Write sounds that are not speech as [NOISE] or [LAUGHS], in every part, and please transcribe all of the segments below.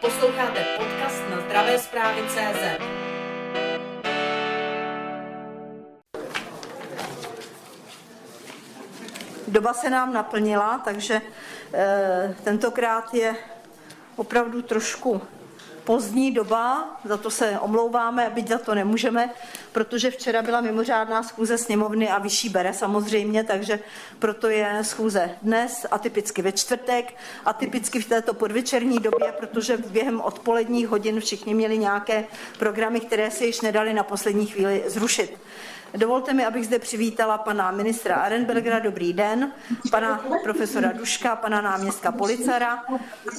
Posloucháte podcast na zdravé zprávy CZ. Doba se nám naplnila, takže e, tentokrát je opravdu trošku pozdní doba, za to se omlouváme, byť za to nemůžeme, protože včera byla mimořádná schůze sněmovny a vyšší bere samozřejmě, takže proto je schůze dnes, atypicky ve čtvrtek, atypicky v této podvečerní době, protože během odpoledních hodin všichni měli nějaké programy, které se již nedali na poslední chvíli zrušit. Dovolte mi, abych zde přivítala pana ministra Arenbergera, dobrý den, pana profesora Duška, pana náměstka Policara.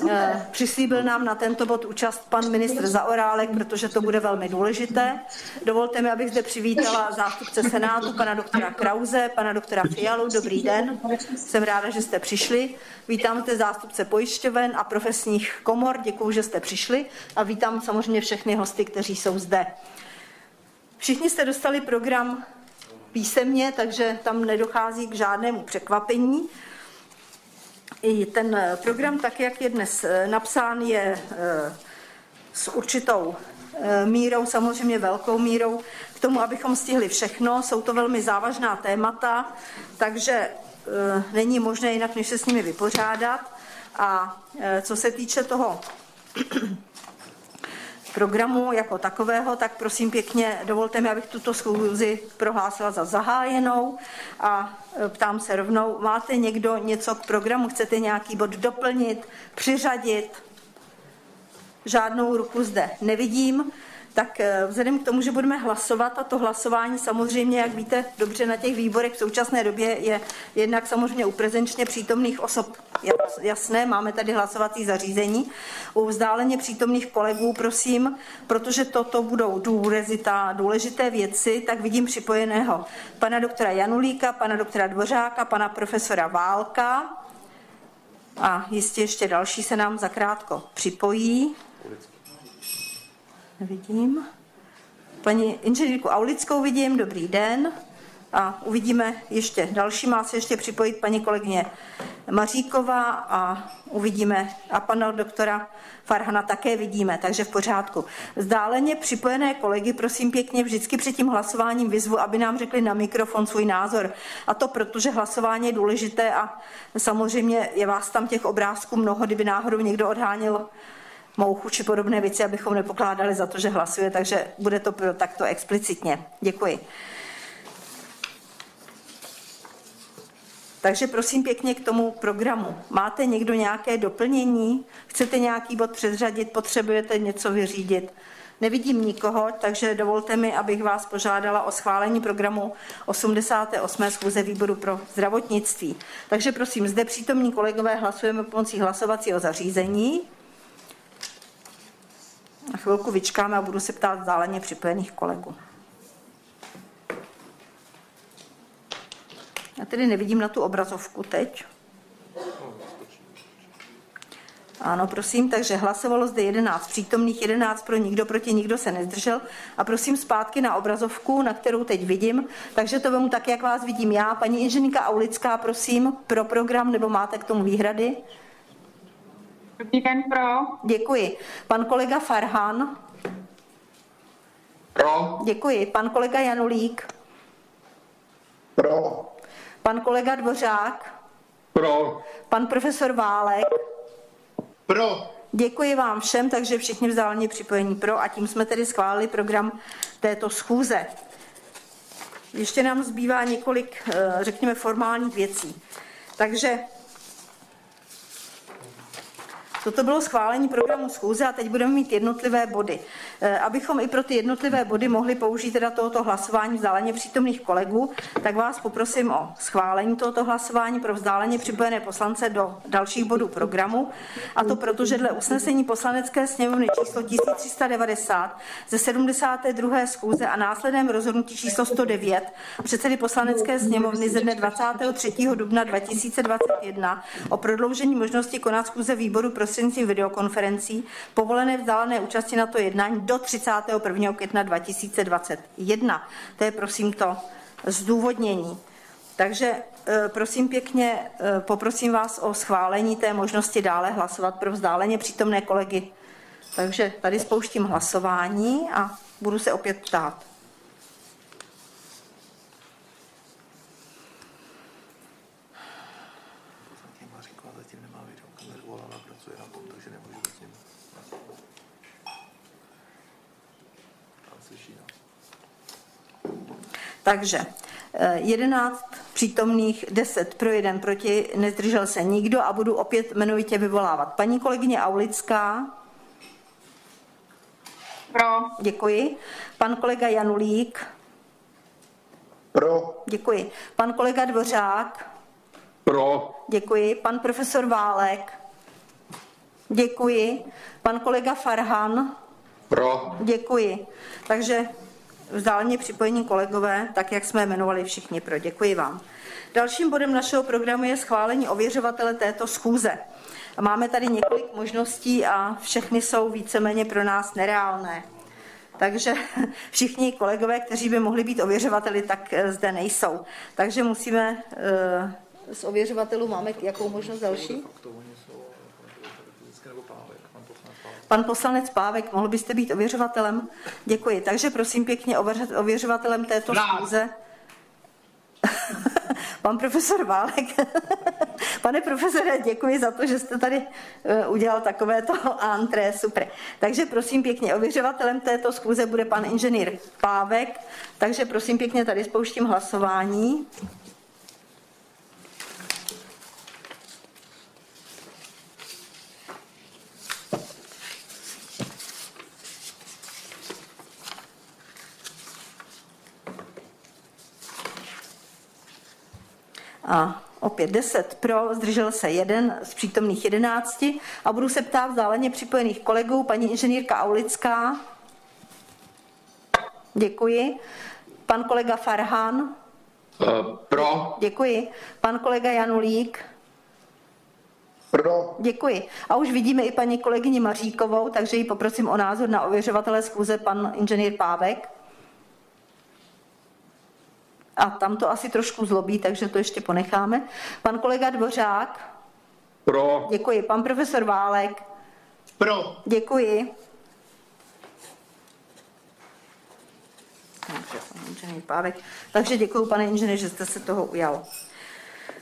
Eh, přislíbil nám na tento bod účast pan ministr Zaorálek, protože to bude velmi důležité. Dovolte mi, abych zde přivítala zástupce Senátu, pana doktora Krauze, pana doktora Fialu, dobrý den. Jsem ráda, že jste přišli. Vítám zde zástupce pojišťoven a profesních komor, děkuji, že jste přišli a vítám samozřejmě všechny hosty, kteří jsou zde. Všichni jste dostali program písemně, takže tam nedochází k žádnému překvapení. I ten program, tak jak je dnes eh, napsán, je eh, s určitou eh, mírou, samozřejmě velkou mírou, k tomu, abychom stihli všechno. Jsou to velmi závažná témata, takže není možné jinak, než se s nimi vypořádat. A co se týče toho programu jako takového, tak prosím pěkně dovolte mi, abych tuto schůzi prohlásila za zahájenou a e, ptám se rovnou, máte někdo něco k programu, chcete nějaký bod doplnit, přiřadit? Žádnou ruku zde nevidím, tak eh, vzhledem k tomu, že budeme hlasovat, a to hlasování samozřejmě, jak víte dobře na těch výborech v současné době je jednak samozřejmě u prezenčně přítomných osob jasné, máme tady hlasovací zařízení. U vzdáleně přítomných kolegů, prosím, protože toto budou důležitá, důležité věci, tak vidím připojeného pana doktora Janulíka, pana doktora Dvořáka, pana profesora Válka a jistě ještě další se nám zakrátko připojí. Nevidím. Paní inženýrku Aulickou vidím, dobrý den. A uvidíme ještě další, má se ještě připojit paní kolegyně Maříková a uvidíme a pana doktora Farhana také vidíme, takže v pořádku. Zdáleně připojené kolegy, prosím pěkně, vždycky před tím hlasováním vyzvu, aby nám řekli na mikrofon svůj názor. A to proto, že hlasování je důležité a samozřejmě je vás tam těch obrázků mnoho, kdyby náhodou někdo odháněl mouchu či podobné věci, abychom nepokládali za to, že hlasuje, takže bude to takto explicitně. Děkuji. Takže prosím pěkně k tomu programu. Máte někdo nějaké doplnění? Chcete nějaký bod předřadit? Potřebujete něco vyřídit? Nevidím nikoho, takže dovolte mi, abych vás požádala o schválení programu 88. schůze výboru pro zdravotnictví. Takže prosím, zde přítomní kolegové hlasujeme pomocí hlasovacího zařízení. Na chvilku vyčkáme a budu se ptát vzdáleně připojených kolegů. Já tedy nevidím na tu obrazovku teď. Ano, prosím, takže hlasovalo zde 11 přítomných, 11 pro nikdo, proti nikdo se nezdržel. A prosím zpátky na obrazovku, na kterou teď vidím. Takže to vemu tak, jak vás vidím já. Paní inženýrka Aulická, prosím, pro program, nebo máte k tomu výhrady? Dobrý den, pro. Děkuji. Pan kolega Farhan. Pro. Děkuji. Pan kolega Janulík. Pro. Pan kolega Dvořák. Pro. Pan profesor Válek. Pro. Děkuji vám všem, takže všichni vzdáleně připojení pro a tím jsme tedy schválili program této schůze. Ještě nám zbývá několik, eh, řekněme, formálních věcí. Takže Toto bylo schválení programu schůze a teď budeme mít jednotlivé body. Eh, abychom i pro ty jednotlivé body mohli použít teda tohoto hlasování vzdáleně přítomných kolegů, tak vás poprosím o schválení tohoto hlasování pro vzdáleně připojené poslance do dalších bodů programu. A to proto, že dle usnesení poslanecké sněmovny číslo 1390 ze 72. schůze a následném rozhodnutí číslo 109 předsedy poslanecké sněmovny ze dne 23. dubna 2021 o prodloužení možnosti konat schůze výboru pro prostřednictvím videokonferencí povolené vzdálené účasti na to jednání do 31. května 2021. To je prosím to zdůvodnění. Takže e, prosím pěkně, e, poprosím vás o schválení té možnosti dále hlasovat pro vzdáleně přítomné kolegy Takže tady spouštím hlasování a budu se opět ptát. Takže 11 eh, přítomných, 10 pro, 1 proti, nezdržel se nikdo a budu opět jmenovitě vyvolávat. Paní kolegyně Aulická. Pro. Děkuji. Pan kolega Janulík. Pro. Děkuji. Pan kolega Dvořák. Pro. Děkuji. Pan profesor Válek. Děkuji. Pan kolega Farhan. Pro. Děkuji. Takže vzdálně připojení kolegové, tak jak jsme jmenovali všichni pro. Děkuji vám. Dalším bodem našeho programu je schválení ověřovatele této schůze. Máme tady několik možností a všechny jsou víceméně pro nás nereálné. Takže [LAUGHS] všichni kolegové, kteří by mohli být ověřovateli, tak eh, zde nejsou. Takže musíme eh, z ověřovatelů máme jakou možnost další? Pan poslanec Pávek, mohl byste být ověřovatelem? Děkuji. Takže prosím pěkně ověřovatelem této schůze. [LAUGHS] Pan profesor Válek. [LAUGHS] Pane profesore, děkuji za to, že jste tady eh, udělal takovéto [LAUGHS] antré, super. Takže prosím pěkně, ověřovatelem této schůze bude pan inženýr Pávek, takže prosím pěkně, tady spouštím hlasování. A opět 10 pro, zdržel se jeden z přítomných 11 a budu se ptát vzdáleně připojených kolegů, paní inženýrka Aulická. Děkuji. Pan kolega Farhan. Uh, pro. Děkuji. Pan kolega Janulík. Pro. Děkuji. A už vidíme i paní kolegyni Maříkovou, takže ji poprosím o názor na ověřovatele schůze pan inženýr Pávek. A tam to asi trošku zlobí, takže to ještě ponecháme. Pan kolega Dvořák. Pro. Děkuji. Pan profesor Válek. Pro. Děkuji. Takže děkuji, pane inženýr, že jste se toho ujal.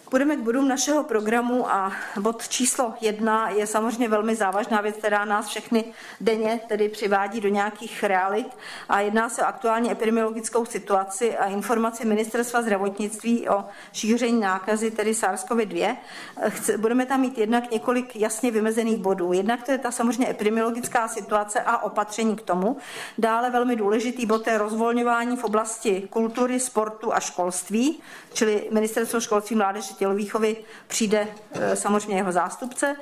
Půjdeme k bodům našeho programu a bod číslo jedna je samozřejmě velmi závažná věc, která nás všechny denně tedy přivádí do nějakých realit a jedná se o aktuální epidemiologickou situaci a informaci Ministerstva zdravotnictví o šíření nákazy, tedy SARS-CoV-2. Budeme tam mít jednak několik jasně vymezených bodů. Jednak to je ta samozřejmě epidemiologická situace a opatření k tomu. Dále velmi důležitý bod je rozvolňování v oblasti kultury, sportu a školství, čili Ministerstvo školství, mládeže, tělovýchovy přijde e, samozřejmě jeho zástupce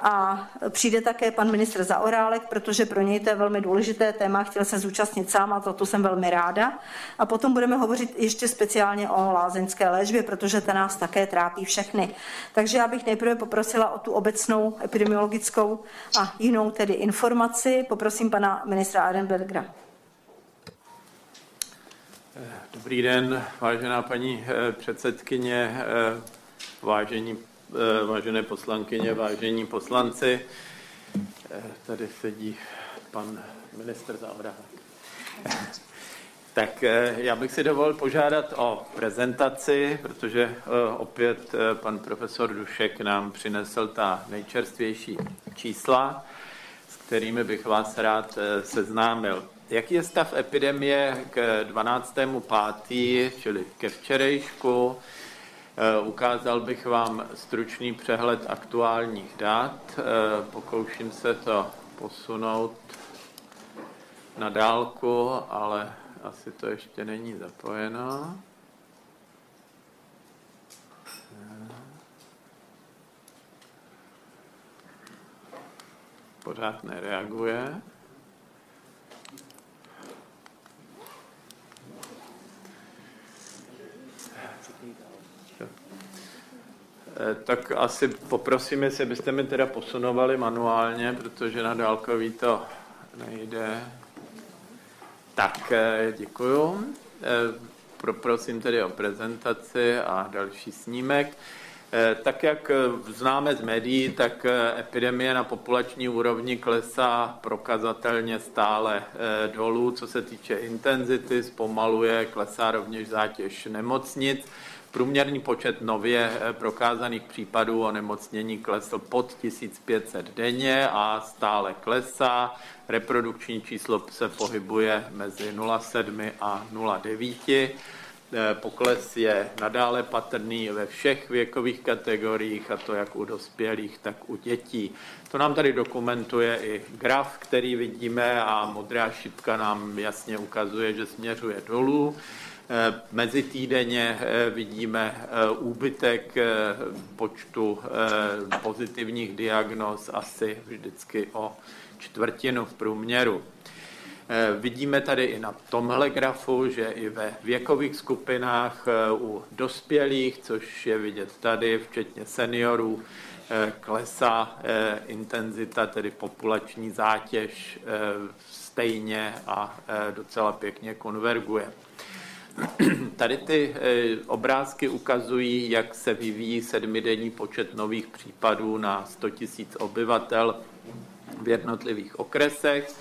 a přijde také pan ministr Zaorálek, protože pro něj to je velmi důležité téma, chtěl se zúčastnit sám a to jsem velmi ráda. A potom budeme hovořit ještě speciálně o lázeňské léčbě, protože ta nás také trápí všechny. Takže já bych nejprve poprosila o tu obecnou epidemiologickou a jinou tedy informaci. Poprosím pana ministra Arenbergera. Dobrý den, vážená paní eh, předsedkyně, eh, vážení, eh, vážené poslankyně, vážení poslanci. Tady sedí pan ministr Zavrák. Tak já bych si dovolil požádat o prezentaci, protože opět pan profesor Dušek nám přinesl ta nejčerstvější čísla, s kterými bych vás rád seznámil. Jaký je stav epidemie k 12.5., čili ke včerejšku? Eh, ukázal bych vám stručný přehled aktuálních dat. Eh, pokouším se to posunout na dálku, ale asi to ještě není zapojeno. Pořád nereaguje. Tak asi poprosím, jestli byste mi teda posunovali manuálně, protože na dálkový to nejde. Tak, eh, děkuju. Eh, poprosím tedy o prezentaci a další snímek. Tak jak známe z médií, tak epidemie na populační úrovni klesá prokazatelně stále dolů. Co se týče intenzity, zpomaluje, klesá rovněž zátěž nemocnic. Průměrný počet nově prokázaných případů onemocnění klesl pod 1500 denně a stále klesá. Reprodukční číslo se pohybuje mezi 0,7 a 0,9. Pokles je nadále patrný ve všech věkových kategoriích, a to jak u dospělých, tak u dětí. To nám tady dokumentuje i graf, který vidíme a modrá šipka nám jasně ukazuje, že směřuje dolů. Mezi týdenně vidíme úbytek počtu pozitivních diagnóz asi vždycky o čtvrtinu v průměru. Vidíme tady i na tomhle grafu, že i ve věkových skupinách u dospělých, což je vidět tady, včetně seniorů, klesá intenzita, tedy populační zátěž stejně a docela pěkně konverguje. [CLEARS THROAT] Tady ty obrázky ukazují, jak se vyvíjí sedmidenní počet nových případů na 100 000 obyvatel v jednotlivých okresech.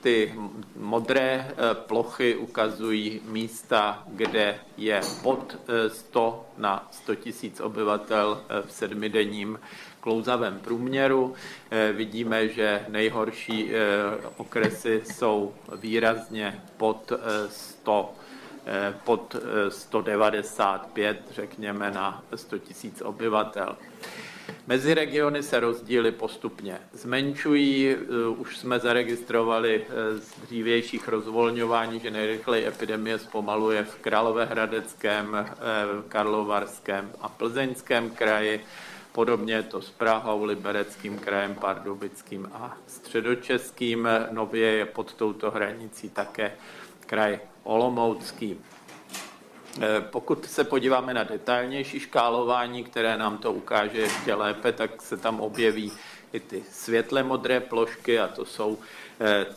Ty modré plochy ukazují místa, kde je pod 100 na 100 000 obyvatel v sedmidenním klouzavém průměru. Vidíme, že nejhorší okresy jsou výrazně pod 100, pod 195, řekněme, na 100 000 obyvatel. Mezi regiony se rozdíly postupně zmenšují. Už jsme zaregistrovali z dřívějších rozvolňování, že nejrychleji epidemie zpomaluje v Královéhradeckém, Karlovarském a Plzeňském kraji. Podobně je to s Prahou, Libereckým krajem, Pardubickým a Středočeským. Nově je pod touto hranicí také kraj Olomoucký. Pokud se podíváme na detailnější škálování, které nám to ukáže ještě lépe, tak se tam objeví i ty světle modré plošky a to jsou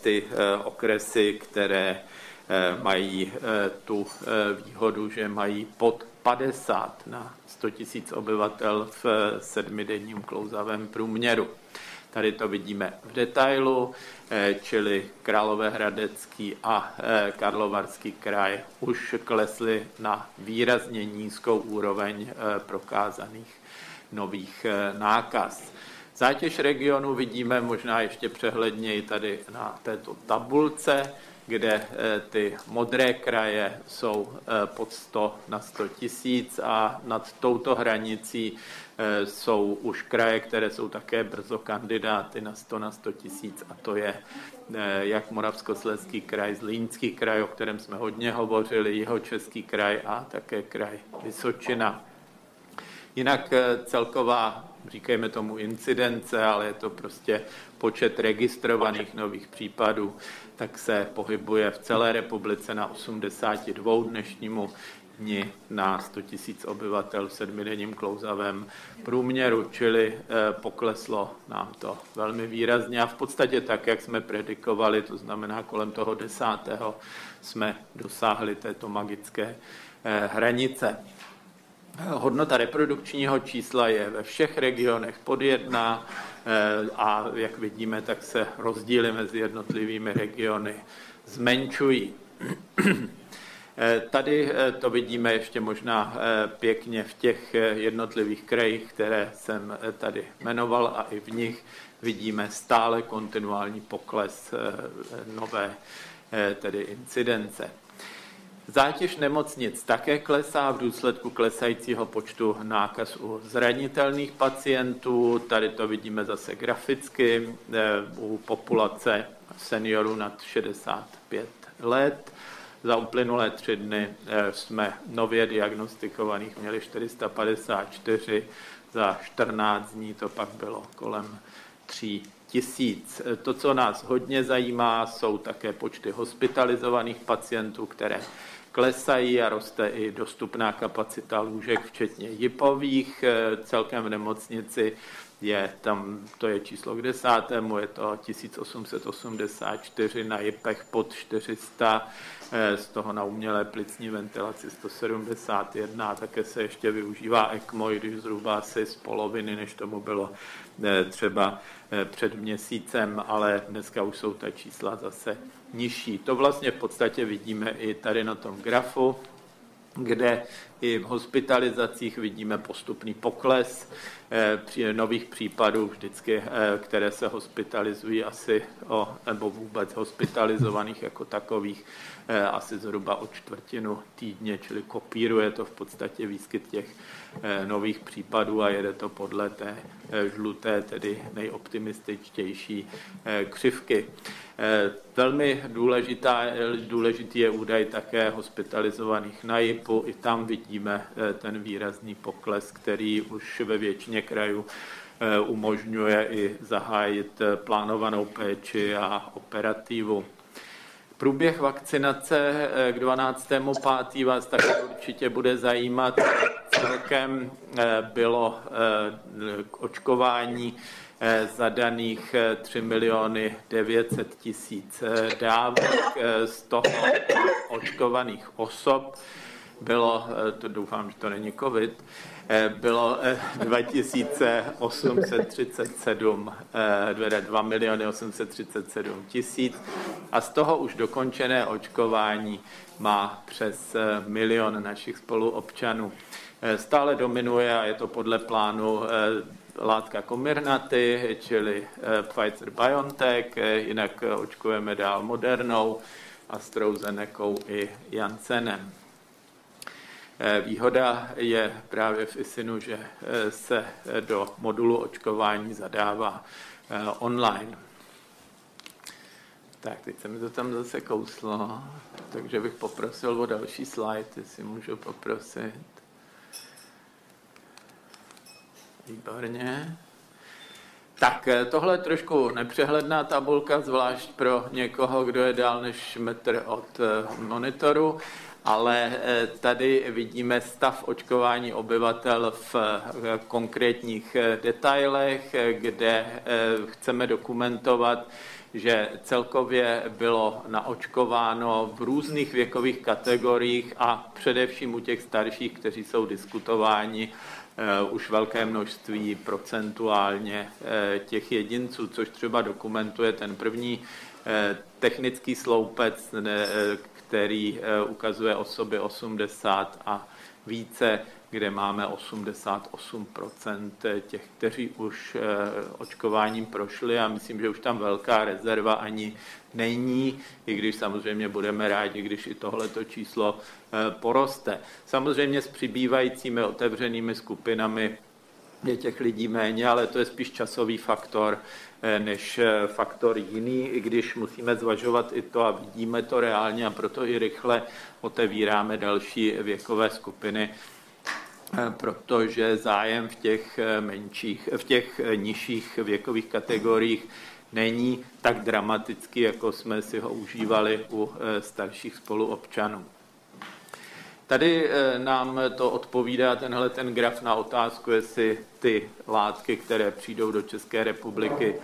ty okresy, které mají tu výhodu, že mají pod 50 na 100 000 obyvatel v sedmidenním klouzavém průměru. Tady to vidíme v detailu, čili Královéhradecký a Karlovarský kraj už klesly na výrazně nízkou úroveň prokázaných nových nákaz. Zátěž regionu vidíme možná ještě přehledněji tady na této tabulce, kde ty modré kraje jsou pod 100 na 100 000 a nad touto hranicí jsou už kraje, které jsou také brzo kandidáty na 100 na 100 000 a to je jak Moravskoslezský kraj, Zlínský kraj, o kterém jsme hodně hovořili, Jihočeský kraj a také kraj Vysočina. Jinak celková, říkejme tomu incidence, ale je to prostě počet registrovaných nových případů, tak se pohybuje v celé republice na 82 dnešnímu dni na 100 000 obyvatel v sedmidenním klouzavém průměru, čili pokleslo nám to velmi výrazně a v podstatě tak, jak jsme predikovali, to znamená kolem toho desátého jsme dosáhli této magické hranice. Hodnota reprodukčního čísla je ve všech regionech pod jedna a jak vidíme, tak se rozdíly mezi jednotlivými regiony zmenšují. Tady to vidíme ještě možná pěkně v těch jednotlivých krajích, které jsem tady jmenoval a i v nich vidíme stále kontinuální pokles nové tedy incidence. Zátěž nemocnic také klesá v důsledku klesajícího počtu nákaz u zranitelných pacientů. Tady to vidíme zase graficky u populace seniorů nad 65 let. Za uplynulé tři dny jsme nově diagnostikovaných měli 454, za 14 dní to pak bylo kolem 3 000. To, co nás hodně zajímá, jsou také počty hospitalizovaných pacientů, které klesají a roste i dostupná kapacita lůžek, včetně jipových. Celkem v nemocnici je tam, to je číslo k desátému, je to 1884 na jipech pod 400, eh, z toho na umělé plicní ventilaci 171 a také se ještě využívá ECMO, i když zhruba asi z poloviny, než tomu bylo eh, třeba eh, před měsícem, ale dneska už jsou ta čísla zase nižší. To vlastně v podstatě vidíme i tady na tom grafu, kde i v hospitalizacích vidíme postupný pokles eh, při nových případů vždycky, eh, které se hospitalizují asi o, nebo vůbec hospitalizovaných jako takových eh, asi zhruba o čtvrtinu týdně, čili kopíruje to v podstatě výskyt těch nových případů a jede to podle té žluté, tedy nejoptimističtější křivky. Velmi důležitá, důležitý je údaj také hospitalizovaných na JIPu. I tam vidíme eh, ten výrazný pokles, který už ve většině krajů eh, umožňuje i zahájit eh, plánovanou péči a operativu. Průběh vakcinace k 12.5. vás také určitě bude zajímat. Celkem bylo k očkování Eh, zadaných 3 eh, miliony 900 tisíc eh, dávek, z toho očkovaných osob bylo, to doufám, že to není covid, bylo 2837, 2 miliony 837 tisíc a z toho už dokončené očkování má přes milion našich spoluobčanů. Stále dominuje a je to podle plánu látka Comirnaty, čili eh, Pfizer-BioNTech, eh, jinak eh, očkujeme dál Modernou, AstraZeneca i Janssenem. Výhoda je právě v ISINu, že se do modulu očkování zadává online. Tak, teď se mi to tam zase kouslo, takže bych poprosil o další slide, jestli můžu poprosit. Výborně. Tak eh, tohle je trošku nepřehledná tabulka, zvlášť pro někoho, kdo je dál než metr od eh, monitoru, ale eh, tady vidíme stav očkování obyvatel v konkrétních detailech, kde chceme dokumentovat, že celkově bylo naočkováno v různých věkových kategoriích a především u těch starších, kteří jsou diskutováni, už velké množství procentuálně eh, těch jedinců, což třeba dokumentuje ten první eh, technický sloupec, který ukazuje osoby 80 a více, kde máme 88% těch, kteří už očkováním prošli a myslím, že už tam velká rezerva ani není, i když samozřejmě budeme rádi, když i tohleto číslo eh, poroste. Samozřejmě s přibývajícími otevřenými skupinami je těch lidí méně, ale to je spíš časový faktor eh, než eh, faktor jiný, i když musíme zvažovat i to a vidíme to reálně a proto i rychle otevíráme další věkové skupiny, protože zájem v těch menších, v těch nižších věkových kategoriích není tak dramatický, jako jsme si ho užívali u eh, starších spoluobčanů. Tady eh, nám to odpovídá tenhle ten graf na otázku, jestli ty látky, které přijdou do České republiky,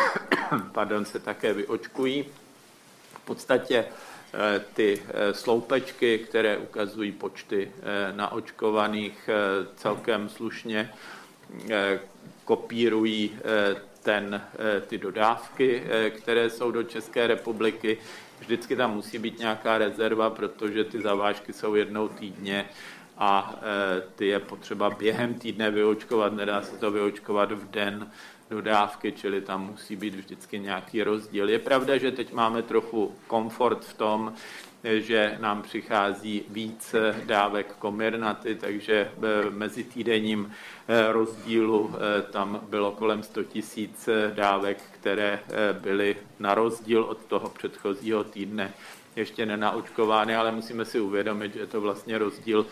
[COUGHS] pardon, se také vyočkují. V podstatě eh, ty sloupečky, které ukazují počty naočkovaných celkem slušně, kopírují ten, eh, ty dodávky, eh, které jsou do České republiky. Vždycky tam musí být nějaká rezerva, protože ty zavážky jsou jednou týdně a eh, ty je potřeba během týdne vyočkovat, nedá se to vyočkovat v den dodávky, čili tam musí být vždycky nějaký rozdíl. Je pravda, že teď máme trochu komfort v tom, že nám přichází víc dávek komirnaty, takže mezi týdenním Eh, rozdílu. Eh, tam bylo kolem 100 tisíc dávek, které byly na rozdíl od toho předchozího týdne ještě nenaočkovány, ale musíme si uvědomit, že je to vlastně rozdíl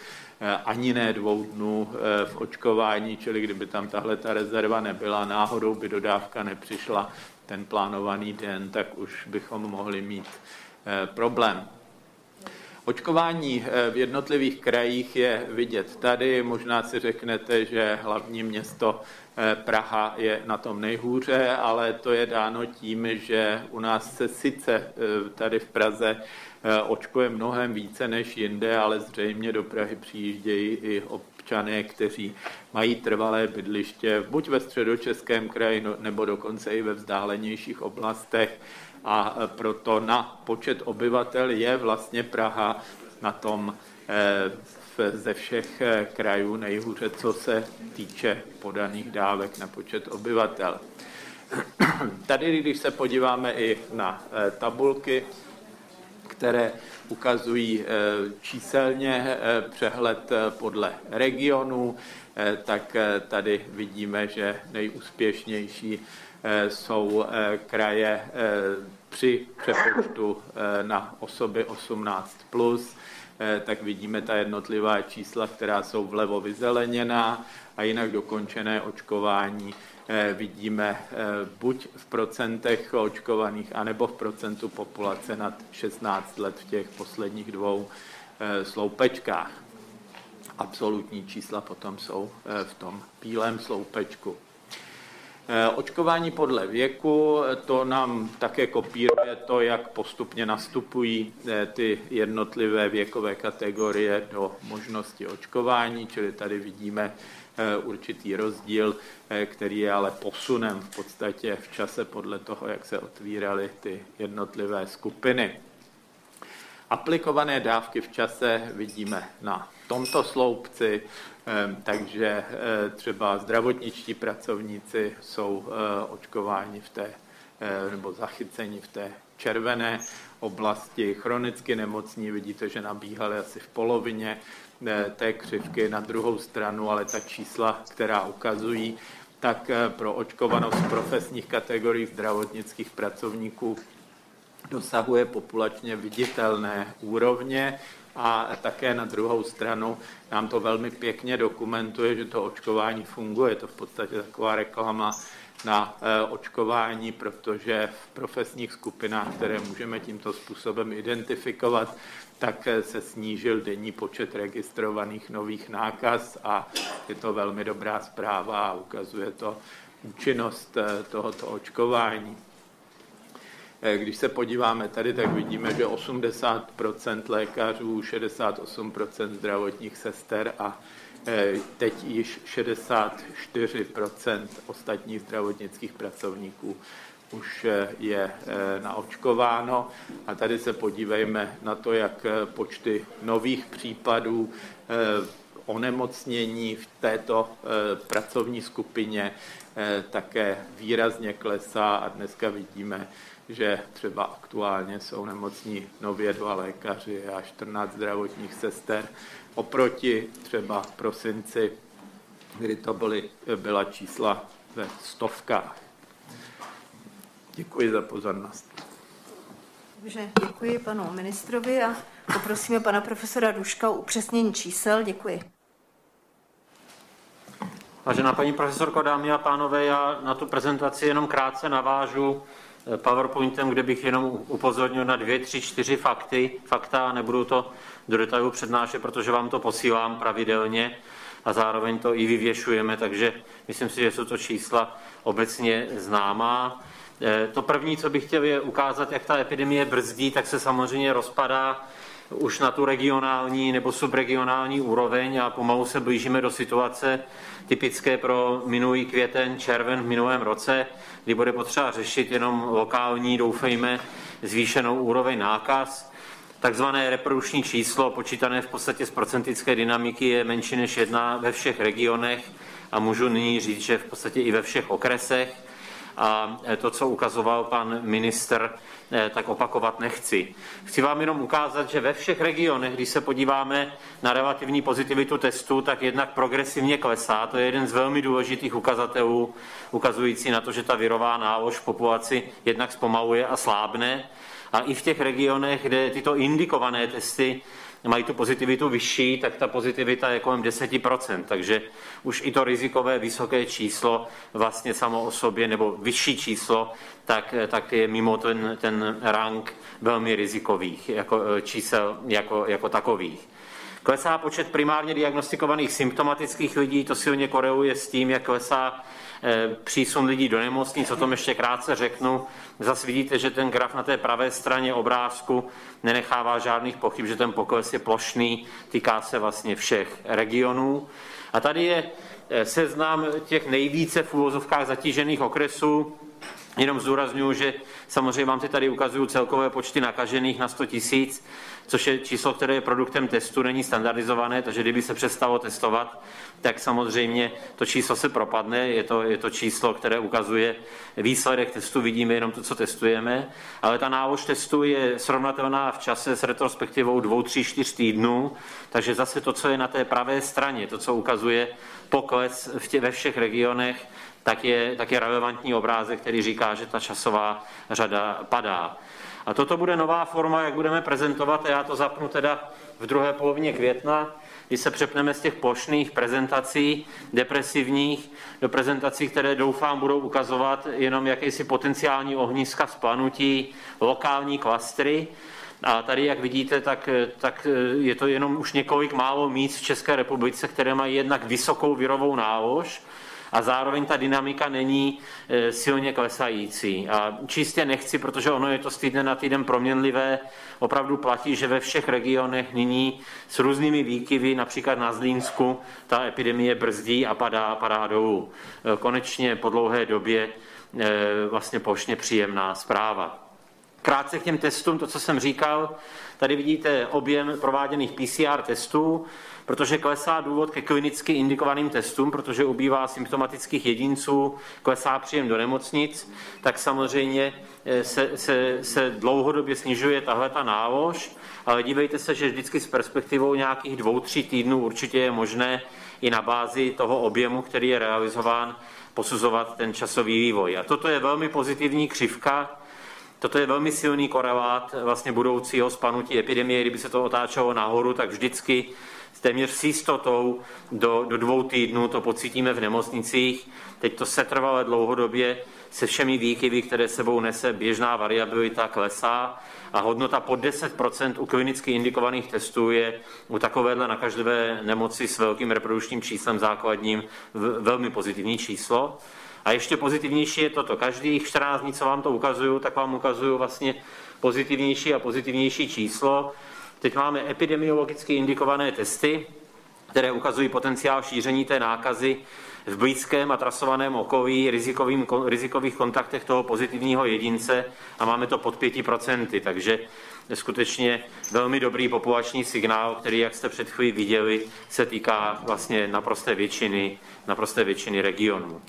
ani ne dvou dnů v očkování, čili kdyby tam tahle ta rezerva nebyla, náhodou by dodávka nepřišla ten plánovaný den, tak už bychom mohli mít problém. Očkování eh, v jednotlivých krajích je vidět tady. Možná si řeknete, že hlavní město eh, Praha je na tom nejhůře, ale to je dáno tím, že u nás se sice eh, tady v Praze očkuje mnohem více než jinde, ale zřejmě do Prahy přijíždějí i občané, kteří mají trvalé bydliště buď ve středočeském kraji, no, nebo dokonce i ve vzdálenějších oblastech a proto na počet obyvatel je vlastně Praha na tom eh, ze všech eh, krajů nejhůře, co se týče podaných dávek na počet obyvatel. [CLEARS THROAT] Tady, když se podíváme i na eh, tabulky, které ukazují číselně přehled podle regionů, tak tady vidíme, že nejúspěšnější jsou kraje při přepočtu eh, na osoby 18 plus, eh, tak vidíme ta jednotlivá čísla, která jsou vlevo vyzeleněná a jinak dokončené očkování eh, vidíme buď v procentech očkovaných, anebo v procentu populace nad 16 let v těch posledních dvou sloupečkách. Absolutní čísla potom jsou v tom bílém sloupečku. Eh, očkování podle věku, to nám také kopíruje to, jak postupně nastupují eh, ty jednotlivé věkové kategorie do možnosti očkování, čili tady vidíme eh, určitý rozdíl, který je ale posunem v podstatě v čase podle toho, jak se otvíraly ty jednotlivé skupiny. Aplikované dávky v čase vidíme na tomto sloupci, Ehm, takže eh, třeba zdravotničtí pracovníci jsou eh, očkováni v té, eh, nebo zachyceni v té červené oblasti. Chronicky nemocní vidíte, že nabíhali asi v polovině té křivky na druhou stranu, ale ta čísla, která ukazují, tak pro očkovanost profesních kategorií zdravotnických pracovníků dosahuje populačně viditelné úrovně a také na druhou stranu nám to velmi pěkně dokumentuje, že to očkování funguje. Je to v podstatě taková reklama na eh, očkování, protože v profesních skupinách, které můžeme tímto způsobem identifikovat, tak eh, se snížil denní počet registrovaných nových nákaz a je to velmi dobrá zpráva a ukazuje to účinnost eh, tohoto očkování. Eh, když se podíváme tady, tak vidíme, že 80% lékařů, 68% zdravotních sester a eh, teď již 64% ostatních zdravotnických pracovníků už eh, je naočkováno. A tady se podívejme na to, jak počty nových případů onemocnění v této pracovní skupině také výrazně klesá a dneska vidíme, že třeba aktuálně jsou nemocní nově dva lékaři a 14 zdravotních sester oproti třeba prosinci, kdy to byly, byla čísla ve stovkách. Děkuji za pozornost. Takže děkuji panu ministrovi a poprosíme pana profesora Duška o upřesnění čísel. Děkuji. Vážená paní profesorko, dámy a pánové, já na tu prezentaci jenom krátce navážu. PowerPointem, kde bych jenom upozornil na dvě, tři, čtyři fakty, fakta, nebudu to do detailu přednášet, protože vám to posílám pravidelně a zároveň to i vyvěšujeme, takže myslím si, že jsou to čísla obecně známá. Eh, to první, co bych chtěl, je ukázat, jak ta epidemie brzdí, tak se samozřejmě rozpadá už na tu regionální nebo subregionální úroveň a pomalu se blížíme do situace typické pro minulý květen, červen v minulém roce, kdy bude potřeba řešit jenom lokální, doufejme, zvýšenou úroveň nákaz. Takzvané reprodukční číslo, počítané v podstatě z procentické dynamiky, je menší než jedna ve všech regionech a můžu nyní říct, že v podstatě i ve všech okresech. A to, co ukazoval pan minister, eh, tak opakovat nechci. Chci vám jenom ukázat, že ve všech regionech, když se podíváme na relativní pozitivitu testu, tak jednak progresivně klesá. To je jeden z velmi důležitých ukazatelů, ukazující na to, že ta virová nálož v populaci jednak zpomaluje a slábne. A i v těch regionech, kde tyto indikované testy mají tu pozitivitu vyšší, tak ta pozitivita je kolem 10%, takže už i to rizikové vysoké číslo vlastně samo o sobě, nebo vyšší číslo, tak, tak je mimo ten, ten rang velmi rizikových jako, čísel jako, jako takových. Klesá počet primárně diagnostikovaných symptomatických lidí, to silně koreluje s tím, jak klesá přísun lidí do nemocnic, o tom ještě krátce řeknu. Zase vidíte, že ten graf na té pravé straně obrázku nenechává žádných pochyb, že ten pokles je plošný, týká se vlastně všech regionů. A tady je eh, seznam těch nejvíce v úvozovkách zatížených okresů. Jenom zdůraznuju, že samozřejmě vám ty tady ukazuju celkové počty nakažených na 100 tisíc což je číslo, které je produktem testu, není standardizované, takže kdyby se přestalo testovat, tak samozřejmě to číslo se propadne. Je to, je to číslo, které ukazuje výsledek testu, vidíme jenom to, co testujeme, ale ta nálož testu je srovnatelná v čase s retrospektivou dvou, tří, čtyř týdnů, takže zase to, co je na té pravé straně, to, co ukazuje pokles v tě, ve všech regionech, tak je, tak je relevantní obrázek, který říká, že ta časová řada padá. A toto bude nová forma, jak budeme prezentovat, a já to zapnu teda v druhé polovině května, kdy se přepneme z těch plošných prezentací, depresivních, do prezentací, které doufám budou ukazovat jenom jakýsi potenciální ohniska splanutí, lokální klastry. A tady, jak vidíte, tak, tak je to jenom už několik málo míst v České republice, které mají jednak vysokou virovou nálož, a zároveň ta dynamika není e, silně klesající. A čistě nechci, protože ono je to z týdne na týden proměnlivé, opravdu platí, že ve všech regionech nyní s různými výkyvy, například na Zlínsku, ta epidemie brzdí a padá, padá dolů. E, konečně po dlouhé době e, vlastně plošně příjemná zpráva. Krátce k těm testům, to, co jsem říkal, tady vidíte objem prováděných PCR testů protože klesá důvod ke klinicky indikovaným testům, protože ubývá symptomatických jedinců, klesá příjem do nemocnic, tak samozřejmě eh, se, se, se dlouhodobě snižuje tahle ta nálož, ale dívejte se, že vždycky s perspektivou nějakých dvou, tří týdnů určitě je možné i na bázi toho objemu, který je realizován, posuzovat ten časový vývoj. A toto je velmi pozitivní křivka, Toto je velmi silný korelát vlastně budoucího spanutí epidemie. Kdyby se to otáčelo nahoru, tak vždycky téměř s jistotou do, do dvou týdnů to pocítíme v nemocnicích. Teď to se trvale dlouhodobě se všemi výkyvy, které sebou nese běžná variabilita, klesá a hodnota pod 10% u klinicky indikovaných testů je u takovéhle nakažlivé nemoci s velkým reprodukčním číslem základním velmi pozitivní číslo. A ještě pozitivnější je toto. Každých 14 dní, co vám to ukazuju, tak vám ukazuju vlastně pozitivnější a pozitivnější číslo. Teď máme epidemiologicky indikované testy, které ukazují potenciál šíření té nákazy v blízkém a trasovaném okolí rizikovým, rizikových kontaktech toho pozitivního jedince a máme to pod 5%, takže skutečně velmi dobrý populační signál, který, jak jste před chvílí viděli, se týká vlastně naprosté většiny, naprosté většiny regionů.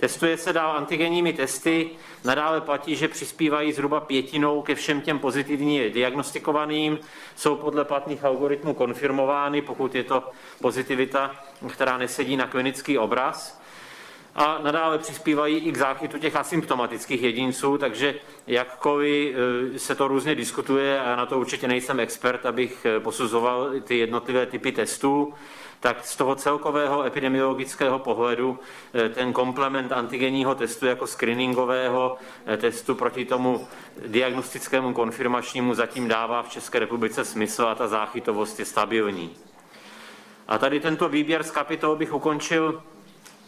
Testuje se dál antigenními testy, nadále platí, že přispívají zhruba pětinou ke všem těm pozitivně diagnostikovaným, jsou podle platných algoritmů konfirmovány, pokud je to pozitivita, která nesedí na klinický obraz. A nadále přispívají i k záchytu těch asymptomatických jedinců, takže jakkoliv e, se to různě diskutuje, a na to určitě nejsem expert, abych e, posuzoval ty jednotlivé typy testů, tak z toho celkového epidemiologického pohledu eh, ten komplement antigenního testu jako screeningového eh, testu proti tomu diagnostickému konfirmačnímu zatím dává v České republice smysl a ta záchytovost je stabilní. A tady tento výběr z kapitol bych ukončil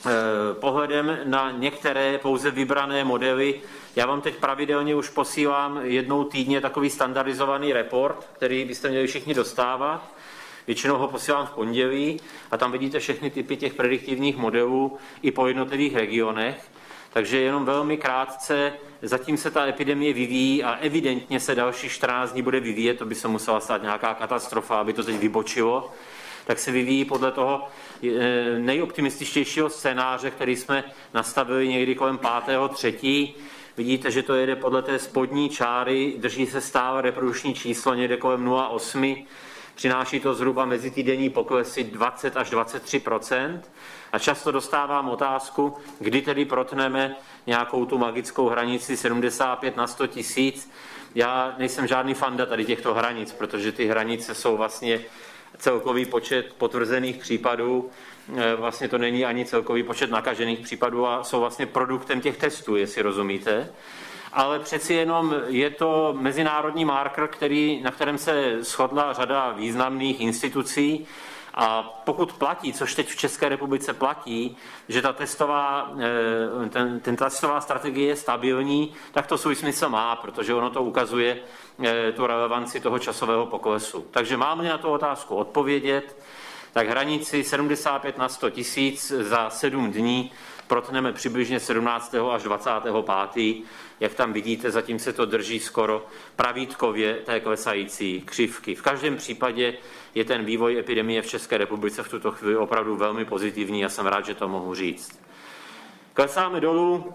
eh, pohledem na některé pouze vybrané modely. Já vám teď pravidelně už posílám jednou týdně takový standardizovaný report, který byste měli všichni dostávat. Většinou ho posílám v pondělí a tam vidíte všechny typy těch prediktivních modelů i po jednotlivých regionech. Takže jenom velmi krátce, zatím se ta epidemie vyvíjí a evidentně se další 14 dní bude vyvíjet, to by se musela stát nějaká katastrofa, aby to teď vybočilo, tak se vyvíjí podle toho eh, nejoptimističtějšího scénáře, který jsme nastavili někdy kolem 5. Vidíte, že to jede podle té spodní čáry, drží se stále reprodukční číslo někde kolem 0,8 Přináší to zhruba mezitýdenní poklesy 20 až 23% a často dostávám otázku, kdy tedy protneme nějakou tu magickou hranici 75 na 100 tisíc. Já nejsem žádný fanda tady těchto hranic, protože ty hranice jsou vlastně celkový počet potvrzených případů, e, vlastně to není ani celkový počet nakažených případů a jsou vlastně produktem těch testů, jestli rozumíte. Ale přeci jenom je to mezinárodní marker, který, na kterém se shodla řada významných institucí, a pokud platí, což teď v České republice platí, že ta testová, eh, ten, ten testová strategie je stabilní, tak to svůj smysl má, protože ono to ukazuje eh, tu relevanci toho časového poklesu. Takže máme na tu otázku odpovědět, tak hranici 75 na 100 tisíc za 7 dní protneme přibližně 17. až 25. Jak tam vidíte, zatím se to drží skoro pravítkově té klesající křivky. V každém případě je ten vývoj epidemie v České republice v tuto chvíli opravdu velmi pozitivní a jsem rád, že to mohu říct. Klesáme dolů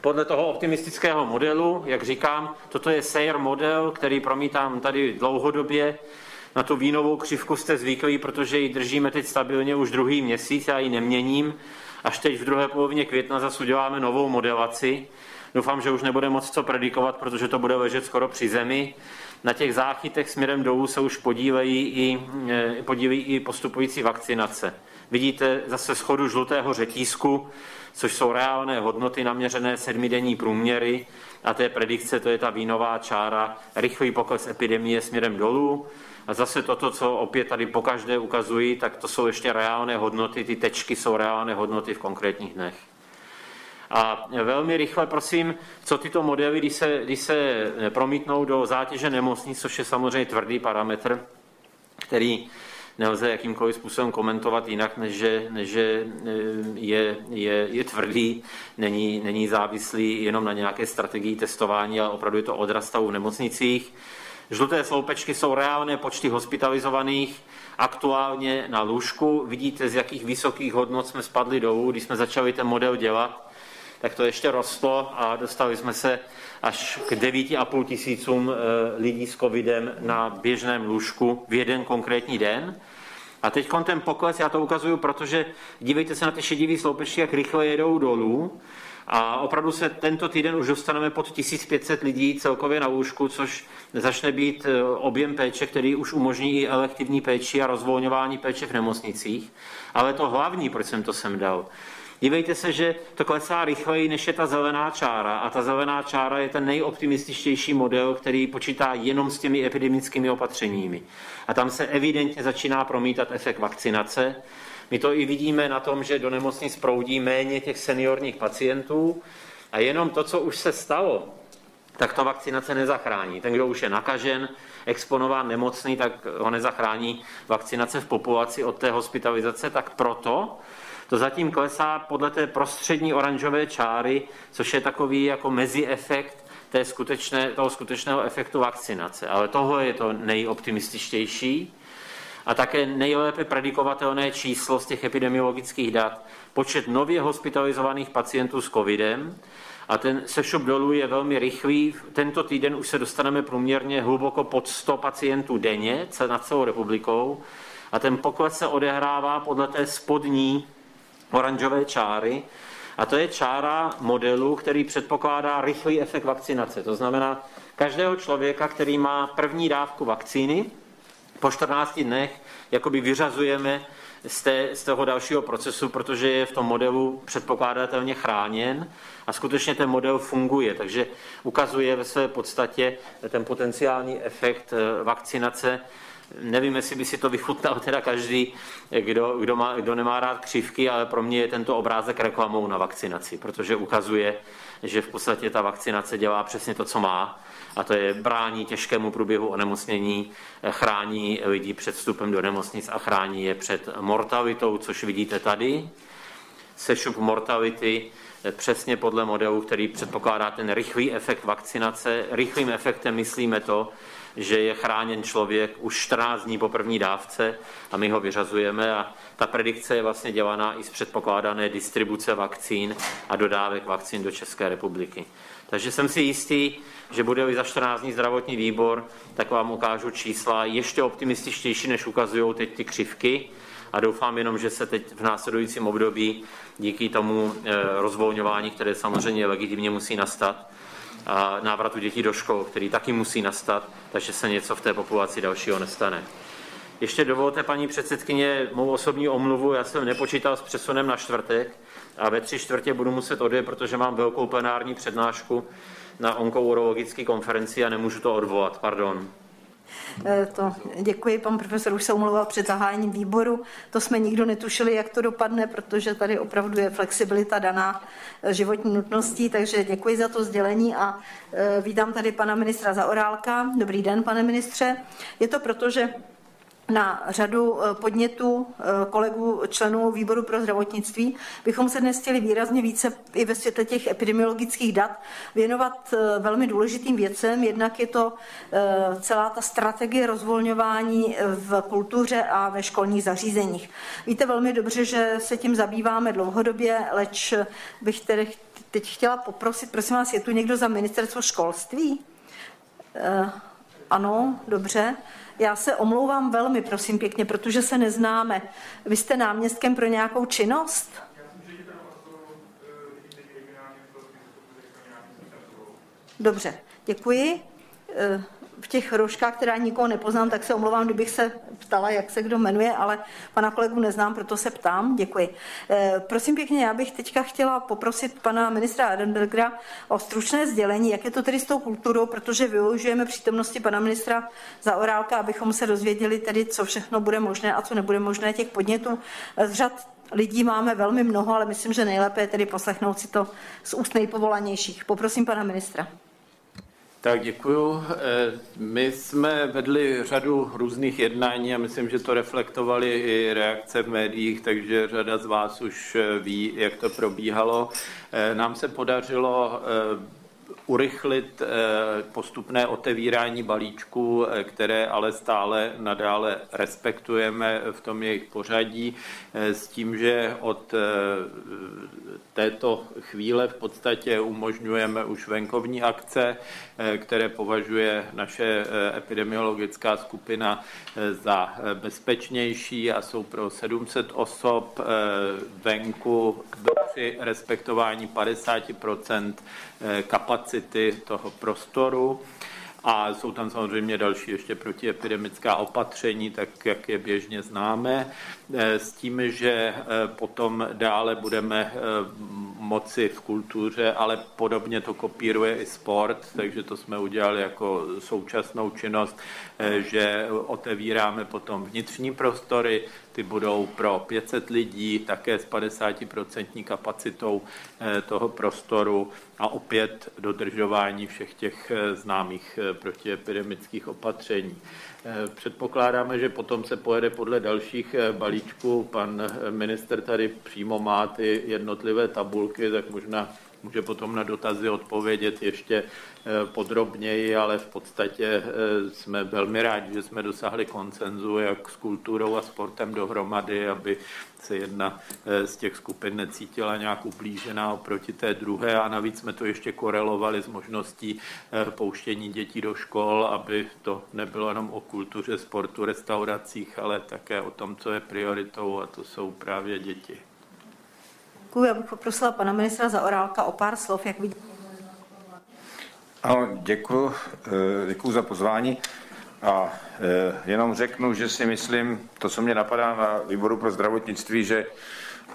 podle toho optimistického modelu, jak říkám, toto je SAIR model, který promítám tady dlouhodobě. Na tu vínovou křivku jste zvyklí, protože ji držíme teď stabilně už druhý měsíc, já ji neměním. Až teď v druhé polovině května zase uděláme novou modelaci. Doufám, že už nebude moc co predikovat, protože to bude ležet skoro při zemi. Na těch záchytech směrem dolů se už podílejí i, e, podílejí i postupující vakcinace. Vidíte zase schodu žlutého řetízku, což jsou reálné hodnoty naměřené sedmidenní průměry a té predikce, to je ta vínová čára, rychlý pokles epidemie směrem dolů. A zase toto, co opět tady pokaždé ukazují, tak to jsou ještě reálné hodnoty, ty tečky jsou reálné hodnoty v konkrétních dnech. A velmi rychle, prosím, co tyto modely, když se, když se promítnou do zátěže nemocnic, což je samozřejmě tvrdý parametr, který nelze jakýmkoliv způsobem komentovat jinak, než že, než že eh, je, je, je tvrdý, není, není závislý jenom na nějaké strategii testování, ale opravdu je to odraz stavu v nemocnicích. Žluté sloupečky jsou reálné počty hospitalizovaných aktuálně na lůžku. Vidíte, z jakých vysokých hodnot jsme spadli dolů, když jsme začali ten model dělat tak to ještě rostlo a dostali jsme se až k 9,5 tisícům eh, lidí s covidem na běžném lůžku v jeden konkrétní den. A teď ten pokles, já to ukazuju, protože dívejte se na ty šedivý sloupečky, jak rychle jedou dolů. A opravdu se tento týden už dostaneme pod 1500 lidí celkově na lůžku, což začne být eh, objem péče, který už umožní i elektivní péči a rozvolňování péče v nemocnicích. Ale to hlavní, proč jsem to sem dal, Dívejte se, že to klesá rychleji, než je ta zelená čára. A ta zelená čára je ten nejoptimističtější model, který počítá jenom s těmi epidemickými opatřeními. A tam se evidentně začíná promítat efekt vakcinace. My to i vidíme na tom, že do nemocnic proudí méně těch seniorních pacientů a jenom to, co už se stalo, tak to vakcinace nezachrání. Ten, kdo už je nakažen, exponován nemocný, tak ho nezachrání vakcinace v populaci od té hospitalizace, tak proto to zatím klesá podle té prostřední oranžové čáry, což je takový jako meziefekt té skutečné, toho skutečného efektu vakcinace. Ale tohle je to nejoptimističtější a také nejlépe predikovatelné číslo z těch epidemiologických dat. Počet nově hospitalizovaných pacientů s covidem a ten sešup dolů je velmi rychlý. Tento týden už se dostaneme průměrně hluboko pod 100 pacientů denně nad celou republikou a ten pokles se odehrává podle té spodní oranžové čáry. A to je čára modelu, který předpokládá rychlý efekt vakcinace. To znamená, každého člověka, který má první dávku vakcíny, po 14 dnech jakoby vyřazujeme z, té, z toho dalšího procesu, protože je v tom modelu předpokládatelně chráněn a skutečně ten model funguje, takže ukazuje ve své podstatě ten potenciální efekt eh, vakcinace Nevím, jestli by si to vychutnal teda každý, kdo, kdo, má, kdo nemá rád křivky, ale pro mě je tento obrázek reklamou na vakcinaci, protože ukazuje, že v podstatě ta vakcinace dělá přesně to, co má, a to je brání těžkému průběhu onemocnění, chrání lidi před vstupem do nemocnic a chrání je před mortalitou, což vidíte tady. Sešup mortality přesně podle modelu, který předpokládá ten rychlý efekt vakcinace. Rychlým efektem myslíme to, že je chráněn člověk už 14 dní po první dávce a my ho vyřazujeme a ta predikce je vlastně dělaná i z předpokládané distribuce vakcín a dodávek vakcín do České republiky. Takže jsem si jistý, že bude za 14 dní zdravotní výbor, tak vám ukážu čísla ještě optimističtější, než ukazují teď ty křivky, a doufám jenom, že se teď v následujícím období díky tomu rozvolňování, které samozřejmě legitimně musí nastat, návratu dětí do škol, který taky musí nastat, takže se něco v té populaci dalšího nestane. Ještě dovolte, paní předsedkyně, mou osobní omluvu. Já jsem nepočítal s přesunem na čtvrtek a ve tři čtvrtě budu muset odjet, protože mám velkou plenární přednášku na onkourologické konferenci a nemůžu to odvolat. Pardon. Eh, to děkuji, pan profesor už se omlouval před zahájením výboru. To jsme nikdo netušili, jak to dopadne, protože tady opravdu je flexibilita daná eh, životní nutností, takže děkuji za to sdělení a eh, vítám tady pana ministra Zaorálka. Dobrý den, pane ministře. Je to proto, že na řadu eh, podnětů eh, kolegů členů výboru pro zdravotnictví bychom se dnes chtěli výrazně více i ve světle těch epidemiologických dat věnovat eh, velmi důležitým věcem. Jednak je to celá ta strategie rozvolňování v kultuře a ve školních zařízeních. Víte velmi dobře, že se tím zabýváme dlouhodobě, leč bych tedy teď chtěla poprosit, prosím vás, je tu někdo za ministerstvo školství? Ano, dobře. Já se omlouvám velmi, prosím pěkně, protože se neznáme. Vy jste náměstkem pro nějakou činnost? Dobře, děkuji. V těch rožkách, která nikoho nepoznám, tak se omlouvám, kdybych se ptala, jak se kdo jmenuje, ale pana kolegu neznám, proto se ptám. Děkuji. Eh, prosím pěkně, já bych teďka chtěla poprosit pana ministra Adenbergera o stručné sdělení, jak je to tedy s tou kulturou, protože využijeme přítomnosti pana ministra za orálka, abychom se dozvěděli tedy, co všechno bude možné a co nebude možné těch podnětů. Z řad lidí máme velmi mnoho, ale myslím, že nejlépe je tedy poslechnout si to z úst nejpovolanějších. Poprosím pana ministra. Tak děkuju. Eh, my jsme vedli řadu různých jednání a myslím, že to reflektovali i reakce v médiích, takže řada z vás už eh, ví, jak to probíhalo. Eh, nám se podařilo urychlit postupné otevírání balíčků, které ale stále nadále respektujeme v tom jejich pořadí, s tím, že od této chvíle v podstatě umožňujeme už venkovní akce, eh, které považuje naše eh, epidemiologická skupina eh, za bezpečnější a jsou pro 700 osob venku při respektování 50% kapacity toho prostoru. A jsou tam samozřejmě další ještě protiepidemická opatření, tak jak je běžně známe, s tím, že eh, potom dále budeme eh, moci v kultuře, ale podobně to kopíruje i sport, takže to jsme udělali jako současnou činnost, že otevíráme potom vnitřní prostory, ty budou pro 500 lidí, také s 50% kapacitou eh, toho prostoru a opět dodržování všech těch eh, známých eh, protiepidemických opatření. Předpokládáme, že potom se pojede podle dalších balíčků. Pan minister tady přímo má ty jednotlivé tabulky, tak možná může potom na dotazy odpovědět ještě eh, podrobněji, ale v podstatě eh, jsme velmi rádi, že jsme dosáhli koncenzu jak s kulturou a sportem dohromady, aby se jedna eh, z těch skupin necítila nějak ublížená oproti té druhé a navíc jsme to ještě korelovali s možností pouštění dětí do škol, aby to nebylo jenom o kultuře, sportu, restauracích, ale také o tom, co je prioritou a to jsou právě děti. Děkuji, já bych poprosila pana ministra za orálka o pár slov, jak vidíte. Ano, děkuji, eh, děkuji za pozvání. A eh, jenom řeknu, že si myslím, to, co mě napadá na výboru pro zdravotnictví, že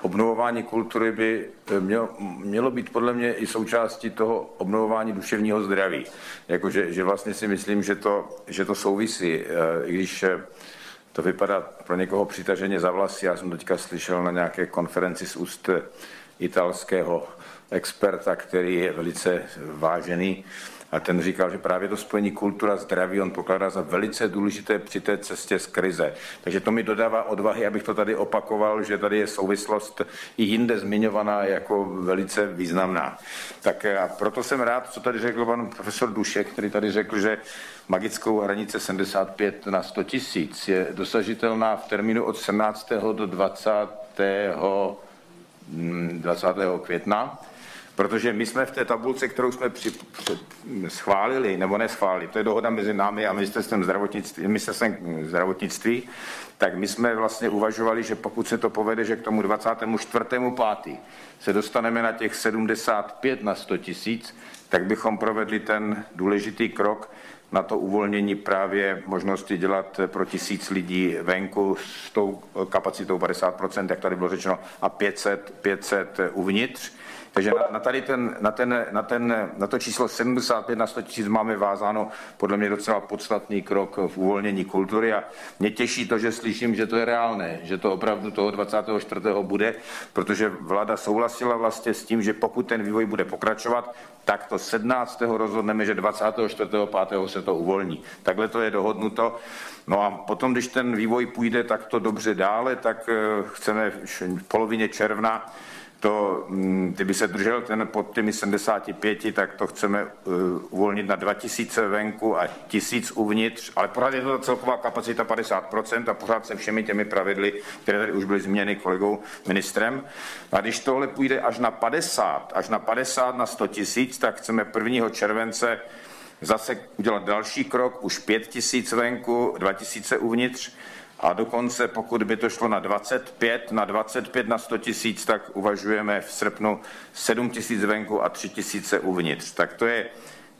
obnovování kultury by eh, mělo, mělo být podle mě i součástí toho obnovování duševního zdraví. Jakože, že vlastně si myslím, že to, že to souvisí. I když to vypadá pro někoho přitaženě za vlasy. Já jsem teďka slyšel na nějaké konferenci z úst italského experta, který je velice vážený a ten říkal, že právě to spojení kultura zdraví on pokládá za velice důležité při té cestě z krize. Takže to mi dodává odvahy, abych to tady opakoval, že tady je souvislost i jinde zmiňovaná jako velice významná. Tak a proto jsem rád, co tady řekl pan profesor Dušek, který tady řekl, že magickou hranice 75 na 100 tisíc je dosažitelná v termínu od 17. do 20. 20. května protože my jsme v té tabulce, kterou jsme při, při, schválili, nebo neschválili, to je dohoda mezi námi a ministerstvem zdravotnictví, ministerstvem zdravotnictví, tak my jsme vlastně uvažovali, že pokud se to povede, že k tomu 24.5. se dostaneme na těch 75 na 100 tisíc, tak bychom provedli ten důležitý krok na to uvolnění právě možnosti dělat pro tisíc lidí venku s tou kapacitou 50%, jak tady bylo řečeno, a 500, 500 uvnitř. Takže na, na, tady ten, na, ten, na, ten, na to číslo 75 na 100 tisíc máme vázáno podle mě docela podstatný krok v uvolnění kultury a mě těší to, že slyším, že to je reálné, že to opravdu toho 24. bude, protože vláda souhlasila vlastně s tím, že pokud ten vývoj bude pokračovat, tak to 17. rozhodneme, že 24. 5. se to uvolní. Takhle to je dohodnuto. No a potom, když ten vývoj půjde takto dobře dále, tak eh, chceme v polovině června to, mm, kdyby se držel ten pod těmi 75, tak to chceme uh, uvolnit na 2000 venku a 1000 uvnitř, ale pořád je to celková kapacita 50% a pořád se všemi těmi pravidly, které tady už byly změny kolegou ministrem. A když tohle půjde až na 50, až na 50 na 100 tisíc, tak chceme 1. července zase udělat další krok, už 5000 venku, 2000 uvnitř a dokonce pokud by to šlo na 25, na 25 na 100 tisíc, tak uvažujeme v srpnu 7 tisíc venku a 3 tisíce uvnitř. Tak to je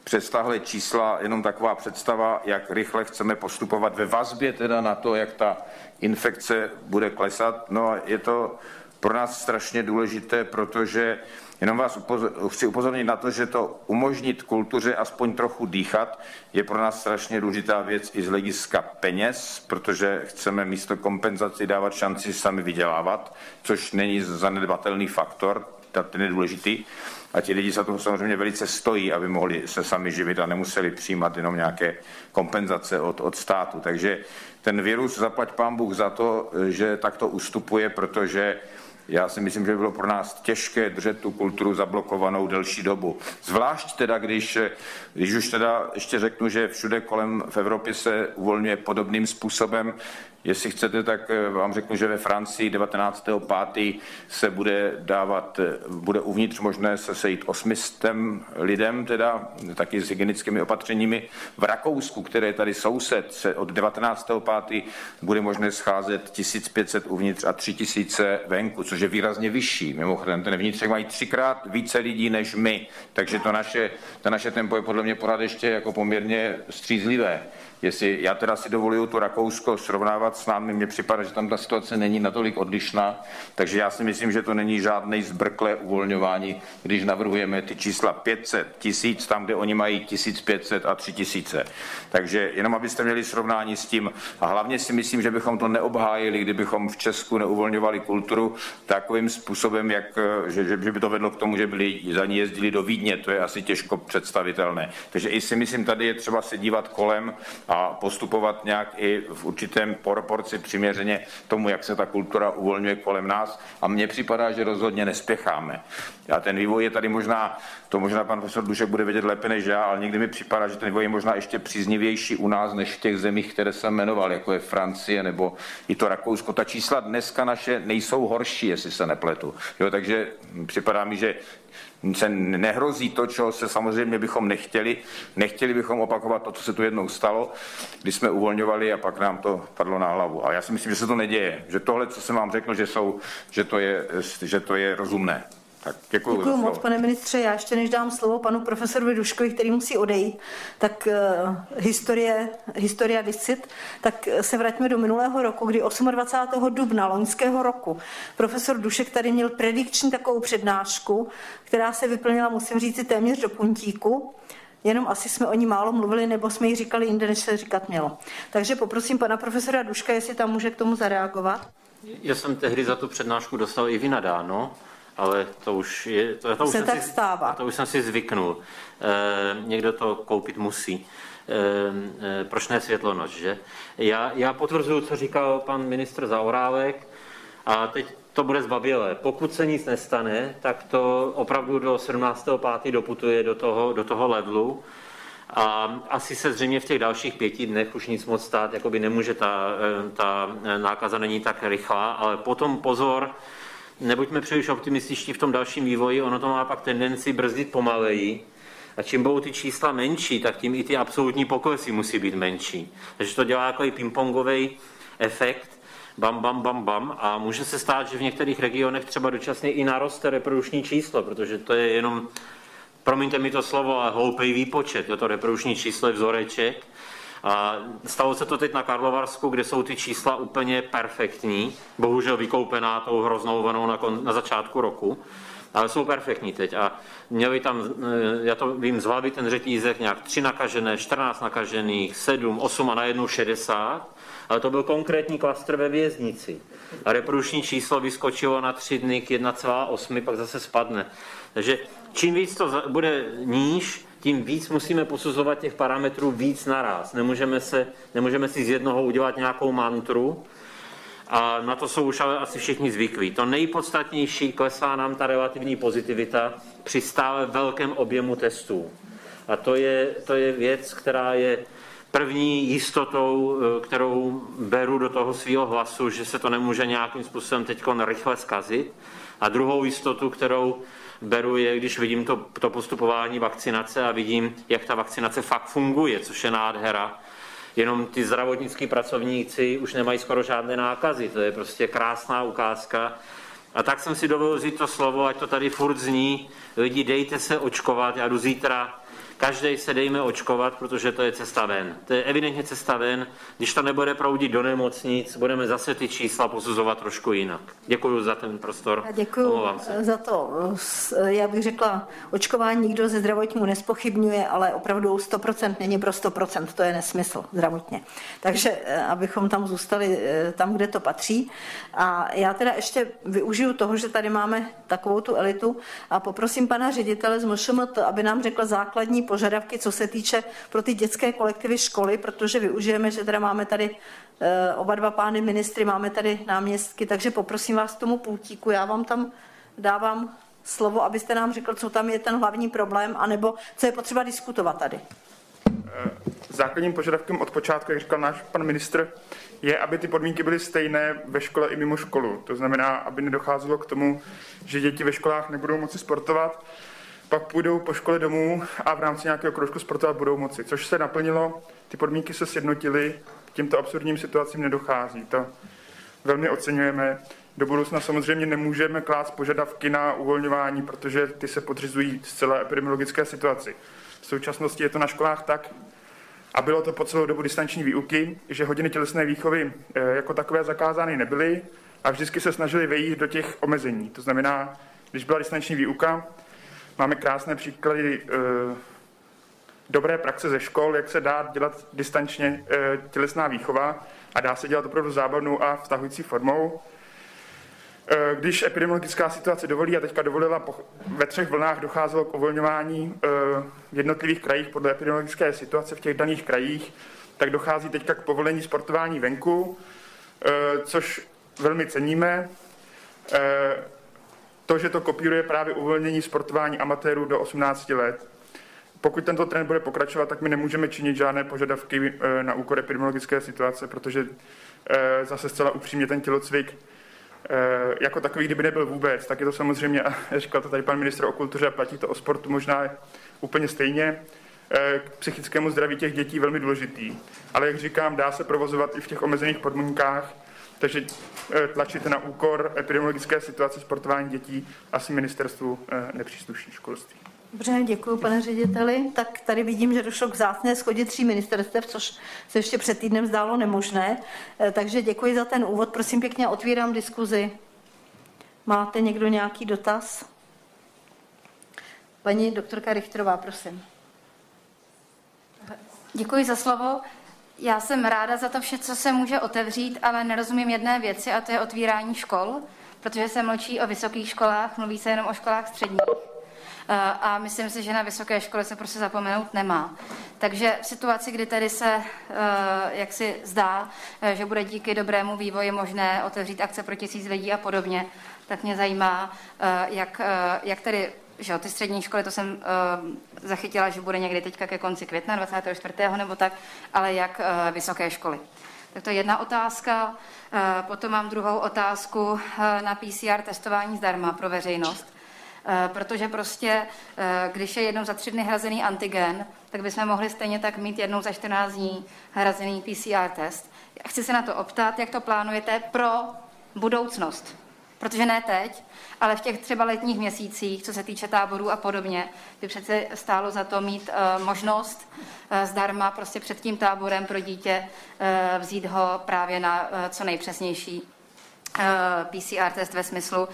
přes tahle čísla jenom taková představa, jak rychle chceme postupovat ve vazbě teda na to, jak ta infekce bude klesat. No a je to pro nás strašně důležité, protože Jenom vás upozor, chci upozornit na to, že to umožnit kultuře aspoň trochu dýchat je pro nás strašně důležitá věc i z hlediska peněz, protože chceme místo kompenzaci dávat šanci sami vydělávat, což není zanedbatelný faktor, ten je důležitý. A ti lidi za to samozřejmě velice stojí, aby mohli se sami živit a nemuseli přijímat jenom nějaké kompenzace od, od státu. Takže ten virus, zaplať pán Bůh za to, že takto ustupuje, protože já si myslím, že by bylo pro nás těžké držet tu kulturu zablokovanou delší dobu. Zvlášť teda, když, když už teda ještě řeknu, že všude kolem v Evropě se uvolňuje podobným způsobem, Jestli chcete, tak eh, vám řeknu, že ve Francii 19.5. se bude dávat, eh, bude uvnitř možné se sejít osmistem lidem, teda taky s hygienickými opatřeními. V Rakousku, které je tady soused, se od 19.5. bude možné scházet 1500 uvnitř a 3000 venku, což je výrazně vyšší. Mimochodem, ten vnitřek mají třikrát více lidí než my, takže to naše, to naše tempo je podle mě pořád ještě jako poměrně střízlivé. Jestli já teda si dovoluju to Rakousko srovnávat s námi, mně připadá, že tam ta situace není natolik odlišná, takže já si myslím, že to není žádné zbrklé uvolňování, když navrhujeme ty čísla 500, tisíc, tam, kde oni mají 1500 a 3000. Takže jenom abyste měli srovnání s tím. A hlavně si myslím, že bychom to neobhájili, kdybychom v Česku neuvolňovali kulturu takovým způsobem, jak, že, že by to vedlo k tomu, že byli za ní jezdili do Vídně. To je asi těžko představitelné. Takže i si myslím, tady je třeba se dívat kolem a postupovat nějak i v určitém proporci přiměřeně tomu, jak se ta kultura uvolňuje kolem nás. A mně připadá, že rozhodně nespěcháme. A ten vývoj je tady možná, to možná pan profesor Dušek bude vědět lépe než já, ale někdy mi připadá, že ten vývoj je možná ještě příznivější u nás, než v těch zemích, které jsem jmenoval, jako je Francie nebo i to Rakousko. Ta čísla dneska naše nejsou horší, jestli se nepletu. Jo, takže připadá mi, že se nehrozí to, co se samozřejmě bychom nechtěli. Nechtěli bychom opakovat to, co se tu jednou stalo, když jsme uvolňovali a pak nám to padlo na hlavu. Ale já si myslím, že se to neděje. Že tohle, co jsem vám řekl, že, jsou, že, to, je, že to je rozumné. Tak děkuji. Děkuji moc, pane ministře. Já ještě než dám slovo panu profesoru Duškovi, který musí odejít, tak uh, historie, historia dicit, tak se vraťme do minulého roku, kdy 28. dubna loňského roku profesor Dušek tady měl predikční takovou přednášku, která se vyplnila, musím říct, téměř do puntíku. Jenom asi jsme o ní málo mluvili, nebo jsme ji říkali jinde, než se říkat mělo. Takže poprosím pana profesora Duška, jestli tam může k tomu zareagovat. Já jsem tehdy za tu přednášku dostal i vynadáno, ale to už je... To, to už se tak si, stává. To už jsem si zvyknul. E, někdo to koupit musí. E, e, proč ne světlonoč, že? Já, já potvrzuju, co říkal pan ministr Zaorálek a teď to bude zbabělé. Pokud se nic nestane, tak to opravdu do 17.5. doputuje do toho, do toho levelu. A asi se zřejmě v těch dalších pěti dnech už nic moc stát, jako by nemůže ta, ta nákaza není tak rychlá, ale potom pozor, nebuďme příliš optimističtí v tom dalším vývoji, ono to má pak tendenci brzdit pomaleji. A čím budou ty čísla menší, tak tím i ty absolutní poklesy musí být menší. Takže to dělá jako pingpongový efekt, bam, bam, bam, bam a může se stát, že v některých regionech třeba dočasně i naroste reprodukční číslo, protože to je jenom, promiňte mi to slovo, ale hloupý výpočet, jo, to reprodukční číslo je vzoreček. Stalo se to teď na Karlovarsku, kde jsou ty čísla úplně perfektní, bohužel vykoupená tou hroznou vlnou na, na začátku roku, ale jsou perfektní teď. A měli tam, eh, já to vím z hlavy, ten řetízek nějak 3 nakažené, 14 nakažených, 7, 8 a najednou 60 ale to byl konkrétní klastr ve věznici. A reprodukční číslo vyskočilo na tři dny k 1,8, pak zase spadne. Takže čím víc to bude níž, tím víc musíme posuzovat těch parametrů víc naraz. Nemůžeme, se, nemůžeme si z jednoho udělat nějakou mantru, a na to jsou už ale asi všichni zvyklí. To nejpodstatnější, klesá nám ta relativní pozitivita při stále velkém objemu testů. A to je, to je věc, která je první jistotou, eh, kterou beru do toho svého hlasu, že se to nemůže nějakým způsobem teď rychle zkazit. A druhou jistotu, kterou beru, je, když vidím to, to postupování vakcinace a vidím, jak ta vakcinace fakt funguje, což je nádhera. Jenom ty zdravotnický pracovníci už nemají skoro žádné nákazy. To je prostě krásná ukázka. A tak jsem si dovolil vzít to slovo, ať to tady furt zní. Lidi, dejte se očkovat. Já jdu zítra Každý se dejme očkovat, protože to je cesta ven. To je evidentně cesta ven. Když to nebude proudit do nemocnic, budeme zase ty čísla posuzovat trošku jinak. Děkuji za ten prostor. Děkuji za to. Já bych řekla, očkování nikdo ze zdravotnímu nespochybňuje, ale opravdu 100% není pro 100%. To je nesmysl zdravotně. Takže eh, abychom tam zůstali eh, tam, kde to patří. A já teda ještě využiju toho, že tady máme takovou tu elitu a poprosím pana ředitele z MŠMT, aby nám řekl základní požadavky, co se týče pro ty dětské kolektivy školy, protože využijeme, že teda máme tady eh, oba dva pány ministry, máme tady náměstky, takže poprosím vás k tomu půtíku, já vám tam dávám slovo, abyste nám řekl, co tam je ten hlavní problém, anebo co je potřeba diskutovat tady. Eh, základním požadavkem od počátku, jak říkal náš pan ministr, je, aby ty podmínky byly stejné ve škole i mimo školu. To znamená, aby nedocházelo k tomu, že děti ve školách nebudou moci sportovat, pak půjdou po škole domů a v rámci nějakého kroužku sportovat budou moci, což se naplnilo, ty podmínky se sjednotily, k těmto absurdním situacím nedochází. To velmi oceňujeme. Do budoucna samozřejmě nemůžeme klást požadavky na uvolňování, protože ty se podřizují zcela epidemiologické situaci. V současnosti je to na školách tak, a bylo to po celou dobu distanční výuky, že hodiny tělesné výchovy eh, jako takové zakázány nebyly a vždycky se snažili vejít do těch omezení. To znamená, když byla distanční výuka, Máme krásné příklady eh, dobré praxe ze škol, jak se dá dělat distančně eh, tělesná výchova a dá se dělat opravdu zábavnou a vtahující formou. Eh, když epidemiologická situace dovolí a teďka dovolila, ve třech vlnách docházelo k uvolňování v jednotlivých krajích podle epidemiologické situace v těch daných krajích, tak dochází teďka k povolení sportování venku, což velmi ceníme. To, že to kopíruje právě uvolnění sportování amatérů do 18 let. Pokud tento trend bude pokračovat, tak my nemůžeme činit žádné požadavky eh, na úkor epidemiologické situace, protože eh, zase zcela upřímně ten tělocvik eh, jako takový, kdyby nebyl vůbec, tak je to samozřejmě, [LAUGHS] a říkal to tady pan ministr o kultuře a platí to o sportu možná úplně stejně, k psychickému zdraví těch dětí velmi důležitý. Ale jak říkám, dá se provozovat i v těch omezených podmínkách takže eh, tlačit na úkor epidemiologické situace sportování dětí asi ministerstvu eh, nepřísluší školství. Dobře, děkuji, pane řediteli. Tak tady vidím, že došlo k zásné schodě tří ministerstev, což se ještě před týdnem zdálo nemožné. Eh, takže děkuji za ten úvod. Prosím pěkně, otvírám diskuzi. Máte někdo nějaký dotaz? Paní doktorka Richterová, prosím. Děkuji za slovo. Já jsem ráda za to vše, co se může otevřít, ale nerozumím jedné věci a to je otvírání škol, protože se mlčí o vysokých školách, mluví se jenom o školách středních. Eh, a myslím si, že na vysoké škole se prostě zapomenout nemá. Takže v situaci, kdy tady se, eh, jak si zdá, eh, že bude díky dobrému vývoji možné otevřít akce pro tisíc lidí a podobně, tak mě zajímá, jak, jak tady že jo, ty střední školy, to jsem uh, zachytila, že bude někdy teďka ke konci května, 24. nebo tak, ale jak uh, vysoké školy. Tak to je jedna otázka. Eh, potom mám druhou otázku eh, na PCR testování zdarma pro veřejnost. Protože prostě, když je jednou za tři dny hrazený antigen, tak bychom mohli stejně tak mít jednou za 14 dní hrazený PCR test. Chci se na to optat, jak to plánujete pro budoucnost. Protože ne teď, ale v těch třeba letních měsících, co se týče táborů a podobně, by přece stálo za to mít uh, možnost uh, zdarma prostě před tím táborem pro dítě uh, vzít ho právě na uh, co nejpřesnější PCR test ve smyslu,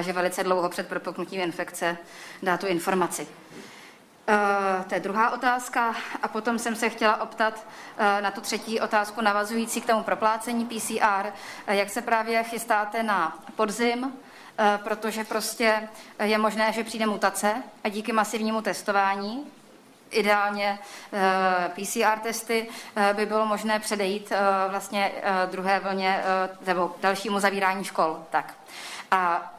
že velice dlouho před propuknutím infekce dá tu informaci. Uh, to je druhá otázka. A potom jsem se chtěla optat uh, na tu třetí otázku navazující k tomu proplácení PCR. Uh, jak se právě chystáte na podzim, protože prostě je možné, že přijde mutace a díky masivnímu testování ideálně PCR testy by bylo možné předejít vlastně druhé vlně nebo dalšímu zavírání škol. Tak. A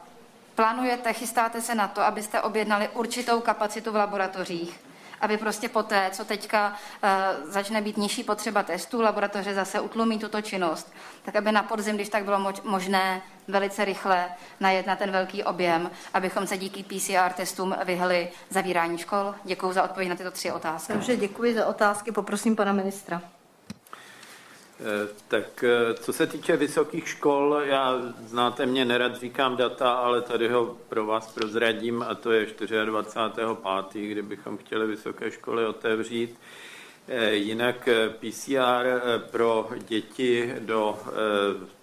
Plánujete, chystáte se na to, abyste objednali určitou kapacitu v laboratořích, aby prostě poté, co teďka uh, začne být nižší potřeba testů, laboratoře zase utlumí tuto činnost, tak aby na podzim, když tak bylo mož- možné velice rychle najet na ten velký objem, abychom se díky PCR testům vyhli zavírání škol. Děkuji za odpověď na tyto tři otázky. Takže děkuji za otázky, poprosím pana ministra. Eh, tak eh, co se týče vysokých škol, já znáte mě, nerad říkám data, ale tady ho pro vás prozradím a to je 24.5., kdybychom chtěli vysoké školy otevřít. Eh, jinak PCR pro děti do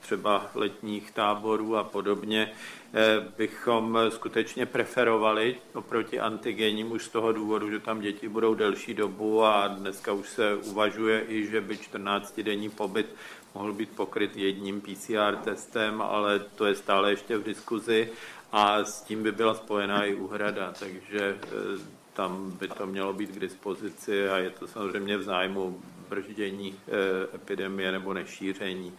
třeba letních táborů a podobně bychom skutečně preferovali oproti antigenním už z toho důvodu, že tam děti budou delší dobu a dneska už se uvažuje i, že by 14-denní pobyt mohl být pokryt jedním PCR testem, ale to je stále ještě v diskuzi a s tím by byla spojená i úhrada, takže eh, tam by to mělo být k dispozici a je to samozřejmě v zájmu brždění eh, epidemie nebo nešíření.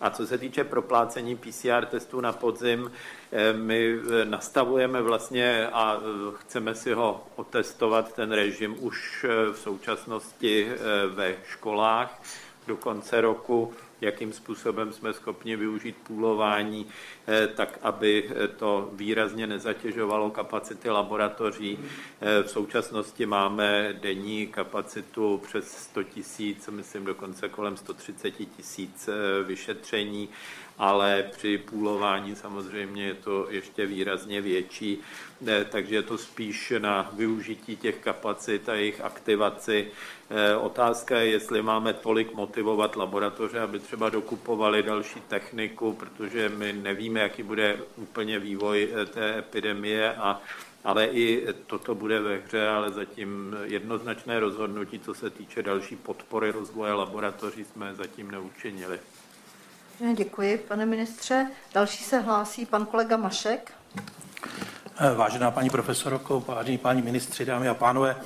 A co se týče proplácení PCR testů na podzim, eh, my eh, nastavujeme vlastně a eh, chceme si ho otestovat, ten režim už v současnosti ve školách do konce roku jakým způsobem jsme schopni využít půlování, eh, tak aby to výrazně nezatěžovalo kapacity laboratoří. Eh, v současnosti máme denní kapacitu přes 100 tisíc, myslím dokonce kolem 130 tisíc eh, vyšetření ale při půlování samozřejmě je to ještě výrazně větší, takže je to spíš na využití těch kapacit a jejich aktivaci. Eh, otázka je, jestli máme tolik motivovat laboratoře, aby třeba dokupovali další techniku, protože my nevíme, jaký bude úplně vývoj eh, té epidemie a ale i toto bude ve hře, ale zatím jednoznačné rozhodnutí, co se týče další podpory rozvoje laboratoří, jsme zatím neučinili. Děkuji, pane ministře. Další se hlásí pan kolega Mašek. Eh, vážená paní profesorko, vážení páni ministři, dámy a pánové,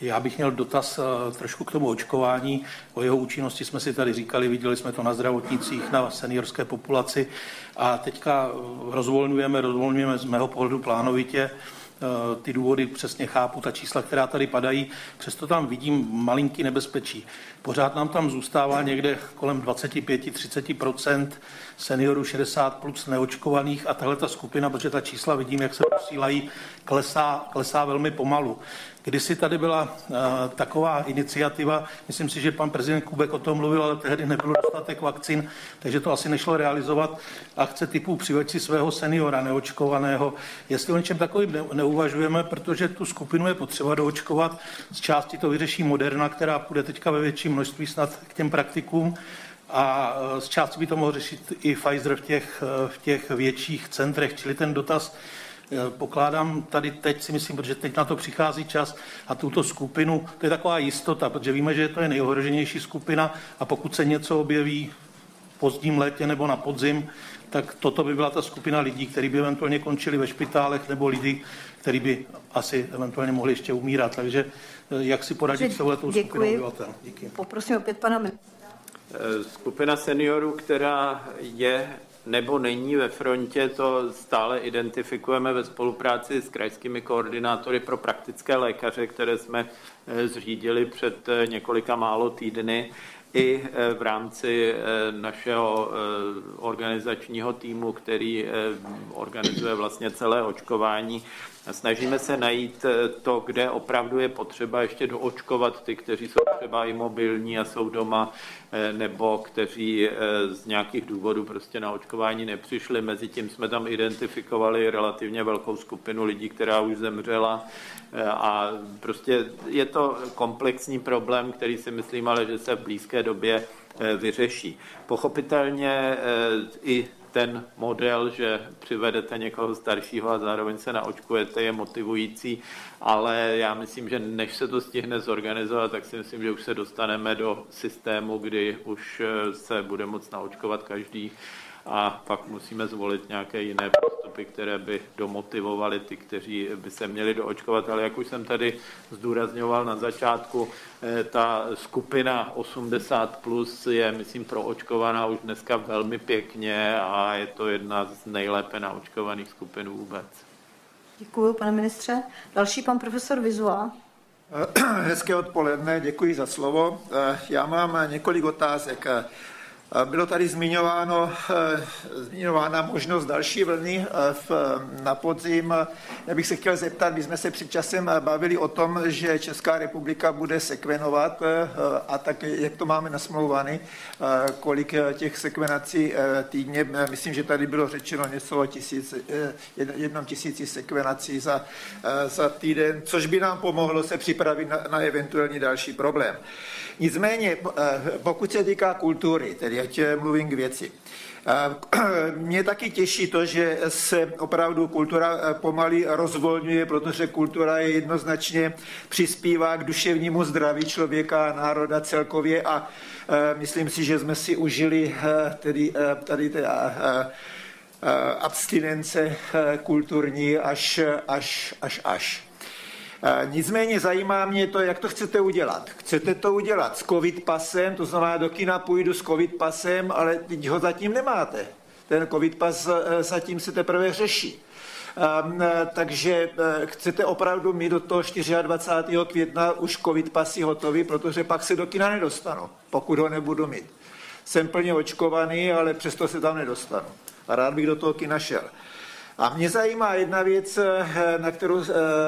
já bych měl dotaz eh, trošku k tomu očkování. O jeho účinnosti jsme si tady říkali, viděli jsme to na zdravotnicích, na seniorské populaci a teďka rozvolňujeme, rozvolňujeme z mého pohledu plánovitě Eh, ty důvody přesně chápu, ta čísla, která tady padají, přesto tam vidím malinký nebezpečí. Pořád nám tam zůstává někde kolem 25-30% seniorů 60 plus neočkovaných a tahle ta skupina, protože ta čísla vidím, jak se posílají, klesá, klesá velmi pomalu. Kdysi tady byla uh, taková iniciativa, myslím si, že pan prezident Kubek o tom mluvil, ale tehdy nebylo dostatek vakcín, takže to asi nešlo realizovat. Akce typu přiveď si svého seniora neočkovaného. Jestli o něčem takovým ne, neuvažujeme, protože tu skupinu je potřeba doočkovat, z části to vyřeší Moderna, která půjde teďka ve větším množství snad k těm praktikům, a e, z části by to mohl řešit i Pfizer v těch, e, v těch větších centrech, čili ten dotaz e, pokládám tady teď, si myslím, protože teď na to přichází čas a tuto skupinu, to je taková jistota, protože víme, že to je nejohroženější skupina a pokud se něco objeví v pozdním létě nebo na podzim, tak toto by byla ta skupina lidí, kteří by eventuálně končili ve špitálech nebo lidi, kteří by asi eventuálně mohli ještě umírat. Takže jak si poradit s touhletou skupinou obyvatel? Díky. Poprosím opět pana Eh, skupina seniorů, která je nebo není ve frontě, to stále identifikujeme ve spolupráci s krajskými koordinátory pro praktické lékaře, které jsme eh, zřídili před eh, několika málo týdny i v rámci našeho organizačního týmu, který organizuje vlastně celé očkování, Snažíme se najít eh, to, kde opravdu je potřeba ještě doočkovat ty, kteří jsou třeba imobilní a jsou doma, eh, nebo kteří eh, z nějakých důvodů prostě na očkování nepřišli. Mezitím jsme tam identifikovali relativně velkou skupinu lidí, která už zemřela a prostě je to komplexní problém, který si myslím ale, že se v blízké době vyřeší. Pochopitelně i ten model, že přivedete někoho staršího a zároveň se naočkujete, je motivující, ale já myslím, že než se to stihne zorganizovat, tak si myslím, že už se dostaneme do systému, kdy už se bude moct naočkovat každý a pak musíme zvolit nějaké jiné postupy, které by domotivovaly ty, kteří by se měli doočkovat. Ale jak už jsem tady zdůrazňoval na začátku, eh, ta skupina 80 plus je, myslím, proočkovaná už dneska velmi pěkně a je to jedna z nejlépe naočkovaných skupin vůbec. Děkuji, pane ministře. Další pan profesor Vizua. [CLEARS THROAT] Hezké odpoledne, děkuji za slovo. Eh, já mám několik otázek. Bylo tady zmiňováno, eh, zmiňována možnost další vlny eh, v, na podzim. Já bych se chtěl zeptat, my jsme se před časem bavili o tom, že Česká republika bude sekvenovat eh, a tak, jak to máme nasmlouvány, kolik těch sekvenací týdně. Myslím, že tady bylo řečeno něco o tisíc, jednom tisíci sekvenací za, za týden, což by nám pomohlo se připravit na, na eventuální další problém. Nicméně, pokud se týká kultury, tedy ať mluvím k věci. [CLEARS THROAT] Mě taky těší to, že se opravdu kultura eh, pomalý rozvolňuje, protože kultura je jednoznačně přispívá k duševnímu zdraví člověka a národa celkově a eh, myslím si, že jsme si užili eh, tedy, tady ty abstinence kulturní až, až, až, až. Nicméně zajímá mě to, jak to chcete udělat. Chcete to udělat s covid pasem, to znamená, do kina půjdu s covid pasem, ale teď ho zatím nemáte. Ten covid pas zatím se teprve řeší. Takže uh, chcete opravdu mít do toho 24. května už covid pasy hotový, protože pak se do kina nedostanu, pokud ho nebudu mít. Jsem plně očkovaný, ale přesto se tam nedostanu. A rád bych do toho kina šel. A mě zajímá jedna věc, eh, na kterou eh,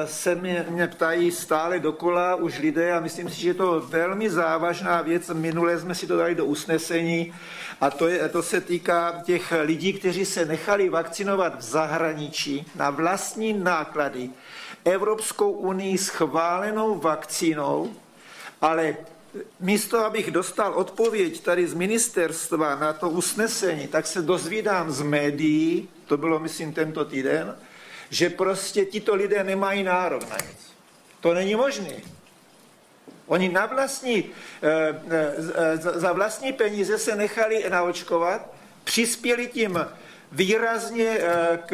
se mě, mě ptají stále dokola už lidé a myslím si, že je to velmi závažná věc. Minule jsme si to dali do usnesení a to, je, to se týká těch lidí, kteří se nechali vakcinovat v zahraničí na vlastní náklady Evropskou unii schválenou vakcínou, ale místo, abych dostal odpověď tady z ministerstva na to usnesení, tak se dozvídám z médií, to bylo myslím tento týden, že prostě tito lidé nemají nárok na nic. To není možné. Oni na vlastní, eh, eh, za vlastní peníze se nechali naočkovat, přispěli tím výrazně eh, k,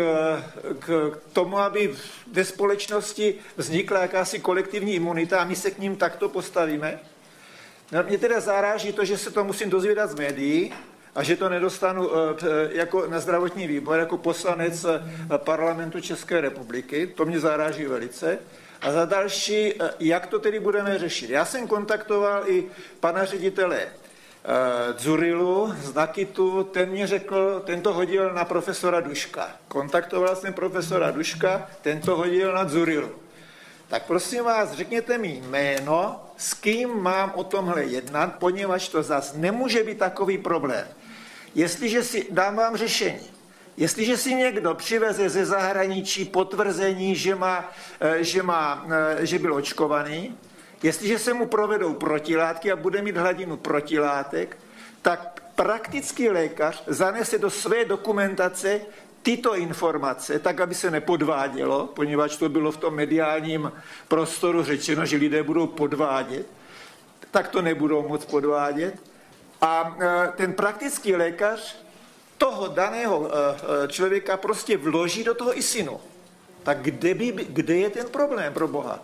k tomu, aby ve společnosti vznikla jakási kolektivní imunita a my se k ním takto postavíme. Mě teda zaráží to, že se to musím dozvědat z médií a že to nedostanu eh, jako na zdravotní výbor, jako poslanec eh, parlamentu České republiky. To mě zaráží velice. A za další, eh, jak to tedy budeme řešit? Já jsem kontaktoval i pana ředitele Dzurilu z Nakitu, ten mě řekl, ten to hodil na profesora Duška. Kontaktoval jsem profesora Duška, ten to hodil na Dzurilu tak prosím vás, řekněte mi jméno, s kým mám o tomhle jednat, poněvadž to zas nemůže být takový problém. Jestliže si, dám vám řešení, jestliže si někdo přiveze ze zahraničí potvrzení, že, má, eh, že, má, eh, že byl očkovaný, jestliže se mu provedou protilátky a bude mít hladinu protilátek, tak praktický lékař zanese do své dokumentace tyto informace, tak aby se nepodvádělo, poněvadž to bylo v tom mediálním prostoru řečeno, že lidé budou podvádět, tak to nebudou moc podvádět. A e, ten praktický lékař toho daného e, e, člověka prostě vloží do toho ISINu. Tak kde, by, kde je ten problém pro Boha?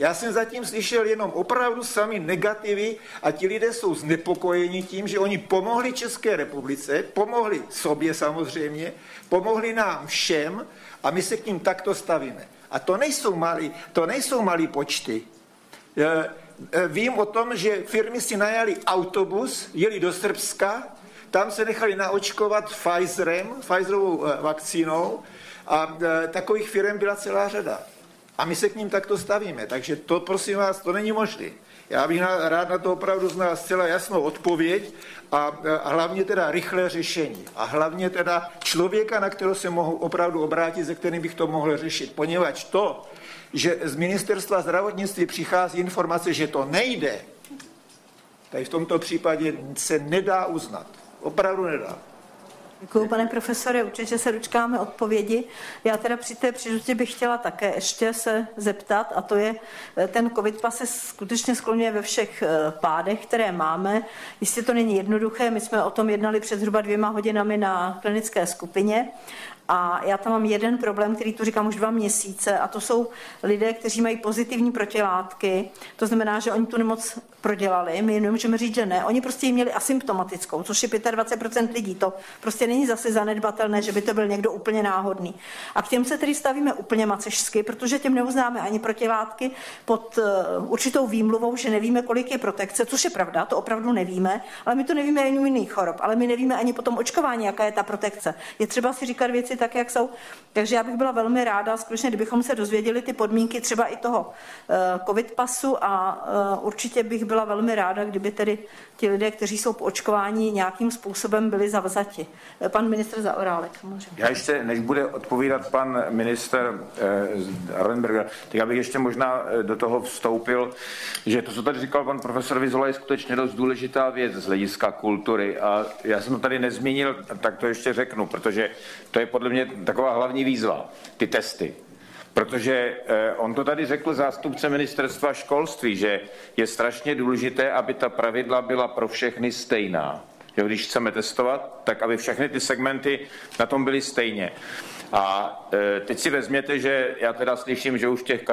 Já jsem zatím slyšel jenom opravdu sami negativy a ti lidé jsou znepokojeni tím, že oni pomohli České republice, pomohli sobě samozřejmě, pomohli nám všem a my se k ním takto stavíme. A to nejsou malí, to nejsou malí počty. eh, vím o tom, že firmy si najali autobus, jeli do Srbska, tam se nechali naočkovat Pfizerem, Pfizerovou eh, vakcínou a takových firm byla celá řada. A my se k ním takto stavíme. Takže to, prosím vás, to není možné. Já bych rád na to opravdu znal zcela jasnou odpověď a, a hlavně teda rychlé řešení. A hlavně teda člověka, na kterého se mohu opravdu obrátit, ze kterým bych to mohl řešit. Poněvadž to, že z ministerstva zdravotnictví přichází informace, že to nejde, tady v tomto případě se nedá uznat. Opravdu nedá. Děkuji, pane profesore, určitě se dočkáme odpovědi. Já teda při té příležitosti bych chtěla také ještě se zeptat, a to je, eh, ten covid pas se skutečně skloňuje ve všech eh, pádech, které máme. Jistě to není jednoduché, my jsme o tom jednali před zhruba dvěma hodinami na klinické skupině a já tam mám jeden problém, který tu říkám už dva měsíce, a to jsou lidé, kteří mají pozitivní protilátky. To znamená, že oni tu nemoc prodělali, my nemůžeme říct, že ne. Oni prostě ji měli asymptomatickou, což je 25% lidí. To prostě není zase zanedbatelné, že by to byl někdo úplně náhodný. A k těm se tedy stavíme úplně macešsky, protože těm neuznáme ani protilátky pod uh, určitou výmluvou, že nevíme, kolik je protekce, což je pravda, to opravdu nevíme, ale my to nevíme ani u jiných chorob, ale my nevíme ani po tom očkování, jaká je ta protekce. Je třeba si říkat věci tak, jak jsou. Takže já bych byla velmi ráda, skutečně, kdybychom se dozvěděli ty podmínky třeba i toho uh, covid pasu a uh, určitě bych byla velmi ráda, kdyby tedy ti lidé, kteří jsou po očkování, nějakým způsobem byli zavzati. Pan ministr Zaorálek. Můžeme. Já ještě, než bude odpovídat pan minister eh, Arlenberger, tak já bych ještě možná eh, do toho vstoupil, že to, co tady říkal pan profesor Vizola, je skutečně dost důležitá věc z hlediska kultury. A já jsem to tady nezmínil, tak to ještě řeknu, protože to je podle mě taková hlavní výzva, ty testy. Protože eh, on to tady řekl zástupce ministerstva školství, že je strašně důležité, aby ta pravidla byla pro všechny stejná. Jo, když chceme testovat, tak aby všechny ty segmenty na tom byly stejně. A e, teď si vezměte, že já teda slyším, že už těch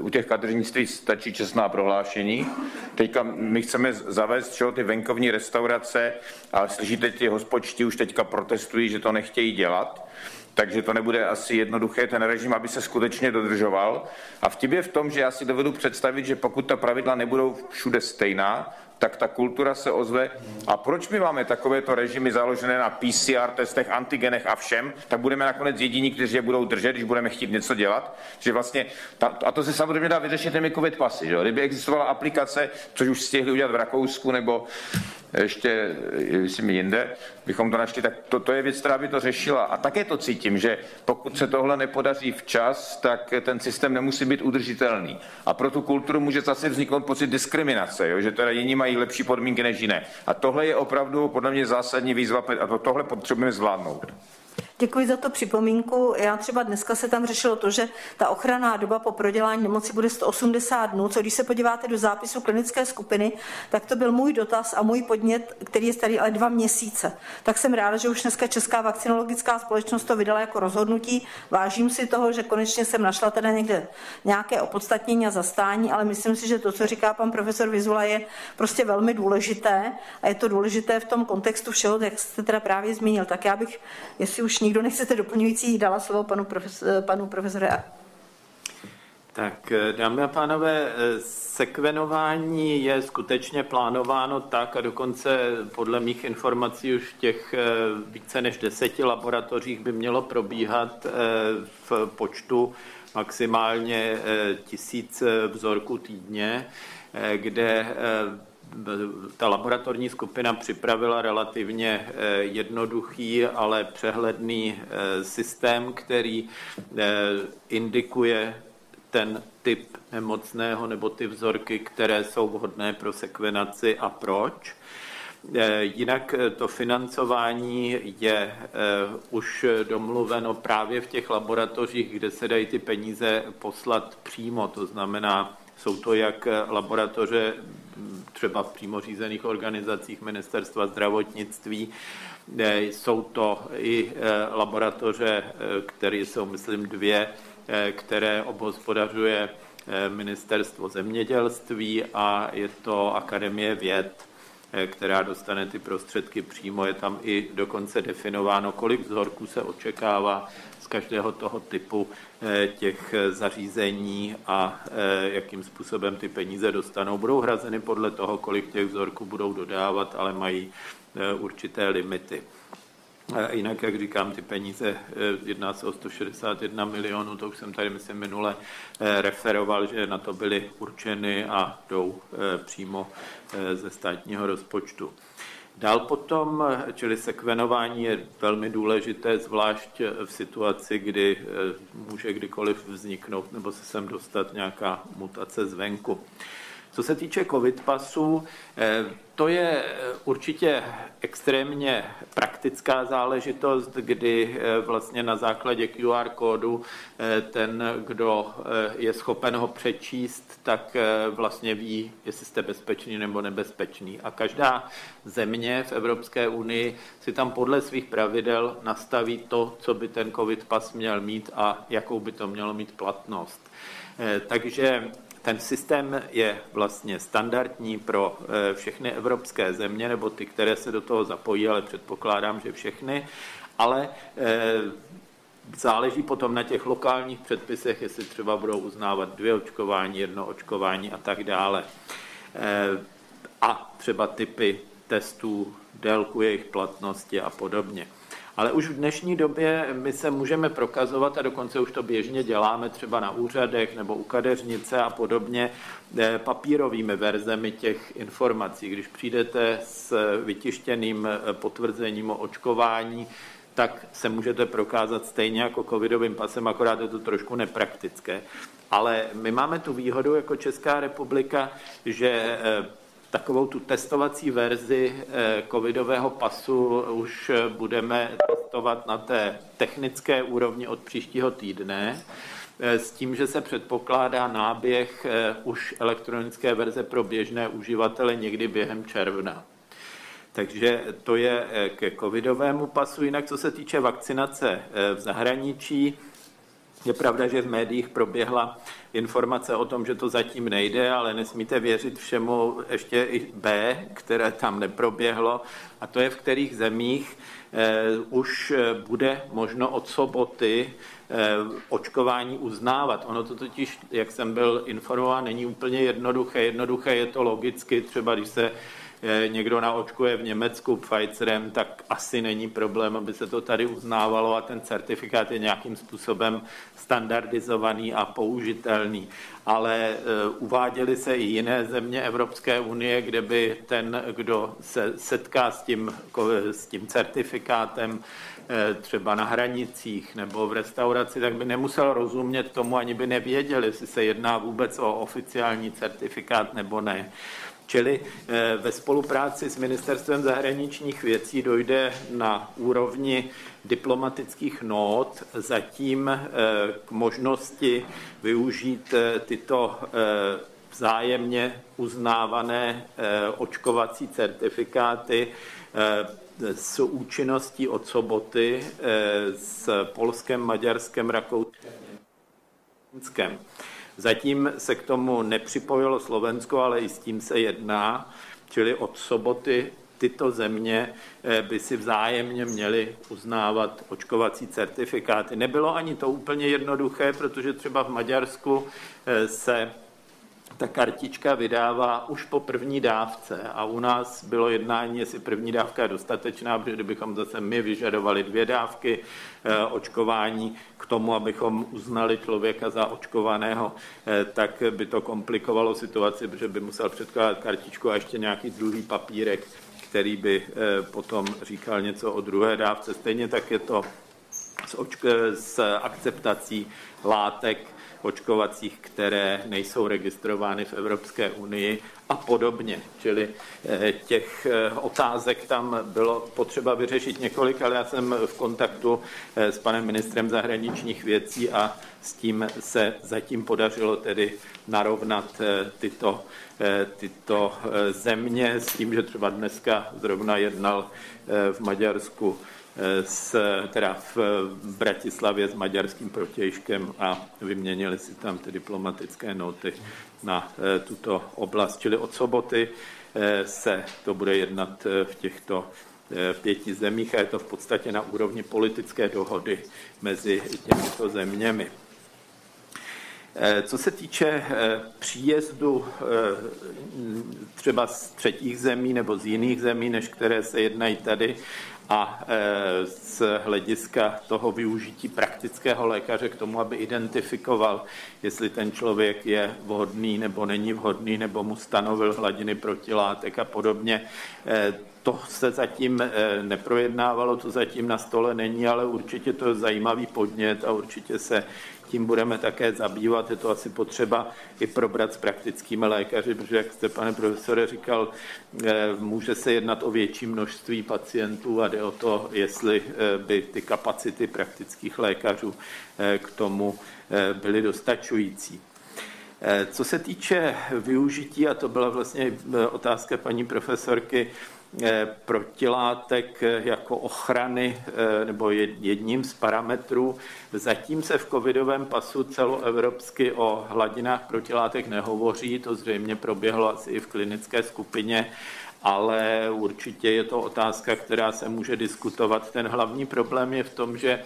u těch kadeřnictví stačí čestná prohlášení. Teďka my chceme zavést čo, ty venkovní restaurace, ale slyšíte, ti hospočti už teďka protestují, že to nechtějí dělat takže to nebude asi jednoduché ten režim, aby se skutečně dodržoval. A vtip je v tom, že já si dovedu představit, že pokud ta pravidla nebudou všude stejná, tak ta kultura se ozve. A proč my máme takovéto režimy založené na PCR testech, antigenech a všem, tak budeme nakonec jediní, kteří je budou držet, když budeme chtít něco dělat. Že vlastně, ta, a to se samozřejmě dá vyřešit těmi covid pasy. Že? Kdyby existovala aplikace, což už stihli udělat v Rakousku nebo ještě, myslím, jinde, bychom to našli, tak to, to je věc, která by to řešila. A také to cítím, že pokud se tohle nepodaří včas, tak ten systém nemusí být udržitelný. A pro tu kulturu může zase vzniknout pocit diskriminace, jo? že teda jiní mají lepší podmínky než jiné. A tohle je opravdu podle mě zásadní výzva a to, tohle potřebujeme zvládnout. Děkuji za to připomínku. Já třeba dneska se tam řešilo to, že ta ochranná doba po prodělání nemoci bude 180 dnů, co když se podíváte do zápisu klinické skupiny, tak to byl můj dotaz a můj podnět, který je starý ale dva měsíce. Tak jsem ráda, že už dneska Česká vakcinologická společnost to vydala jako rozhodnutí. Vážím si toho, že konečně jsem našla teda někde nějaké opodstatnění a zastání, ale myslím si, že to, co říká pan profesor Vizula, je prostě velmi důležité a je to důležité v tom kontextu všeho, jak jste teda právě zmínil. Tak já bych, jestli už nikdo nechcete doplňující, dala slovo panu, profesor, panu profesore. Tak, dámy a pánové, sekvenování je skutečně plánováno tak a dokonce podle mých informací už v těch eh, více než deseti laboratořích by mělo probíhat eh, v počtu maximálně eh, tisíc vzorků týdně, kde ta laboratorní skupina připravila relativně eh, jednoduchý, ale přehledný eh, systém, který eh, indikuje ten typ nemocného nebo ty vzorky, které jsou vhodné pro sekvenaci a proč. Jinak to financování je už domluveno právě v těch laboratořích, kde se dají ty peníze poslat přímo. To znamená, jsou to jak laboratoře třeba v přímo řízených organizacích ministerstva zdravotnictví. Eh, jsou to i eh, laboratoře, eh, které jsou, myslím, dvě, které obhospodařuje ministerstvo zemědělství a je to Akademie věd. která dostane ty prostředky přímo. Je tam i dokonce definováno, kolik vzorků se očekává každého toho typu těch zařízení a jakým způsobem ty peníze dostanou. Budou hrazeny podle toho, kolik těch vzorků budou dodávat, ale mají určité limity. Jinak, jak říkám, ty peníze, eh, jedná se o 161 milionů, to už jsem tady, myslím, minule eh, referoval, že na to byly určeny a jdou eh, přímo ze státního rozpočtu. Dál potom, čili sekvenování je velmi důležité, zvlášť v situaci, kdy může kdykoliv vzniknout nebo se sem dostat nějaká mutace zvenku. Co se týče covid pasů, eh, to je eh, určitě extrémně praktická záležitost, kdy eh, vlastně na základě QR kódu ten, kdo je schopen ho přečíst, tak vlastně ví, jestli jste bezpečný nebo nebezpečný. A každá země v Evropské unii si tam podle svých pravidel nastaví to, co by ten covid pas měl mít a jakou by to mělo mít platnost. Takže ten systém je vlastně standardní pro eh, všechny evropské země, nebo ty, které se do toho zapojí, ale předpokládám, že všechny, ale eh, záleží potom na těch lokálních předpisech, jestli třeba budou uznávat dvě očkování, jedno očkování a tak dále. Eh, a třeba typy testů, délku jejich platnosti a podobně. Ale už v dnešní době my se můžeme prokazovat a dokonce už to běžně děláme třeba na úřadech nebo u kadeřnice a podobně eh, papírovými verzemi těch informací. Když přijdete s vytištěným eh, potvrzením o očkování, tak se můžete prokázat stejně jako covidovým pasem, akorát je to trošku nepraktické. Ale my máme tu výhodu jako Česká republika, že eh, takovou tu testovací verzi eh, covidového pasu už eh, budeme testovat na té technické úrovni od příštího týdne eh, s tím, že se předpokládá náběh už elektronické verze pro běžné uživatele někdy během června. Takže to je ke covidovému pasu. Jinak, co se týče vakcinace v zahraničí, je pravda, že v médiích proběhla informace o tom, že to zatím nejde, ale nesmíte věřit všemu ještě i B, které tam neproběhlo, a to je v kterých zemích eh, už eh, bude možno od soboty eh, očkování uznávat. Ono to totiž, jak jsem byl informován, není úplně jednoduché. Jednoduché je to logicky, třeba když se někdo naočkuje v Německu Pfizerem, tak asi není problém, aby se to tady uznávalo a ten certifikát je nějakým způsobem standardizovaný a použitelný. Ale e, uváděly se i jiné země Evropské unie, kde by ten, kdo se setká s tím, s tím certifikátem, e, třeba na hranicích nebo v restauraci, tak by nemusel rozumět tomu, ani by nevěděl, jestli se jedná vůbec o oficiální certifikát nebo ne. Čili eh, ve spolupráci s Ministerstvem zahraničních věcí dojde na úrovni diplomatických nót zatím eh, k možnosti využít eh, tyto vzájemně uznávané očkovací certifikáty s účinností od soboty s Polskem, Maďarskem, Rakouskem. Zatím se k tomu nepřipojilo Slovensko, ale i s tím se jedná, čili od soboty tyto země eh, by si vzájemně měly uznávat očkovací certifikáty. Nebylo ani to úplně jednoduché, protože třeba v Maďarsku eh, se ta kartička vydává už po první dávce a u nás bylo jednání, jestli první dávka je dostatečná, protože kdybychom zase my vyžadovali dvě dávky eh, očkování k tomu, abychom uznali člověka za očkovaného, eh, tak by to komplikovalo situaci, protože by musel předkládat kartičku a ještě nějaký druhý papírek, který by eh, potom říkal něco o druhé dávce. Stejně tak je to s, s akceptací látek očkovacích, které nejsou registrovány v Evropské unii a podobně. Čili eh, těch eh, otázek tam bylo potřeba vyřešit několik, ale já jsem v kontaktu eh, s panem ministrem zahraničních věcí a s tím se zatím podařilo tedy narovnat tyto, tyto země s tím, že třeba dneska zrovna jednal v Maďarsku s, teda v Bratislavě s maďarským protějškem a vyměnili si tam ty diplomatické noty na tuto oblast. Čili od soboty se to bude jednat v těchto pěti zemích a je to v podstatě na úrovni politické dohody mezi těmito zeměmi. Co se týče příjezdu třeba z třetích zemí nebo z jiných zemí, než které se jednají tady, a z hlediska toho využití praktického lékaře k tomu, aby identifikoval, jestli ten člověk je vhodný nebo není vhodný, nebo mu stanovil hladiny protilátek a podobně. To se zatím neprojednávalo, to zatím na stole není, ale určitě to je zajímavý podnět a určitě se tím budeme také zabývat. Je to asi potřeba i probrat s praktickými lékaři, protože, jak jste, pane profesore, říkal, může se jednat o větší množství pacientů a jde o to, jestli by ty kapacity praktických lékařů k tomu byly dostačující. Co se týče využití, a to byla vlastně otázka paní profesorky, protilátek jako ochrany nebo jedním z parametrů. Zatím se v covidovém pasu celoevropsky o hladinách protilátek nehovoří, to zřejmě proběhlo asi i v klinické skupině, ale určitě je to otázka, která se může diskutovat. Ten hlavní problém je v tom, že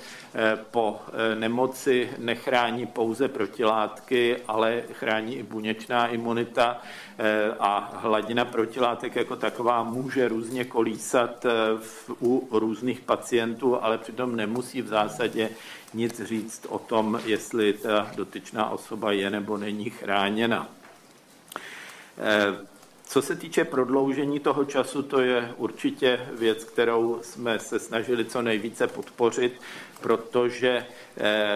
po nemoci nechrání pouze protilátky, ale chrání i buněčná imunita a hladina protilátek jako taková může různě kolísat u různých pacientů, ale přitom nemusí v zásadě nic říct o tom, jestli ta dotyčná osoba je nebo není chráněna. Co se týče prodloužení toho času, to je určitě věc, kterou jsme se snažili co nejvíce podpořit, protože,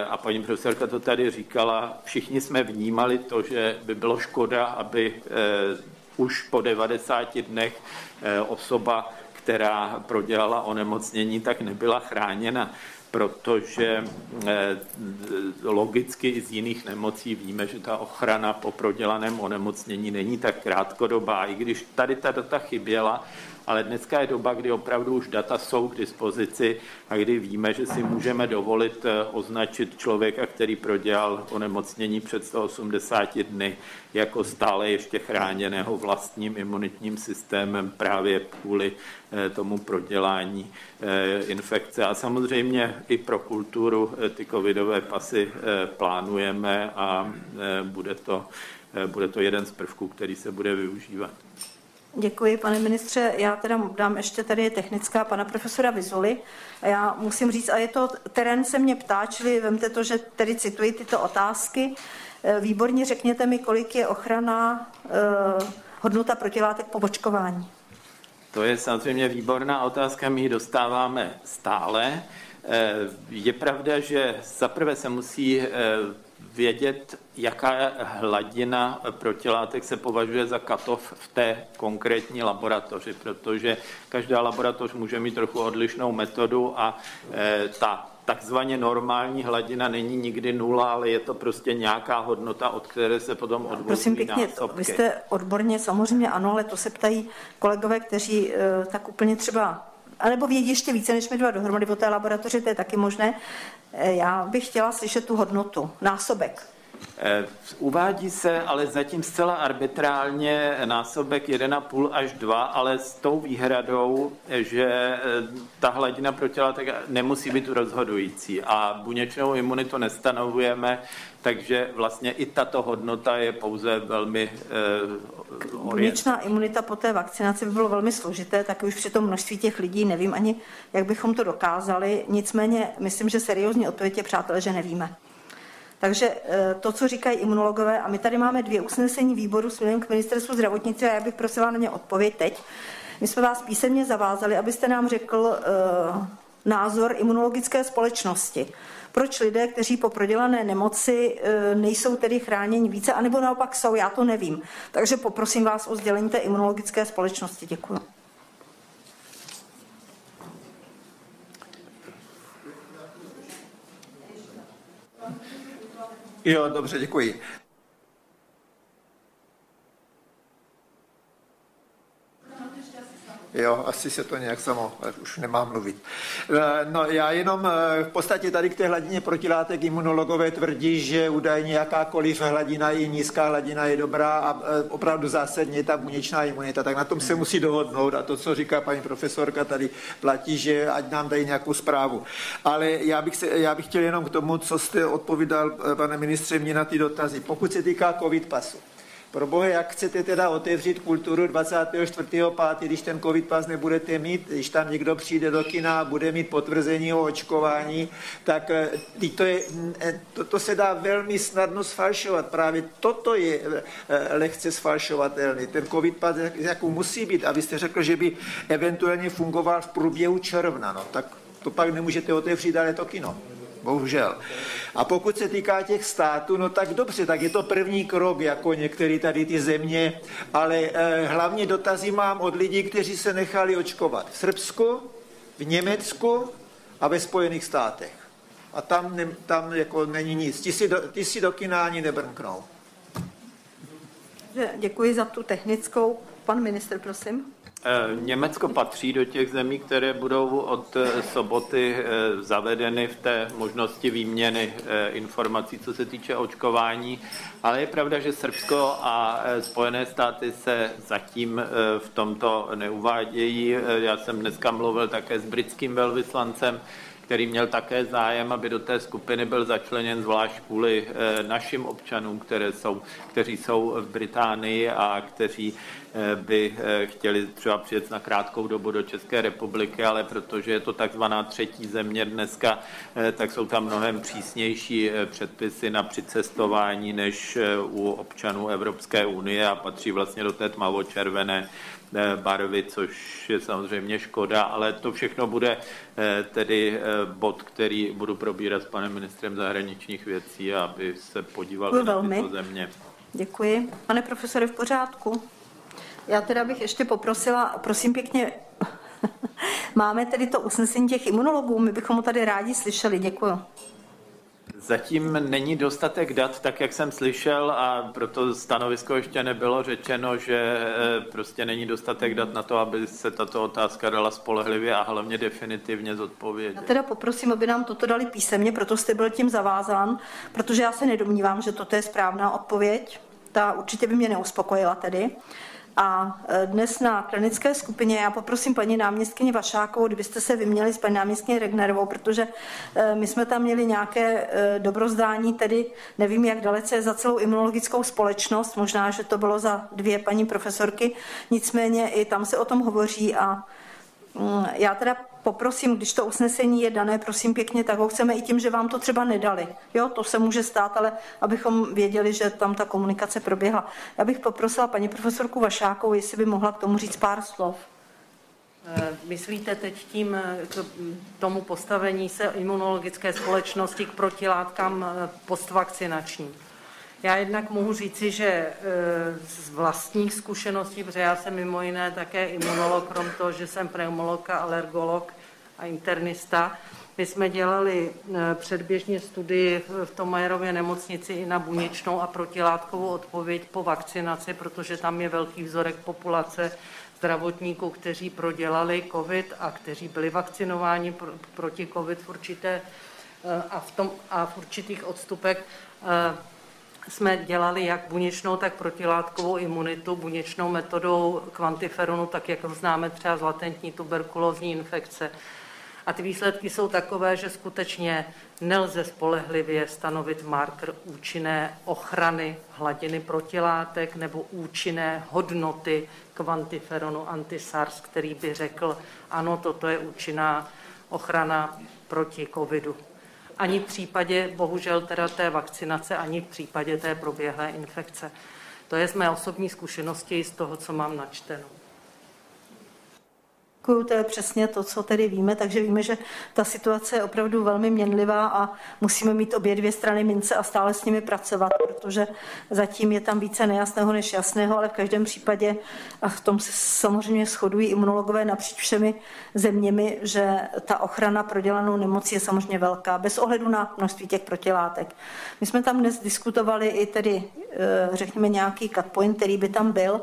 a paní profesorka to tady říkala, všichni jsme vnímali to, že by bylo škoda, aby už po 90 dnech osoba, která prodělala onemocnění, tak nebyla chráněna protože logicky i z jiných nemocí víme, že ta ochrana po prodělaném onemocnění není tak krátkodobá. I když tady ta data chyběla, ale dneska je doba, kdy opravdu už data jsou k dispozici a kdy víme, že si můžeme dovolit označit člověka, který prodělal onemocnění před 180 dny, jako stále ještě chráněného vlastním imunitním systémem právě kvůli tomu prodělání infekce. A samozřejmě i pro kulturu ty covidové pasy plánujeme a bude to, bude to jeden z prvků, který se bude využívat. Děkuji, pane ministře. Já teda dám ještě tady technická pana profesora Vizuly. Já musím říct, a je to, terén se mě ptá, čili vemte to, že tedy cituji tyto otázky. Výborně řekněte mi, kolik je ochrana eh, hodnota protilátek po očkování. To je samozřejmě výborná otázka, my ji dostáváme stále. Je pravda, že zaprvé se musí vědět, jaká hladina protilátek se považuje za katov v té konkrétní laboratoři, protože každá laboratoř může mít trochu odlišnou metodu a ta takzvaně normální hladina není nikdy nula, ale je to prostě nějaká hodnota, od které se potom odvozují Prosím pěkně, násobky. vy jste odborně samozřejmě ano, ale to se ptají kolegové, kteří tak úplně třeba anebo vědí ještě více, než my dva dohromady o té laboratoři, to je taky možné. Já bych chtěla slyšet tu hodnotu, násobek. Uvádí se ale zatím zcela arbitrálně násobek 1,5 až 2, ale s tou výhradou, že ta hladina protilátek nemusí být rozhodující a buněčnou imunitu nestanovujeme, takže vlastně i tato hodnota je pouze velmi eh, Buněčná imunita po té vakcinaci by bylo velmi složité, tak už při tom množství těch lidí nevím ani, jak bychom to dokázali. Nicméně myslím, že seriózní odpověď je, přátelé, že nevíme. Takže to, co říkají imunologové, a my tady máme dvě usnesení výboru směrem k ministerstvu zdravotnictví a já bych prosila na ně odpověď teď. My jsme vás písemně zavázali, abyste nám řekl uh, názor imunologické společnosti. Proč lidé, kteří po prodělané nemoci uh, nejsou tedy chráněni více, anebo naopak jsou, já to nevím. Takže poprosím vás o sdělení té imunologické společnosti. Děkuji. Jo, dobře, děkuji. Jo, asi se to nějak samo, už nemám mluvit. Eh, no já jenom eh, v podstatě tady k té hladině protilátek imunologové tvrdí, že údajně jakákoliv hladina i nízká hladina je dobrá a eh, opravdu zásadně ta buněčná imunita, tak na tom se musí dohodnout a to, co říká paní profesorka, tady platí, že ať nám dají nějakou zprávu. Ale já bych, se, já bych chtěl jenom k tomu, co jste odpovídal, pane ministře, mě na ty dotazy. Pokud se týká covid pasu, pro boha, jak chcete teda otevřít kulturu 24.5., když ten covid pas nebudete mít, když tam někdo přijde do kina a bude mít potvrzení o očkování, tak eh, to, je, eh, to, to se dá velmi snadno sfalšovat. Právě toto je eh, lehce sfalšovatelný. Ten covid pas jakou musí být. A jste řekl, že by eventuálně fungoval v průběhu června. No, tak to pak nemůžete otevřít, ale to kino bohužel. A pokud se týká těch států, no tak dobře, tak je to první krok, jako některé tady ty země, ale eh, hlavně dotazy mám od lidí, kteří se nechali očkovat v Srbsku, v Německu a ve Spojených státech. A tam, ne, tam jako není nic. Ty si do, ty si do kina ani nebrnknou. Děkuji za tu technickou. Pan minister, prosím. Eh, Německo patří do těch zemí, které budou od eh, soboty eh, zavedeny v té možnosti výměny informací, co se týče očkování, ale je pravda, že Srbsko a Spojené státy se zatím v tomto neuvádějí. Já jsem dneska mluvil také s britským velvyslancem, který měl také zájem, aby do té skupiny byl začleněn zvlášť kvůli našim občanům, které jsou, kteří jsou v Británii a kteří by eh, chtěli třeba přijet na krátkou dobu do České republiky, ale protože je to takzvaná třetí země dneska, eh, tak jsou tam mnohem přísnější předpisy na přicestování než u občanů Evropské unie a patří vlastně do té tmavočervené barvy, což je samozřejmě škoda, ale to všechno bude tedy bod, který budu probírat s panem ministrem zahraničních věcí, aby se podíval na tyto země. Děkuji. Pane profesore, v pořádku? Já teda bych ještě poprosila, prosím pěkně, [LAUGHS] máme tedy to usnesení těch imunologů, my bychom ho tady rádi slyšeli, děkuji. Zatím není dostatek dat, tak jak jsem slyšel, a proto stanovisko ještě nebylo řečeno, že eh, prostě není dostatek dat na to, aby se tato otázka dala spolehlivě a hlavně definitivně zodpovědět. Já teda poprosím, aby nám toto dali písemně, proto jste byl tím zavázán, protože já se nedomnívám, že toto je správná odpověď. Ta určitě by mě neuspokojila tedy. A e, dnes na klinické skupině já poprosím paní náměstkyni Vašákovou, kdybyste se vyměli s paní náměstkyní Regnerovou, protože e, my jsme tam měli nějaké e, dobrozdání, tedy nevím, jak dalece za celou imunologickou společnost, možná, že to bylo za dvě paní profesorky, nicméně i tam se o tom hovoří a mm, já teda poprosím, když to usnesení je dané, prosím pěkně, tak ho chceme i tím, že vám to třeba nedali. Jo, to se může stát, ale abychom věděli, že tam ta komunikace proběhla. Já bych poprosila paní profesorku Vašákovou, jestli by mohla k tomu říct pár slov. Eh, myslíte teď tím eh, k tomu postavení se imunologické společnosti k protilátkám eh, postvakcinačním? Já jednak mohu říci, že z vlastních zkušeností, protože já jsem mimo jiné také imunolog, krom toho, že jsem pneumolog alergolog, a internista. My jsme dělali eh, předběžně studii v Tomajerově nemocnici i na buněčnou a protilátkovou odpověď po vakcinaci, protože tam je velký vzorek populace zdravotníků, kteří prodělali COVID a kteří byli vakcinováni proti COVID v určité eh, a v, tom, a v určitých odstupech jsme dělali jak buněčnou, tak protilátkovou imunitu, buněčnou metodou kvantiferonu, tak jak známe třeba z latentní tuberkulózní infekce. A ty výsledky jsou takové, že skutečně nelze spolehlivě stanovit marker účinné ochrany hladiny protilátek nebo účinné hodnoty kvantiferonu antisars, který by řekl, ano, toto je účinná ochrana proti covidu. Ani v případě, bohužel teda té vakcinace, ani v případě té proběhlé infekce. To je z mé osobní zkušenosti z toho, co mám načteno. Děkuju, to je přesně to, co tedy víme, takže víme, že ta situace je opravdu velmi měnlivá a musíme mít obě dvě strany mince a stále s nimi pracovat, protože zatím je tam více nejasného než jasného, ale v každém případě, a v tom se samozřejmě shodují imunologové napříč všemi zeměmi, že ta ochrana pro dělanou nemocí je samozřejmě velká, bez ohledu na množství těch protilátek. My jsme tam dnes diskutovali i tedy řekněme, nějaký cut point, který by tam byl,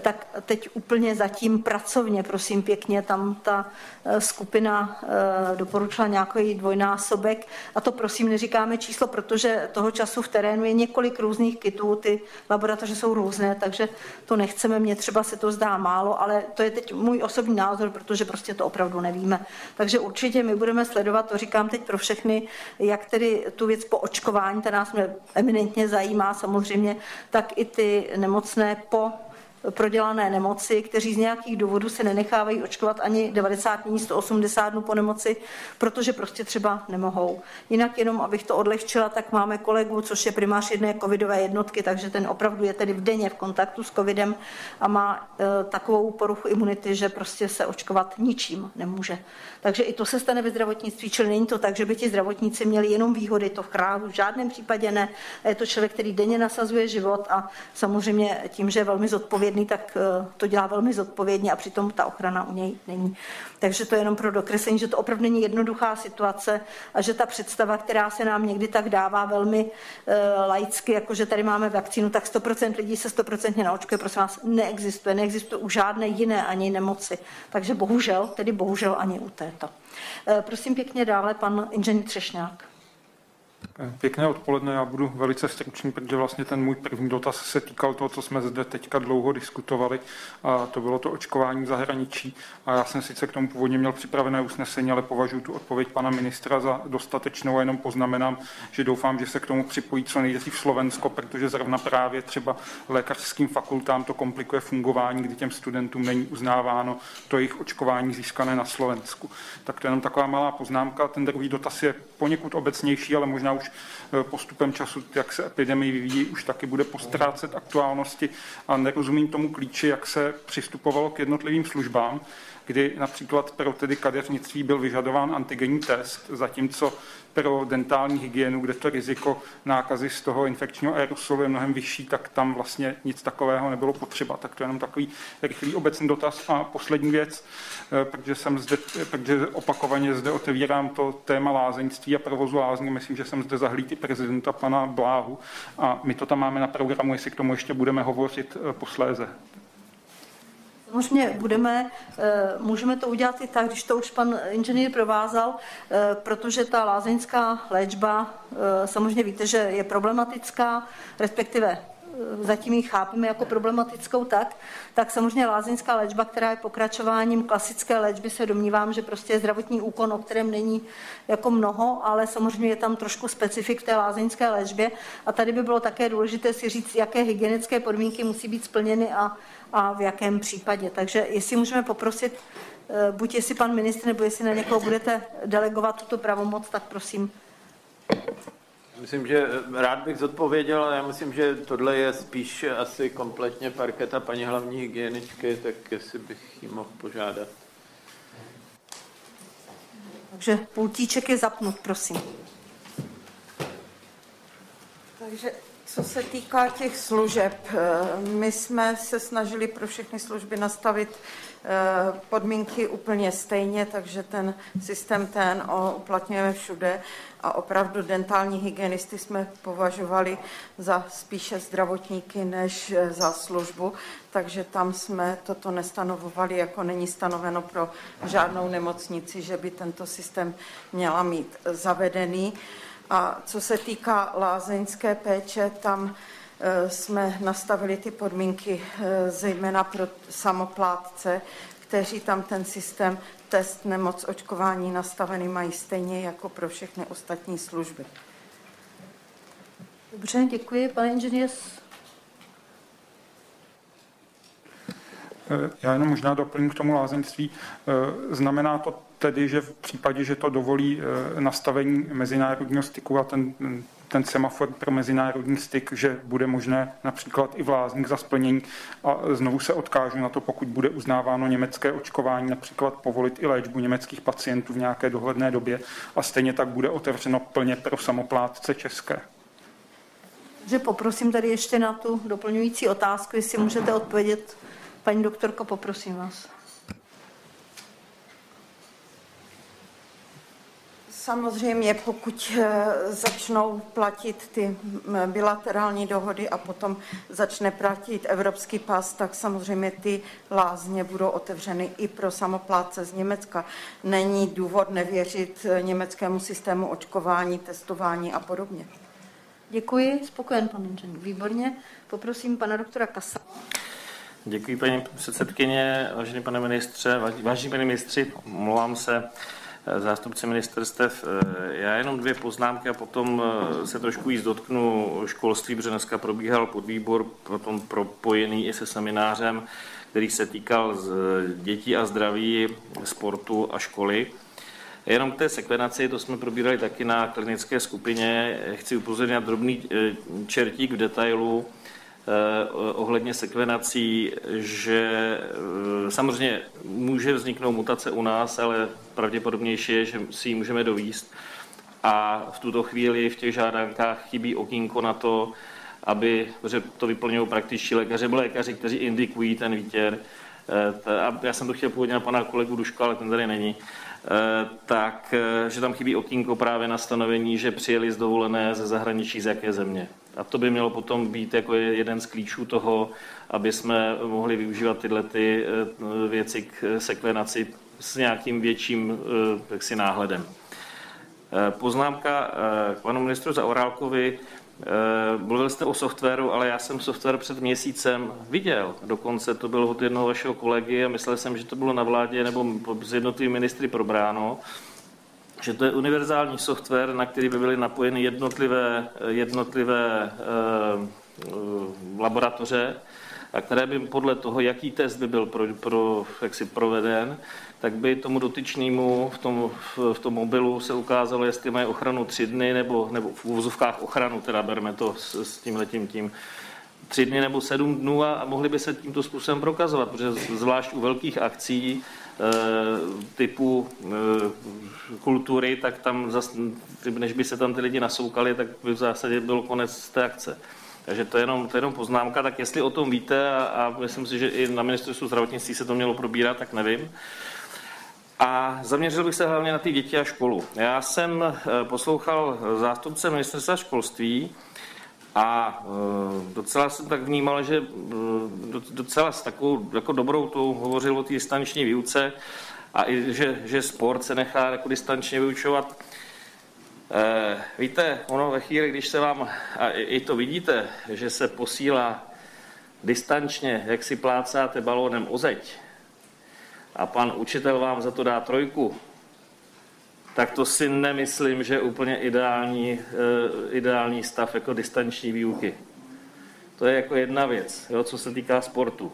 tak teď úplně zatím pracovně, prosím pěkně, tam ta eh, skupina eh, doporučila nějaký dvojnásobek. A to prosím neříkáme číslo, protože toho času v terénu je několik různých kitů, ty laboratoře jsou různé, takže to nechceme, mně třeba se to zdá málo, ale to je teď můj osobní názor, protože prostě to opravdu nevíme. Takže určitě my budeme sledovat, to říkám teď pro všechny, jak tedy tu věc po očkování, která nás eminentně zajímá. Samozřejmě, tak i ty nemocné po prodělané nemoci, kteří z nějakých důvodů se nenechávají očkovat ani 90 dní, 180 dnů po nemoci, protože prostě třeba nemohou. Jinak jenom, abych to odlehčila, tak máme kolegu, což je primář jedné covidové jednotky, takže ten opravdu je tedy v denně v kontaktu s covidem a má e, takovou poruchu imunity, že prostě se očkovat ničím nemůže. Takže i to se stane ve zdravotnictví, čili není to tak, že by ti zdravotníci měli jenom výhody, to v krávu v žádném případě ne. Je to člověk, který denně nasazuje život a samozřejmě tím, že je velmi zodpovědný, tak eh, to dělá velmi zodpovědně a přitom ta ochrana u něj není. Takže to je jenom pro dokreslení, že to opravdu není jednoduchá situace a že ta představa, která se nám někdy tak dává velmi uh, laicky, jako že tady máme vakcínu, tak 100% lidí se 100% naočkuje, prosím vás, neexistuje. Neexistuje u žádné jiné ani nemoci. Takže bohužel, tedy bohužel ani u této. Uh, prosím pěkně dále pan inženýr Třešňák. Pěkné odpoledne, já budu velice stručný, protože vlastně ten můj první dotaz se týkal toho, co jsme zde teďka dlouho diskutovali, a to bylo to očkování v zahraničí. A já jsem sice k tomu původně měl připravené usnesení, ale považuji tu odpověď pana ministra za dostatečnou a jenom poznamenám, že doufám, že se k tomu připojí co nejdřív Slovensko, protože zrovna právě třeba lékařským fakultám to komplikuje fungování, kdy těm studentům není uznáváno to jejich očkování získané na Slovensku. Tak to je jenom taková malá poznámka. Ten druhý dotaz je poněkud obecnější, ale možná už eh, postupem času, jak se epidemie vyvíjí, už taky bude postrácet aktuálnosti a nerozumím tomu klíči, jak se přistupovalo k jednotlivým službám, kdy například pro tedy kadeřnictví byl vyžadován antigenní test, zatímco pro dentální hygienu, kde to riziko nákazy z toho infekčního aerosolu je mnohem vyšší, tak tam vlastně nic takového nebylo potřeba. Tak to je jenom takový rychlý obecný dotaz. A poslední věc, protože jsem zde, protože opakovaně zde otevírám to téma lázeňství a provozu lázní, myslím, že jsem zde zahlíd i prezidenta pana Bláhu a my to tam máme na programu, jestli k tomu ještě budeme hovořit eh, posléze. Samozřejmě budeme, eh, můžeme to udělat i tak, když to už pan inženýr provázal, eh, protože ta lázeňská léčba, eh, samozřejmě víte, že je problematická, respektive zatím ji chápeme jako problematickou tak, tak samozřejmě lázeňská léčba, která je pokračováním klasické léčby, se domnívám, že prostě je zdravotní úkon, o kterém není jako mnoho, ale samozřejmě je tam trošku specifik té lázeňské léčbě a tady by bylo také důležité si říct, jaké hygienické podmínky musí být splněny a a v jakém případě. Takže jestli můžeme poprosit, eh, buď jestli pan ministr, nebo jestli na někoho budete delegovat tuto pravomoc, tak prosím. Myslím, že eh, rád bych zodpověděl, ale já myslím, že tohle je spíš asi kompletně parketa paní hlavní hygieničky, tak jestli bych ji mohl požádat. Takže pultíček je zapnut, prosím. Takže co se týká těch služeb, eh, my jsme se snažili pro všechny služby nastavit podmínky úplně stejně, takže ten systém ten uplatňujeme všude a opravdu dentální hygienisty jsme považovali za spíše zdravotníky než eh, za službu, takže tam jsme toto nestanovovali, jako není stanoveno pro žádnou nemocnici, že by tento systém měla mít zavedený. A co se týká lázeňské péče, tam jsme nastavili ty podmínky e, zejména pro samoplátce, kteří tam ten systém test nemoc očkování nastavený mají stejně jako pro všechny ostatní služby. Dobře, děkuji. Pane inženýr. E, já jenom možná doplním k tomu lázeňství. Znamená to tedy, že v případě, že to dovolí eh, nastavení mezinárodního styku a ten, ten semafor pro mezinárodní styk, že bude možné například i vlázník za splnění a znovu se odkážu na to, pokud bude uznáváno německé očkování, například povolit i léčbu německých pacientů v nějaké dohledné době a stejně tak bude otevřeno plně pro samoplátce české. Že poprosím tady ještě na tu doplňující otázku, jestli můžete odpovědět. Paní doktorko, poprosím vás. Samozřejmě, pokud eh, začnou platit ty bilaterální dohody a potom začne platit evropský pas, tak samozřejmě ty lázně budou otevřeny i pro samopláce z Německa. Není důvod nevěřit eh, německému systému očkování, testování a podobně. Děkuji, spokojen pan inženýr. Výborně. Poprosím pana doktora Kasa. Děkuji, paní předsedkyně, vážený pane ministře, vážení paní ministři, omlouvám se, zástupci ministerstev. Já jenom dvě poznámky a potom se trošku jíst dotknu školství, protože dneska probíhal podvýbor, potom propojený i se seminářem, který se týkal z dětí a zdraví, sportu a školy. Jenom k té sekvenaci, to jsme probírali taky na klinické skupině. Chci upozornit na drobný čertík v detailu, Eh, ohledně sekvenací, že eh, samozřejmě může vzniknout mutace u nás, ale pravděpodobnější je, že si ji můžeme dovíst. A v tuto chvíli v těch žádankách chybí okýnko na to, aby, to vyplňují praktičtí lékaři, nebo lékaři, kteří indikují ten výtěr. Eh, a já jsem to chtěl původně na pana kolegu Duška, ale ten tady není. Tak, že tam chybí okýnko právě na stanovení, že přijeli z dovolené ze zahraničí z jaké země. A to by mělo potom být jako jeden z klíčů toho, aby jsme mohli využívat tyhle ty eh, věci k sekvenaci s nějakým větším eh, jaksi náhledem. Eh, poznámka k panu ministru Zaorálkovi. Mluvil jste o softwaru, ale já jsem software před měsícem viděl. Dokonce to bylo od jednoho vašeho kolegy a myslel jsem, že to bylo na vládě nebo z jednotlivými ministry probráno že to je univerzální software, na který by byly napojeny jednotlivé, jednotlivé uh, laboratoře, a které by podle toho, jaký test by byl pro, pro, jaksi proveden, tak by tomu dotyčnému v tom, v, v tom mobilu se ukázalo, jestli mají ochranu tři dny, nebo, nebo v úvozovkách ochranu, teda berme to s, s tímhletím tím, tři dny nebo sedm dnů a, a mohli by se tímto způsobem prokazovat, protože zvlášť u velkých akcí Eh, typu eh, kultury, tak tam, zas, než by se tam ty lidi nasoukali, tak by v zásadě byl konec té akce. Takže to je jenom, to je jenom poznámka, tak jestli o tom víte a, a myslím si, že i na ministerstvu zdravotnictví se to mělo probírat, tak nevím. A zaměřil bych se hlavně na ty děti a školu. Já jsem eh, poslouchal zástupce ministerstva školství, a e, docela jsem tak vnímal, že e, docela s takovou jako dobrou tou hovořil o té distanční výuce a i, že, že sport se nechá jako distančně vyučovat. E, víte, ono ve chvíli, když se vám, a i to vidíte, že se posílá distančně, jak si plácáte balónem o zeď a pan učitel vám za to dá trojku, tak to si nemyslím, že je úplně ideální, uh, ideální stav jako distanční výuky. To je jako jedna věc, jo, co se týká sportu.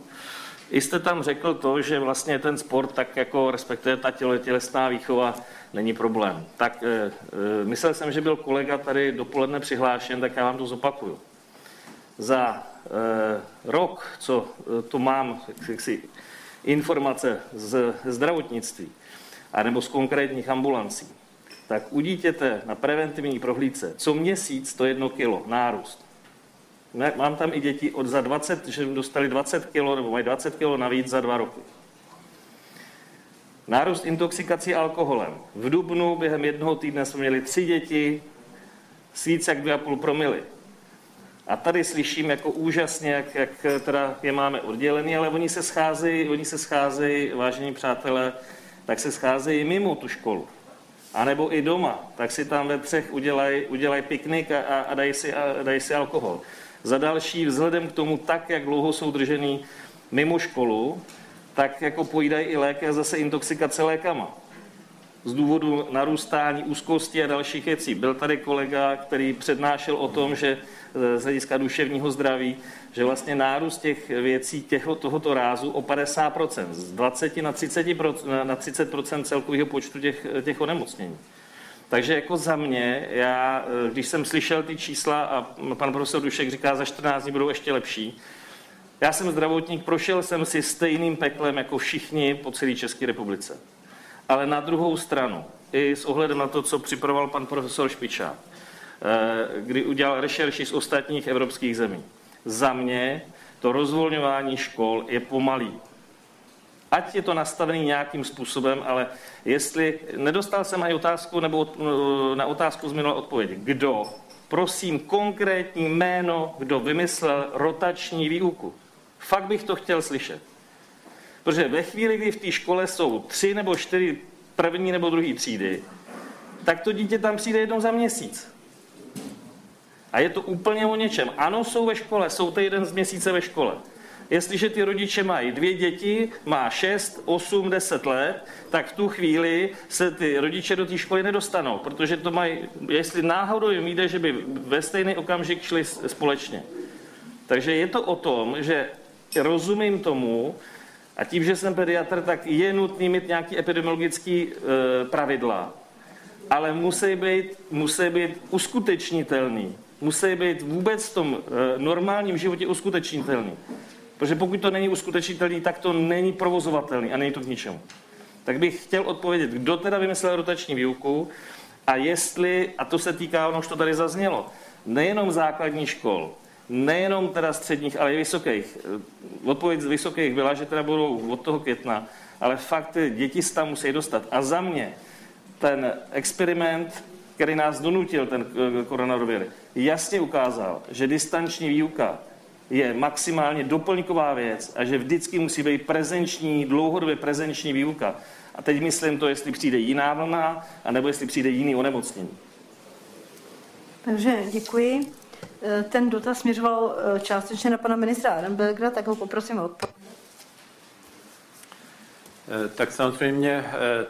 I jste tam řekl to, že vlastně ten sport, tak jako respektive ta těle, tělesná výchova, není problém. Tak e, e, myslel jsem, že byl kolega tady dopoledne přihlášen, tak já vám to zopakuju. Za e, rok, co tu mám jaksi, informace z zdravotnictví, anebo z konkrétních ambulancí, tak u dítěte na preventivní prohlídce co měsíc to jedno kilo nárůst. Mám tam i děti od za 20, že dostali 20 kilo nebo mají 20 kilo navíc za dva roky. Nárůst intoxikací alkoholem. V Dubnu během jednoho týdne jsme měli tři děti s víc jak 2,5 promily. A tady slyším jako úžasně, jak, jak teda je máme oddělený, ale oni se scházejí, oni se scházejí, vážení přátelé, tak se scházejí mimo tu školu. A nebo i doma, tak si tam ve třech udělají udělaj piknik a, a dají, si, a dají si alkohol. Za další, vzhledem k tomu, tak jak dlouho jsou držený mimo školu, tak jako pojídají i léky a zase intoxikace lékama. Z důvodu narůstání úzkosti a dalších věcí. Byl tady kolega, který přednášel o tom, že z hlediska duševního zdraví, že vlastně nárůst těch věcí těho, tohoto rázu o 50%, z 20 na 30%, na 30% celkového počtu těch, těch onemocnění. Takže jako za mě, já, když jsem slyšel ty čísla a pan profesor Dušek říká, za 14 dní budou ještě lepší, já jsem zdravotník, prošel jsem si stejným peklem jako všichni po celé České republice. Ale na druhou stranu, i s ohledem na to, co připravoval pan profesor Špičák, Eh, kdy udělal rešerši z ostatních evropských zemí. Za mě to rozvolňování škol je pomalý. Ať je to nastavený nějakým způsobem, ale jestli nedostal jsem ani otázku nebo od, na otázku z minulé odpovědi. Kdo? Prosím konkrétní jméno, kdo vymyslel rotační výuku. Fakt bych to chtěl slyšet. Protože ve chvíli, kdy v té škole jsou tři nebo čtyři první nebo druhý třídy, tak to dítě tam přijde jednou za měsíc. A je to úplně o něčem. Ano, jsou ve škole, jsou to jeden z měsíce ve škole. Jestliže ty rodiče mají dvě děti, má 6, 8, 10 let, tak v tu chvíli se ty rodiče do té školy nedostanou, protože to mají, jestli náhodou jim jde, že by ve stejný okamžik šli společně. Takže je to o tom, že rozumím tomu, a tím, že jsem pediatr, tak je nutný mít nějaký epidemiologický e, pravidla, ale musí být, musí být uskutečnitelný. Musí být vůbec v tom e, normálním životě uskutečnitelný. Protože pokud to není uskutečnitelný, tak to není provozovatelný a není to k ničemu. Tak bych chtěl odpovědět, kdo teda vymyslel rotační výuku a jestli, a to se týká, ono už to tady zaznělo, nejenom základních škol, nejenom teda středních, ale i vysokých. Odpověď z vysokých byla, že teda budou od toho května, ale fakt děti se tam musí dostat. A za mě ten experiment, který nás donutil, ten koronavirus, jasně ukázal, že distanční výuka je maximálně doplňková věc a že vždycky musí být prezenční, dlouhodobě prezenční výuka. A teď myslím to, jestli přijde jiná vlna, anebo jestli přijde jiný onemocnění. Takže děkuji. Eh, ten dotaz směřoval eh, částečně na pana ministra Arenbergera, tak ho poprosím o odpověď. Eh, tak samozřejmě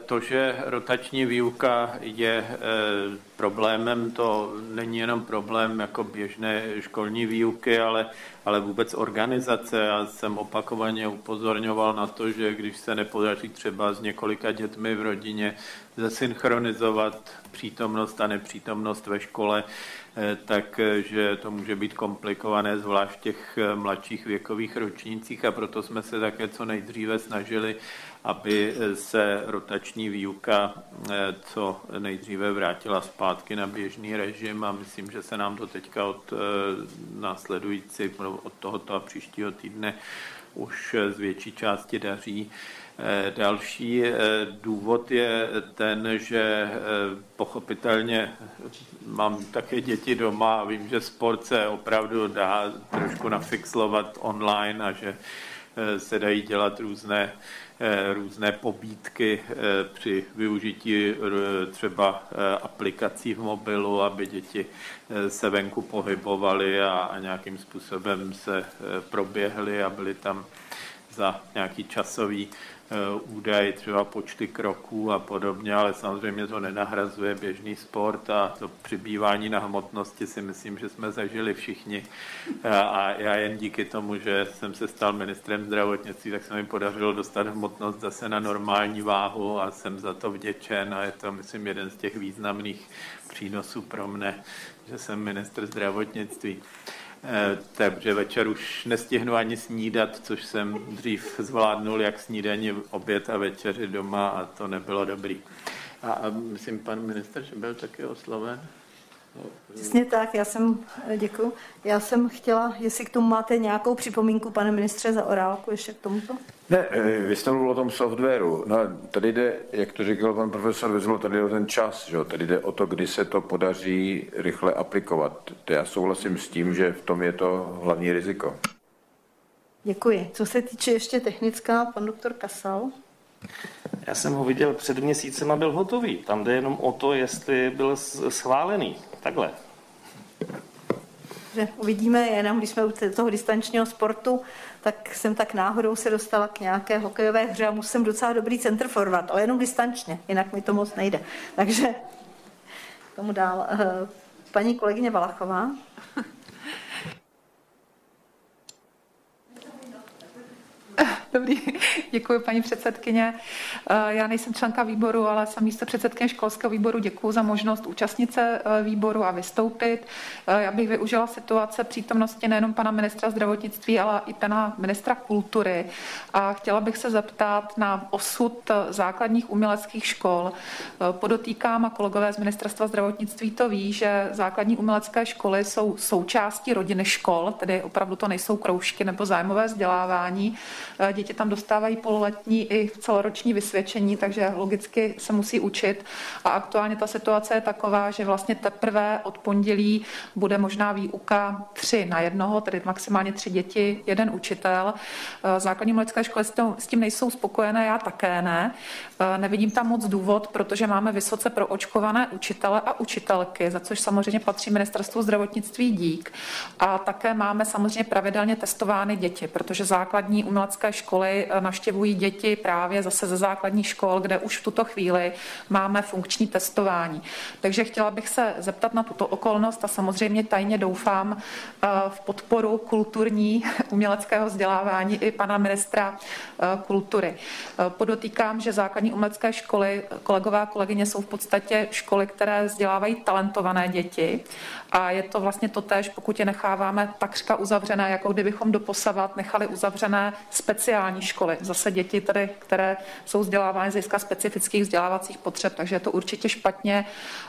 to, že rotační výuka je problémem, to není jenom problém jako běžné školní výuky, ale, ale vůbec organizace. Já jsem opakovaně upozorňoval na to, že když se nepodaří třeba s několika dětmi v rodině zesynchronizovat přítomnost a nepřítomnost ve škole, Eh, takže to může být komplikované, zvlášť v těch eh, mladších věkových ročnících a proto jsme se také co nejdříve snažili, aby eh, se rotační výuka co nejdříve vrátila zpátky na běžný režim a myslím, že se nám to teďka od následující, od tohoto a příštího týdne už z větší části daří. Eh, další eh, důvod je ten, že eh, pochopitelně mám také děti doma a vím, že sport se opravdu dá trošku nafixlovat online a že se dají dělat různé, různé pobídky při využití třeba aplikací v mobilu, aby děti se venku pohybovaly a, nějakým způsobem se proběhly a byly tam za nějaký časový Eh, údaj, třeba počty kroků a podobně, ale samozřejmě to nenahrazuje běžný sport a to přibývání na hmotnosti si myslím, že jsme zažili všichni. Eh, a já jen díky tomu, že jsem se stal ministrem zdravotnictví, tak se mi podařilo dostat hmotnost zase na normální váhu a jsem za to vděčen a je to, myslím, jeden z těch významných přínosů pro mne, že jsem ministr zdravotnictví. Eh, takže večer už nestihnu ani snídat, což jsem dřív zvládnul jak snídaní, oběd a večeři doma a to nebylo dobrý. A, a myslím, pan minister, že byl taky osloven. Přesně tak, já jsem, děkuji. Já jsem chtěla, jestli k tomu máte nějakou připomínku, pane ministře, za orálku ještě k tomuto? Ne, eh, vy jste mluvil o tom softwaru. No, tady jde, jak to říkal pan profesor Vezlo, tady jde o ten čas, že? tady jde o to, kdy se to podaří rychle aplikovat. To já souhlasím s tím, že v tom je to hlavní riziko. Děkuji. Co se týče ještě technická, pan doktor Kasal. Já jsem ho viděl před měsícem a byl hotový. Tam jde jenom o to, jestli byl schválený. Takhle. Že uvidíme, jenom když jsme u toho distančního sportu, tak jsem tak náhodou se dostala k nějaké hokejové hře a musím docela dobrý center forward, ale jenom distančně, jinak mi to moc nejde. Takže tomu dál. Eh, paní kolegyně Valachová. [LAUGHS] [LAUGHS] Dobrý, děkuji paní předsedkyně. Eh, já nejsem členka výboru, ale jsem místo předsedkyně školského výboru. Děkuji za možnost účastnit se eh, výboru a vystoupit. Eh, já bych využila situace přítomnosti nejenom pana ministra zdravotnictví, ale i pana ministra kultury. A chtěla bych se zeptat na osud základních uměleckých škol. Podotýkám a kolegové z ministerstva zdravotnictví to ví, že základní umělecké školy jsou součástí rodiny škol, tedy opravdu to nejsou kroužky nebo zájmové vzdělávání. Děti tam dostávají pololetní i celoroční vysvědčení, takže logicky se musí učit. A aktuálně ta situace je taková, že vlastně teprve od pondělí bude možná výuka tři na jednoho, tedy maximálně tři děti, jeden učitel. Eh, základní mladické školy s tím nejsou spokojené, já také ne. Eh, nevidím tam moc důvod, protože máme vysoce proočkované učitele a učitelky, za což samozřejmě patří ministerstvu zdravotnictví dík. A také máme samozřejmě pravidelně testovány děti, protože základní umělecké školy eh, navštěvují děti právě zase ze základních škol, kde už v tuto chvíli máme funkční testování. Takže chtěla bych se zeptat na tuto okolnost a samozřejmě tajně doufám eh, v podporu kulturní [LAUGHS] uměleckého vzdělávání i pana ministra eh, kultury. Podotýkám, že základní umělecké školy, kolegové a kolegyně, jsou v podstatě školy, které vzdělávají talentované děti a je to vlastně to tež, pokud je necháváme takřka uzavřené, jako kdybychom doposavat nechali uzavřené speciální školy. Zase děti, tedy, které jsou vzdělávány z hlediska specifických vzdělávacích potřeb, takže je to určitě špatně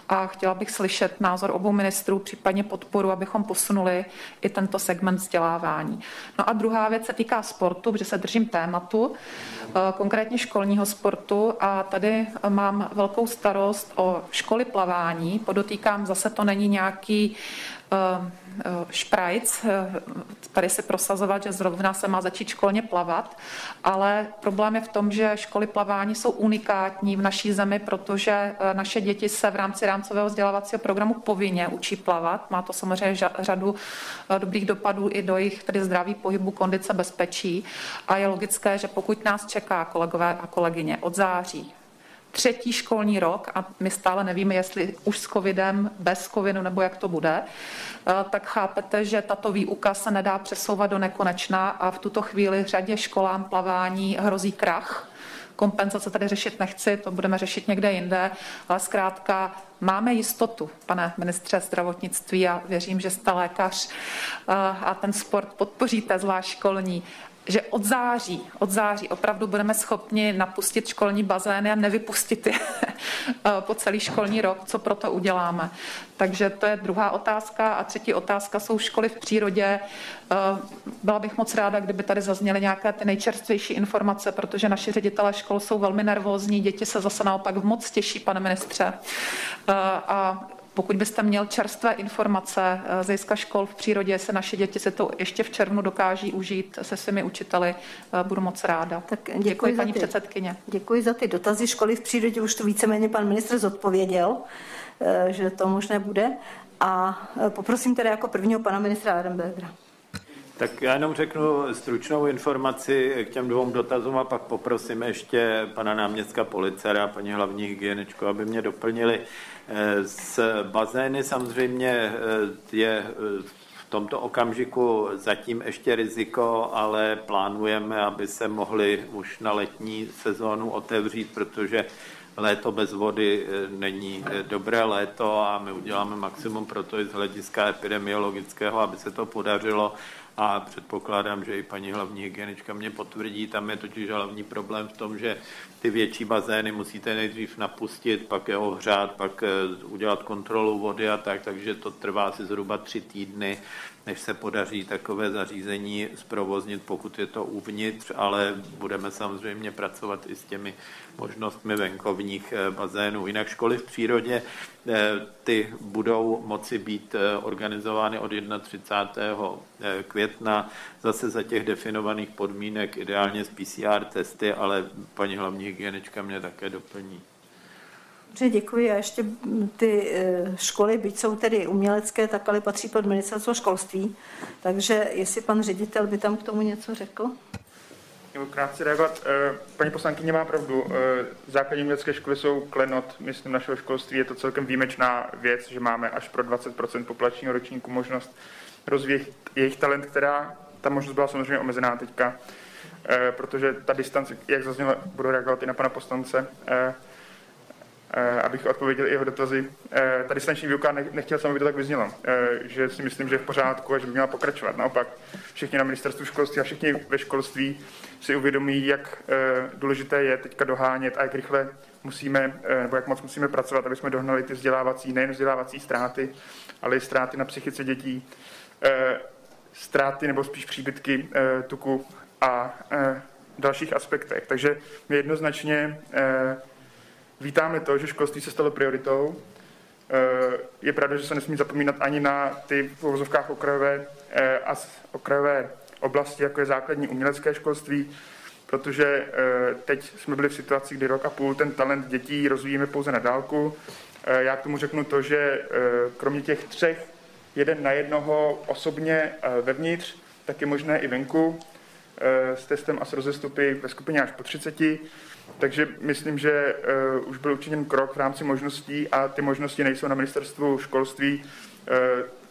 a chtěla bych slyšet názor obou ministrů, případně podporu, abychom posunuli i tento segment vzdělávání. No a druhá věc se týká sportu, protože se držím tématu, eh, konkrétně školního sportu a tady mám velkou starost o školy plavání. Podotýkám, zase to není nějaký Eh, eh, šprajc, eh, tady si prosazovat, že zrovna se má začít školně plavat, ale problém je v tom, že školy plavání jsou unikátní v naší zemi, protože naše děti se v rámci rámcového vzdělávacího programu povinně učí plavat. Má to samozřejmě řadu dobrých dopadů i do jejich tedy zdraví pohybu, kondice, bezpečí a je logické, že pokud nás čeká kolegové a kolegyně od září třetí školní rok a my stále nevíme, jestli už s covidem, bez covidu nebo jak to bude, eh, tak chápete, že tato výuka se nedá přesouvat do nekonečna a v tuto chvíli řadě školám plavání hrozí krach. Kompenzace tady řešit nechci, to budeme řešit někde jinde, ale zkrátka máme jistotu, pane ministře zdravotnictví, a věřím, že jste lékař eh, a ten sport podpoříte, zvlášť školní, že od září, od září opravdu budeme schopni napustit školní bazény a nevypustit je [LAUGHS] po celý školní rok, co proto uděláme. Takže to je druhá otázka. A třetí otázka jsou školy v přírodě. Eh, byla bych moc ráda, kdyby tady zazněly nějaké ty nejčerstvější informace, protože naši ředitelé škol jsou velmi nervózní, děti se zase naopak moc těší, pane ministře. Eh, a pokud byste měl čerstvé informace eh, z hlediska škol v přírodě, se naše děti se to ještě v červnu dokáží užít se svými učiteli, eh, budu moc ráda. Tak děkuji, děkuji paní ty, předsedkyně. Děkuji za ty dotazy. Školy v přírodě už to víceméně pan ministr zodpověděl, eh, že to možné bude. A poprosím tedy jako prvního pana ministra Adambergera. Tak já jenom řeknu stručnou informaci k těm dvou dotazům a pak poprosím ještě pana náměstka policera a paní hlavní hygieničku, aby mě doplnili. Z bazény samozřejmě eh, je eh, v tomto okamžiku zatím ještě riziko, ale plánujeme, aby se mohly už na letní sezónu otevřít, protože léto bez vody eh, není dobré léto a my uděláme maximum pro to i z hlediska epidemiologického, aby se to podařilo a předpokládám, že i paní hlavní hygienička mě potvrdí, tam je totiž hlavní problém v tom, že ty větší bazény musíte nejdřív napustit, pak je ohřát, pak eh, udělat kontrolu vody a tak, takže to trvá asi zhruba tři týdny, než se podaří takové zařízení zprovoznit, pokud je to uvnitř, ale budeme samozřejmě pracovat i s těmi možnostmi venkovních eh, bazénů. Jinak školy v přírodě, eh, ty budou moci být organizovány od 31. května, zase za těch definovaných podmínek, ideálně s PCR testy, ale paní hlavní hygienička mě také doplní. Dobře, děkuji. A ještě ty eh, školy, byť jsou tedy umělecké, tak ale patří pod ministerstvo školství. Takže jestli pan ředitel by tam k tomu něco řekl? Nebo krátce reagovat. Eh, paní poslankyně má pravdu. Eh, základní umělecké školy jsou klenot, myslím, našeho školství. Je to celkem výjimečná věc, že máme až pro 20 populačního ročníku možnost rozvíjet jejich talent, která ta možnost byla samozřejmě omezená teďka protože ta distance, jak zaznělo, budu reagovat i na pana poslance, abych odpověděl i jeho dotazy. Ta distanční výuka, nechtěl jsem, aby to tak vyznělo, že si myslím, že je v pořádku a že by měla pokračovat. Naopak, všichni na ministerstvu školství a všichni ve školství si uvědomí, jak důležité je teďka dohánět a jak rychle musíme, nebo jak moc musíme pracovat, aby jsme dohnali ty vzdělávací, nejen vzdělávací ztráty, ale i ztráty na psychice dětí, ztráty nebo spíš příbytky tuku a dalších aspektech. Takže my jednoznačně vítáme to, že školství se stalo prioritou. Je pravda, že se nesmí zapomínat ani na ty v uvozovkách okrajové, a okrajové oblasti, jako je základní umělecké školství, protože teď jsme byli v situaci, kdy rok a půl ten talent dětí rozvíjíme pouze na dálku. Já k tomu řeknu to, že kromě těch třech jeden na jednoho osobně vevnitř, tak je možné i venku s testem a s rozestupy ve skupině až po 30. Takže myslím, že už byl učiněn krok v rámci možností a ty možnosti nejsou na ministerstvu školství.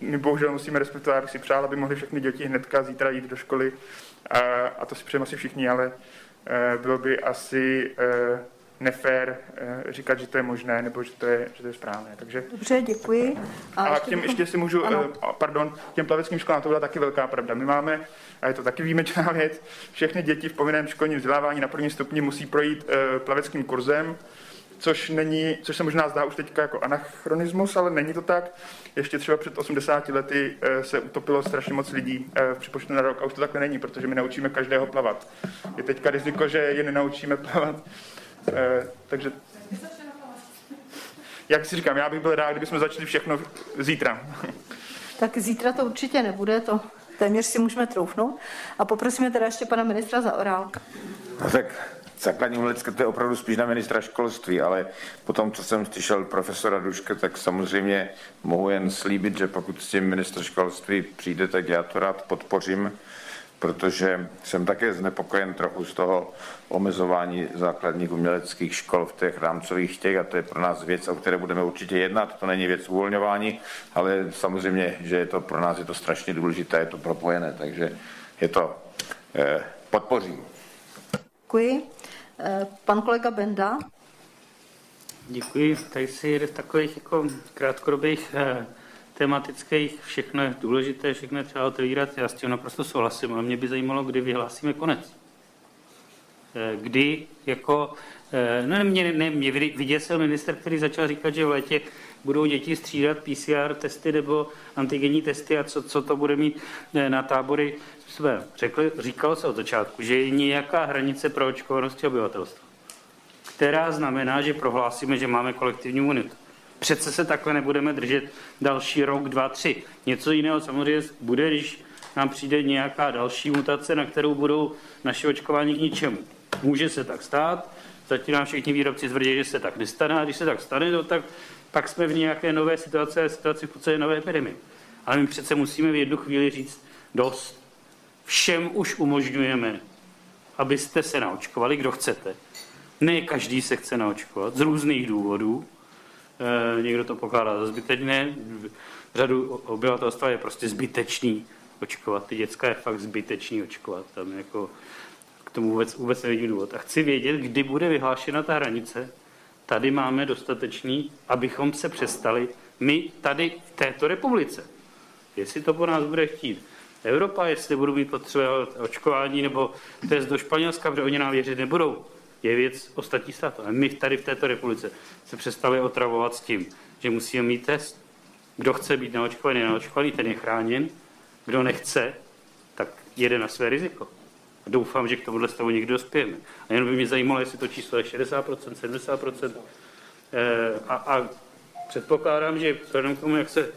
My bohužel musíme respektovat, abych si přál, aby mohli všechny děti hnedka zítra jít do školy a, to si přejeme asi všichni, ale bylo by asi nefér říkat, že to je možné nebo že to je, že to je správné. Takže... Dobře, děkuji. A, a k těm ještě si můžu, ano. pardon, těm plaveckým školám to byla taky velká pravda. My máme, a je to taky výjimečná [LAUGHS] věc, všechny děti v povinném školním vzdělávání na prvním stupni musí projít plaveckým kurzem, což, není, což se možná zdá už teďka jako anachronismus, ale není to tak. Ještě třeba před 80 lety se utopilo strašně moc lidí v připočtu na rok a už to takhle není, protože my naučíme každého plavat. Je teďka riziko, že je nenaučíme [LAUGHS] plavat. Takže jak si říkám, já bych byl rád, kdybychom začali všechno zítra. Tak zítra to určitě nebude, to téměř si můžeme troufnout. A poprosíme teda ještě pana ministra za orálka. No tak základní umělecké to je opravdu spíš na ministra školství, ale po tom, co jsem slyšel profesora Duške, tak samozřejmě mohu jen slíbit, že pokud s tím ministr školství přijde, tak já to rád podpořím protože jsem také znepokojen trochu z toho omezování základních uměleckých škol v těch rámcových těch a to je pro nás věc, o které budeme určitě jednat. To není věc uvolňování, ale samozřejmě, že je to pro nás je to strašně důležité, je to propojené, takže je to eh, podpořím. Děkuji. Eh, pan kolega Benda. Děkuji. Tady si jede v takových jako krátkodobých eh, tematických, všechno je důležité, všechno je třeba otevírat, já s tím naprosto souhlasím, ale mě by zajímalo, kdy vyhlásíme konec. Eh, kdy jako, eh, no mě, ne, mě vyděsil minister, který začal říkat, že v létě budou děti střídat PCR testy nebo antigenní testy a co, co to bude mít eh, na tábory. Jsme řekli, říkalo se od začátku, že je nějaká hranice pro očkovanosti obyvatelstva, která znamená, že prohlásíme, že máme kolektivní imunitu. Přece se takhle nebudeme držet další rok, dva, tři. Něco jiného samozřejmě bude, když nám přijde nějaká další mutace, na kterou budou naše očkování k ničemu. Může se tak stát, zatím nám všichni výrobci tvrdí, že se tak nestane, a když se tak stane, no, tak pak jsme v nějaké nové situaci, situaci v podstatě nové epidemie. Ale my přece musíme v jednu chvíli říct dost. Všem už umožňujeme, abyste se naočkovali, kdo chcete. Ne každý se chce naočkovat z různých důvodů. Eh, někdo to pokládá za zbytečné, řadu obyvatelstva je prostě zbytečný očkovat. Ty děcka je fakt zbytečný očkovat. Tam jako k tomu vůbec, vůbec nevidím důvod. A chci vědět, kdy bude vyhlášena ta hranice. Tady máme dostatečný, abychom se přestali my tady v této republice. Jestli to po nás bude chtít Evropa, jestli budou mít potřebovat očkování nebo test do Španělska, protože oni nám věřit nebudou je věc ostatní států. A my tady v této republice se přestali otravovat s tím, že musíme mít test. Kdo chce být naočkovaný, naočkovaný, ten je chráněn. Kdo nechce, tak jede na své riziko. A doufám, že k tomuhle stavu někdy dospějeme. A jenom by mě zajímalo, jestli to číslo je 60%, 70%. E, a, a předpokládám, že vzhledem k tomu, jak se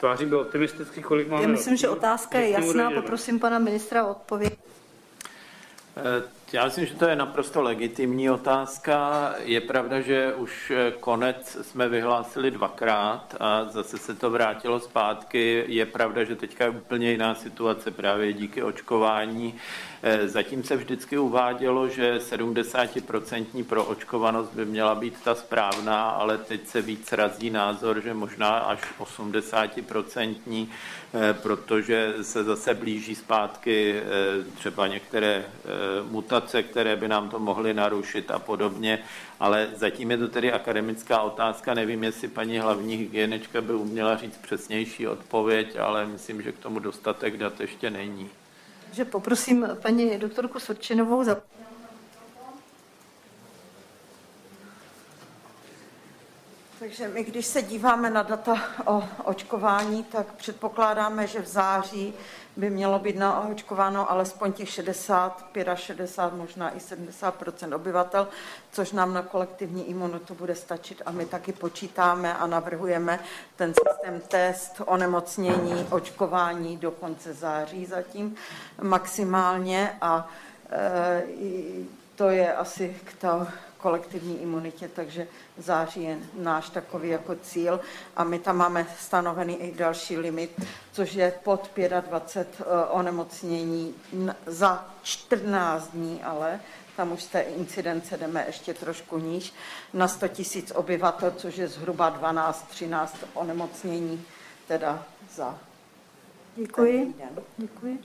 tváří byl optimistický, kolik máme... Já myslím, že otázka je jasná, poprosím pana ministra o odpověď. Já myslím, že to je naprosto legitimní otázka. Je pravda, že už eh, konec jsme vyhlásili dvakrát a zase se to vrátilo zpátky. Je pravda, že teďka je úplně jiná situace právě díky očkování. Eh, zatím se vždycky uvádělo, že 70% pro očkovanost by měla být ta správná, ale teď se víc razí názor, že možná až 80%, eh, protože se zase blíží zpátky třeba některé mutace, které by nám to mohly narušit a podobně. Ale zatím je to tedy akademická otázka. Nevím, jestli paní hlavní hygienička by uměla říct přesnější odpověď, ale myslím, že k tomu dostatek dat ještě není. Že poprosím paní doktorku Sorčinovou za Takže my, když se díváme na data o očkování, tak předpokládáme, že v září by mělo být naočkováno alespoň těch 60, 65, možná i 70% obyvatel, což nám na kolektivní imunitu bude stačit. A my taky počítáme a navrhujeme ten systém test, onemocnění, očkování do konce září zatím maximálně. A e, to je asi k tomu kolektivní imunitě, takže září je náš takový jako cíl a my tam máme stanovený i další limit, což je pod 25 eh, onemocnění za 14 dní, ale tam už z té incidence jdeme ještě trošku níž, na 100 tisíc obyvatel, což je zhruba 12-13 onemocnění, teda za Děkuji. Děkuji.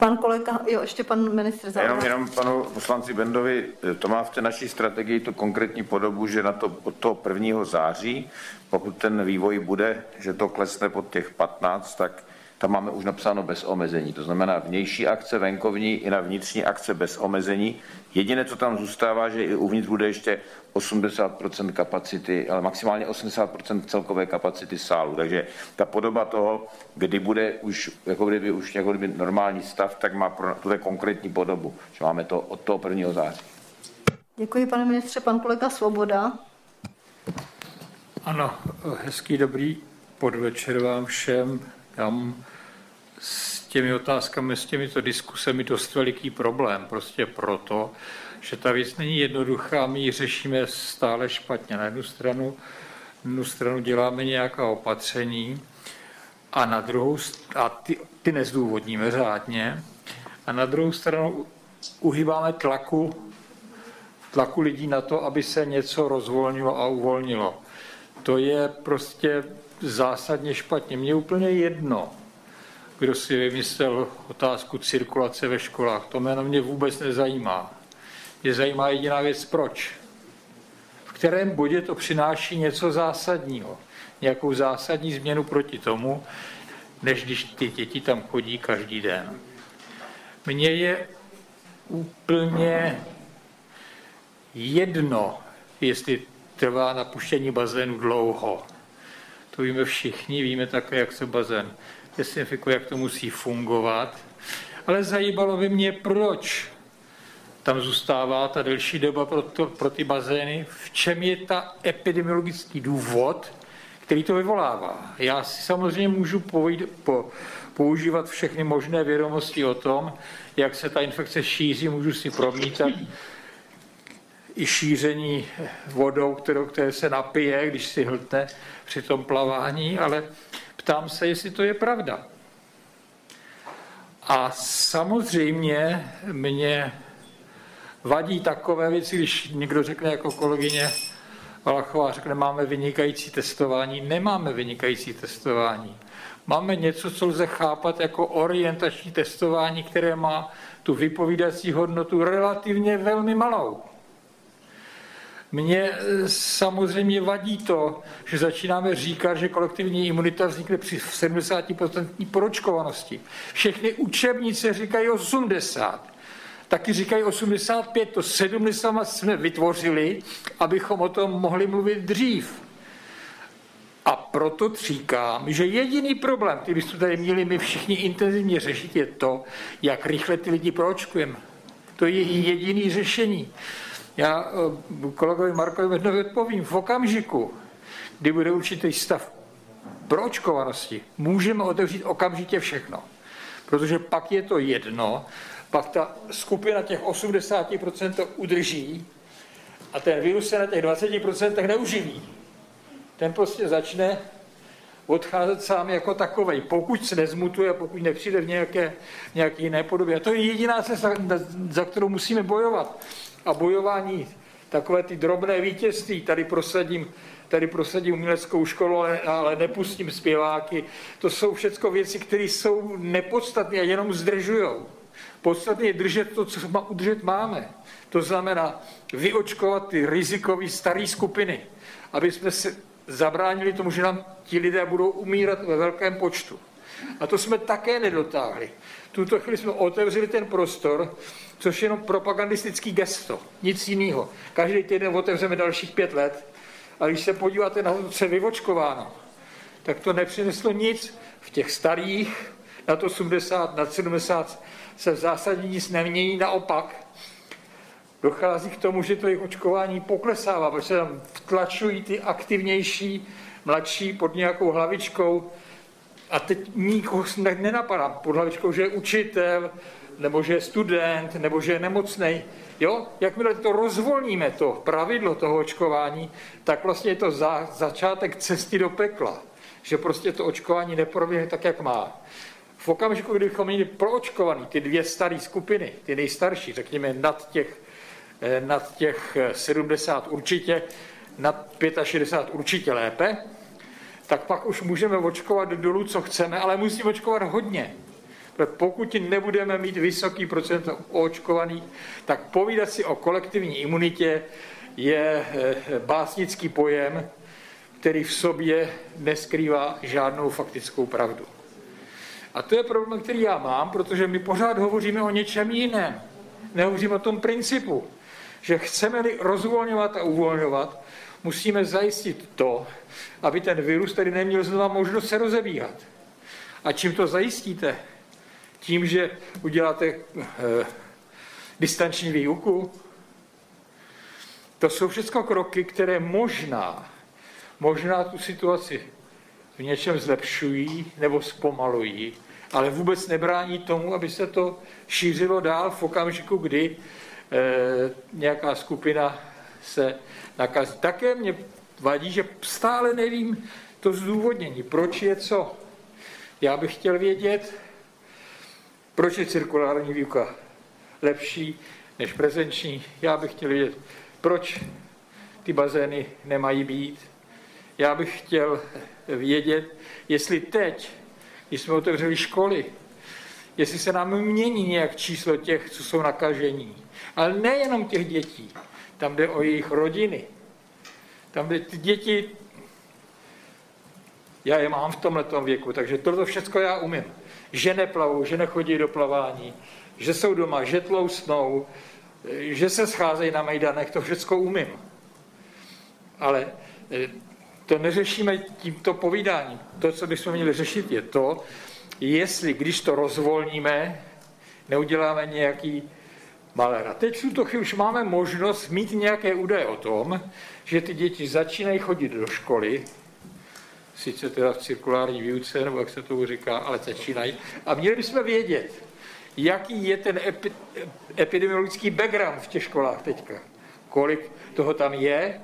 Pan kolega, jo, ještě pan ministr Zavrát. Jenom, jenom panu poslanci Bendovi, to má v té naší strategii tu konkrétní podobu, že na to od toho 1. září, pokud ten vývoj bude, že to klesne pod těch 15, tak tam máme už napsáno bez omezení. To znamená vnější akce venkovní i na vnitřní akce bez omezení. Jediné, co tam zůstává, že i uvnitř bude ještě 80% kapacity, ale maximálně 80% celkové kapacity sálu. Takže ta podoba toho, kdy bude už, jako kdyby už jako kdyby normální stav, tak má pro tuto konkrétní podobu, že máme to od toho 1. září. Děkuji, pane ministře. Pan kolega Svoboda. Ano, hezký dobrý podvečer vám všem. Tam s těmi otázkami, s těmito diskusemi dost veliký problém. Prostě proto, že ta věc není jednoduchá, my ji řešíme stále špatně. Na jednu stranu, na jednu stranu děláme nějaká opatření a na druhou a ty, ty nezdůvodníme řádně a na druhou stranu uhýbáme tlaku, tlaku lidí na to, aby se něco rozvolnilo a uvolnilo. To je prostě zásadně špatně. Mně úplně jedno, kdo si vymyslel otázku cirkulace ve školách. To jméno mě vůbec nezajímá. Mě zajímá jediná věc, proč. V kterém bodě to přináší něco zásadního. Nějakou zásadní změnu proti tomu, než když ty děti tam chodí každý den. Mně je úplně jedno, jestli trvá napuštění bazénu dlouho. To víme všichni, víme také, jak se bazén desinfikuje, jak to musí fungovat. Ale zajímalo by mě, proč tam zůstává ta delší doba pro, to, pro ty bazény, v čem je ta epidemiologický důvod, který to vyvolává. Já si samozřejmě můžu povít, po, používat všechny možné vědomosti o tom, jak se ta infekce šíří, můžu si promítat i šíření vodou, kterou, které se napije, když si hltne při tom plavání, ale ptám se, jestli to je pravda. A samozřejmě mě vadí takové věci, když někdo řekne jako kolegyně Valachová, řekne, máme vynikající testování. Nemáme vynikající testování. Máme něco, co lze chápat jako orientační testování, které má tu vypovídací hodnotu relativně velmi malou. Mně e, samozřejmě vadí to, že začínáme říkat, že kolektivní imunita vznikne při 70% poročkovanosti. Všechny učebnice říkají 80. Taky říkají 85, to 70 jsme vytvořili, abychom o tom mohli mluvit dřív. A proto říkám, že jediný problém, který jsme tady měli my všichni intenzivně řešit, je to, jak rychle ty lidi proočkujeme. To je jediný řešení. Já eh, kolegovi Markovi Mednovi odpovím, v okamžiku, kdy bude určitý stav proočkovanosti, můžeme otevřít okamžitě všechno. Protože pak je to jedno, pak ta skupina těch 80% to udrží a ten virus se na těch 20% neuživí. Ten prostě začne odcházet sám jako takovej, pokud se nezmutuje, pokud nepřijde v nějaké, nějaké jiné podobě. A to je jediná cesta, za kterou musíme bojovat a bojování, takové ty drobné vítězství, tady prosadím, tady prosadím uměleckou školu, ale, ale nepustím zpěváky, to jsou všechno věci, které jsou nepodstatné a jenom zdržují. Podstatně je držet to, co má, udržet máme. To znamená vyočkovat ty rizikové staré skupiny, aby jsme se zabránili tomu, že nám ti lidé budou umírat ve velkém počtu. A to jsme také nedotáhli. Tuto chvíli jsme otevřeli ten prostor, což je jenom propagandistický gesto, nic jiného. Každý týden otevřeme dalších pět let. A když se podíváte na to, co je vyvočkováno, tak to nepřineslo nic. V těch starých, nad 80, nad 70 se v zásadě nic nemění, naopak. Dochází k tomu, že to jejich očkování poklesává, protože tam vtlačují ty aktivnější, mladší pod nějakou hlavičkou. A teď nikoho nenapadá pod hlavičkou, že je učitel, nebo že je student, nebo že je nemocný. Jo? Jakmile to rozvolníme, to pravidlo toho očkování, tak vlastně je to za, začátek cesty do pekla. Že prostě to očkování neproběhne tak, jak má. V okamžiku, kdybychom měli proočkovaný ty dvě staré skupiny, ty nejstarší, řekněme nad těch, eh, nad těch 70 eh, určitě, nad 65 určitě lépe, tak pak už můžeme očkovat dolů, co chceme, ale musíme očkovat hodně. Pokud nebudeme mít vysoký procent očkovaných, tak povídat si o kolektivní imunitě je eh, básnický pojem, který v sobě neskrývá žádnou faktickou pravdu. A to je problém, který já mám, protože my pořád hovoříme o něčem jiném. Nehovoříme o tom principu, že chceme-li rozvolňovat a uvolňovat, musíme zajistit to, aby ten virus tady neměl znovu možnost se rozebíhat. A čím to zajistíte? Tím, že uděláte eh, distanční výuku? To jsou všechno kroky, které možná, možná tu situaci v něčem zlepšují nebo zpomalují, ale vůbec nebrání tomu, aby se to šířilo dál v okamžiku, kdy e, nějaká skupina se nakazí. Také mě vadí, že stále nevím to zdůvodnění, proč je co. Já bych chtěl vědět, proč je cirkulární výuka lepší než prezenční. Já bych chtěl vědět, proč ty bazény nemají být. Já bych chtěl vědět, jestli teď, když jsme otevřeli školy, jestli se nám mění nějak číslo těch, co jsou nakažení. Ale nejenom těch dětí, tam jde o jejich rodiny. Tam jde ty děti, já je mám v tomhle věku, takže toto všechno já umím. Že neplavou, že nechodí do plavání, že jsou doma, že tlousnou, že se scházejí na mejdanech, to všechno umím. Ale eh, to neřešíme tímto povídáním. To, co bychom měli řešit, je to, jestli, když to rozvolníme, neuděláme nějaký malér. A teď v tuto chvíli už máme možnost mít nějaké údaje o tom, že ty děti začínají chodit do školy, sice teda v cirkulární výuce, nebo jak se tomu říká, ale začínají. A měli bychom vědět, jaký je ten epi, epidemiologický background v těch školách teďka. Kolik toho tam je,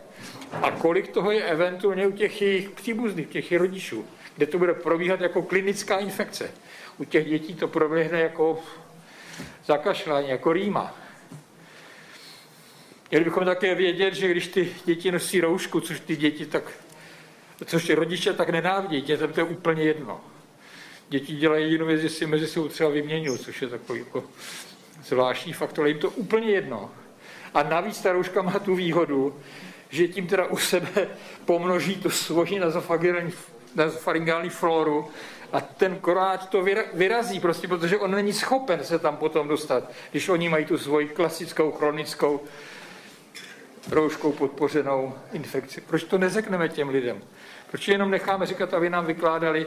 a kolik toho je eventuálně u těch jejich příbuzných, těch jejich rodičů, kde to bude probíhat jako klinická infekce. U těch dětí to proběhne jako zakašlání, jako rýma. Měli bychom také vědět, že když ty děti nosí roušku, což ty děti tak, což ty rodiče tak nenávidí, dětem to je úplně jedno. Děti dělají jinou věc, si mezi sebou třeba vyměňují, což je takový jako zvláštní faktor, ale jim to úplně jedno. A navíc ta rouška má tu výhodu, že tím teda u sebe pomnoží to svoji nazofaringální floru a ten koráč to vyrazí prostě, protože on není schopen se tam potom dostat, když oni mají tu svoji klasickou chronickou rouškou podpořenou infekci. Proč to neřekneme těm lidem? Proč jenom necháme říkat, aby nám vykládali,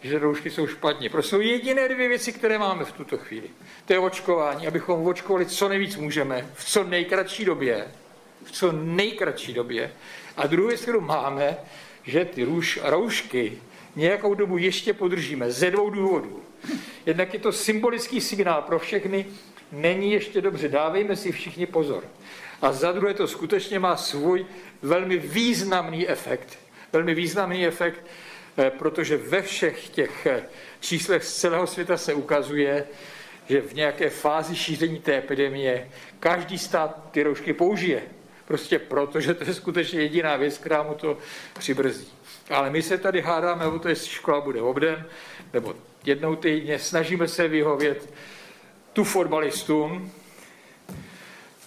že roušky jsou špatně? Proč jsou jediné dvě věci, které máme v tuto chvíli. To je očkování, abychom očkovali co nejvíc můžeme, v co nejkratší době, v co nejkratší době. A druhou věc, kterou máme, že ty růž, roušky nějakou dobu ještě podržíme ze dvou důvodů. Jednak je to symbolický signál pro všechny, není ještě dobře, dávejme si všichni pozor. A za druhé to skutečně má svůj velmi významný efekt. Velmi významný efekt, eh, protože ve všech těch eh, číslech z celého světa se ukazuje, že v nějaké fázi šíření té epidemie každý stát ty roušky použije. Prostě proto, že to je skutečně jediná věc, která mu to přibrzdí. Ale my se tady hádáme o to, jestli škola bude obden, nebo jednou týdně, snažíme se vyhovět tu fotbalistům,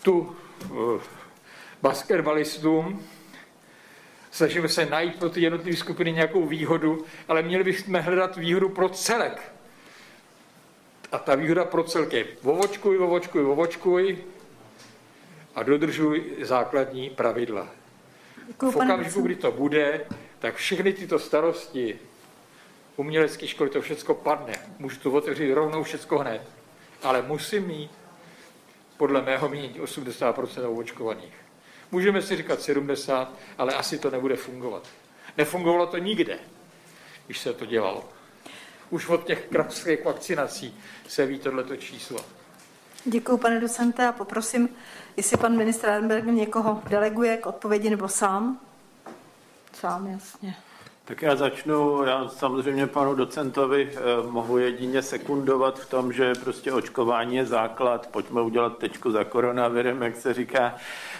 tu uh, basketbalistům, snažíme se najít pro ty jednotlivé skupiny nějakou výhodu, ale měli bychom hledat výhodu pro celek. A ta výhoda pro celek je vovočkuj, vovočkuj, vovočkuj a dodržuj základní pravidla. Děkuju, v okamžiku, kdy to bude, tak všechny tyto starosti umělecké školy, to všechno padne. Můžu to otevřít rovnou všechno hned. Ale musím mít podle mého mínění 80% očkovaných. Můžeme si říkat 70, ale asi to nebude fungovat. Nefungovalo to nikde, když se to dělalo. Už od těch krabských vakcinací se ví tohleto číslo. Děkuji, pane docente, a poprosím, jestli pan ministr Arenberg někoho deleguje k odpovědi nebo sám. Sám, jasně. Tak já začnu, já samozřejmě panu docentovi eh, mohu jedině sekundovat v tom, že prostě očkování je základ, pojďme udělat tečku za koronavirem, jak se říká,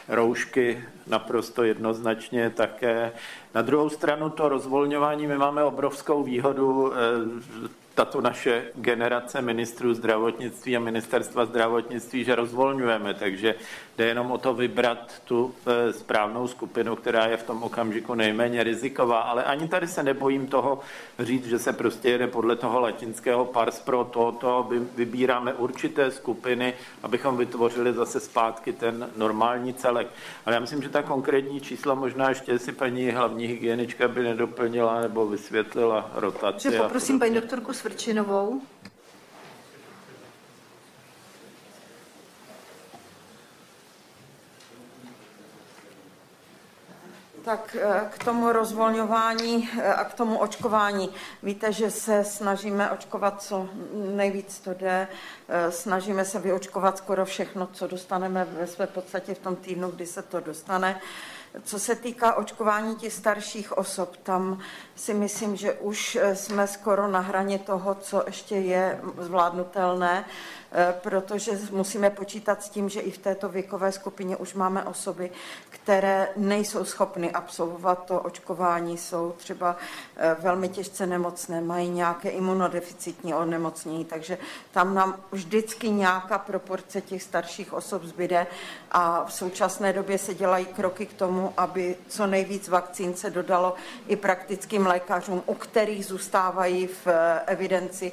roušky naprosto jednoznačně také. Na druhou stranu to rozvolňování, my máme obrovskou výhodu, eh, tato naše generace ministrů zdravotnictví a ministerstva zdravotnictví, že rozvolňujeme, takže jde jenom o to vybrat tu e, správnou skupinu, která je v tom okamžiku nejméně riziková, ale ani tady se nebojím toho říct, že se prostě jede podle toho latinského pars pro to, to vybíráme určité skupiny, abychom vytvořili zase zpátky ten normální celek. Ale já myslím, že ta konkrétní čísla možná ještě si paní hlavní hygienička by nedoplnila nebo vysvětlila rotaci. Že poprosím paní doktorku Svrčinovou. Tak eh, k tomu rozvolňování eh, a k tomu očkování. Víte, že se snažíme očkovat, co nejvíc to jde. Eh, snažíme se vyočkovat skoro všechno, co dostaneme ve své podstatě v tom týdnu, kdy se to dostane. Co se týká očkování těch starších osob, tam si myslím, že už jsme skoro na hraně toho, co ještě je zvládnutelné. Eh, protože musíme počítat s tím, že i v této věkové skupině už máme osoby, které nejsou schopny absolvovat to očkování, jsou třeba eh, velmi těžce nemocné, mají nějaké imunodeficitní onemocnění, takže tam nám vždycky nějaká proporce těch starších osob zbyde a v současné době se dělají kroky k tomu, aby co nejvíc vakcín se dodalo i praktickým lékařům, u kterých zůstávají v eh, evidenci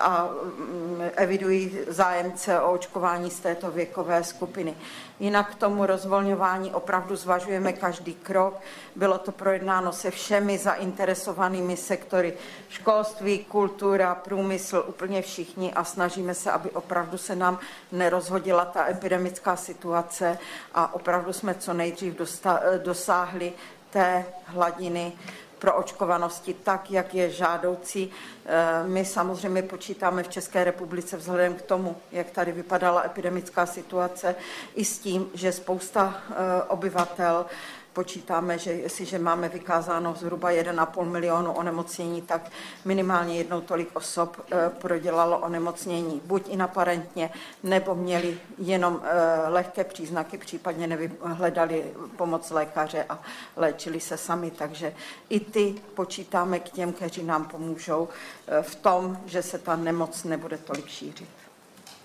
a mm, evidují zájemce o očkování z této věkové skupiny. Jinak k tomu rozvolňování opravdu zvažujeme každý krok. Bylo to projednáno se všemi zainteresovanými sektory školství, kultura, průmysl, úplně všichni a snažíme se, aby opravdu se nám nerozhodila ta epidemická situace a opravdu jsme co nejdřív dosáhli té hladiny pro očkovanosti tak, jak je žádoucí. Eh, my samozřejmě počítáme v České republice vzhledem k tomu, jak tady vypadala epidemická situace, i s tím, že spousta eh, obyvatel počítáme, že jestliže máme vykázáno zhruba 1,5 milionu onemocnění, tak minimálně jednou tolik osob eh, prodělalo onemocnění, buď inaparentně, nebo měli jenom eh, lehké příznaky, případně nevyhledali pomoc lékaře a léčili se sami. Takže i ty počítáme k těm, kteří nám pomůžou eh, v tom, že se ta nemoc nebude tolik šířit.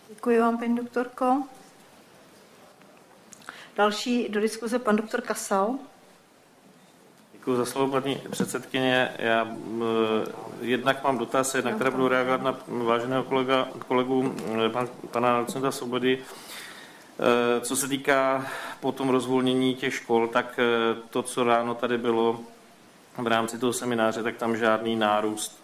Děkuji vám, paní doktorko. Další do diskuze pan doktor Kasal. Děkuji za slovo, paní předsedkyně. Já jednak mám dotaz, jednak které budu reagovat na váženého kolega, kolegu pan, pana docenta Svobody. E, co se týká potom rozvolnění těch škol, tak e, to, co ráno tady bylo v rámci toho semináře, tak tam žádný nárůst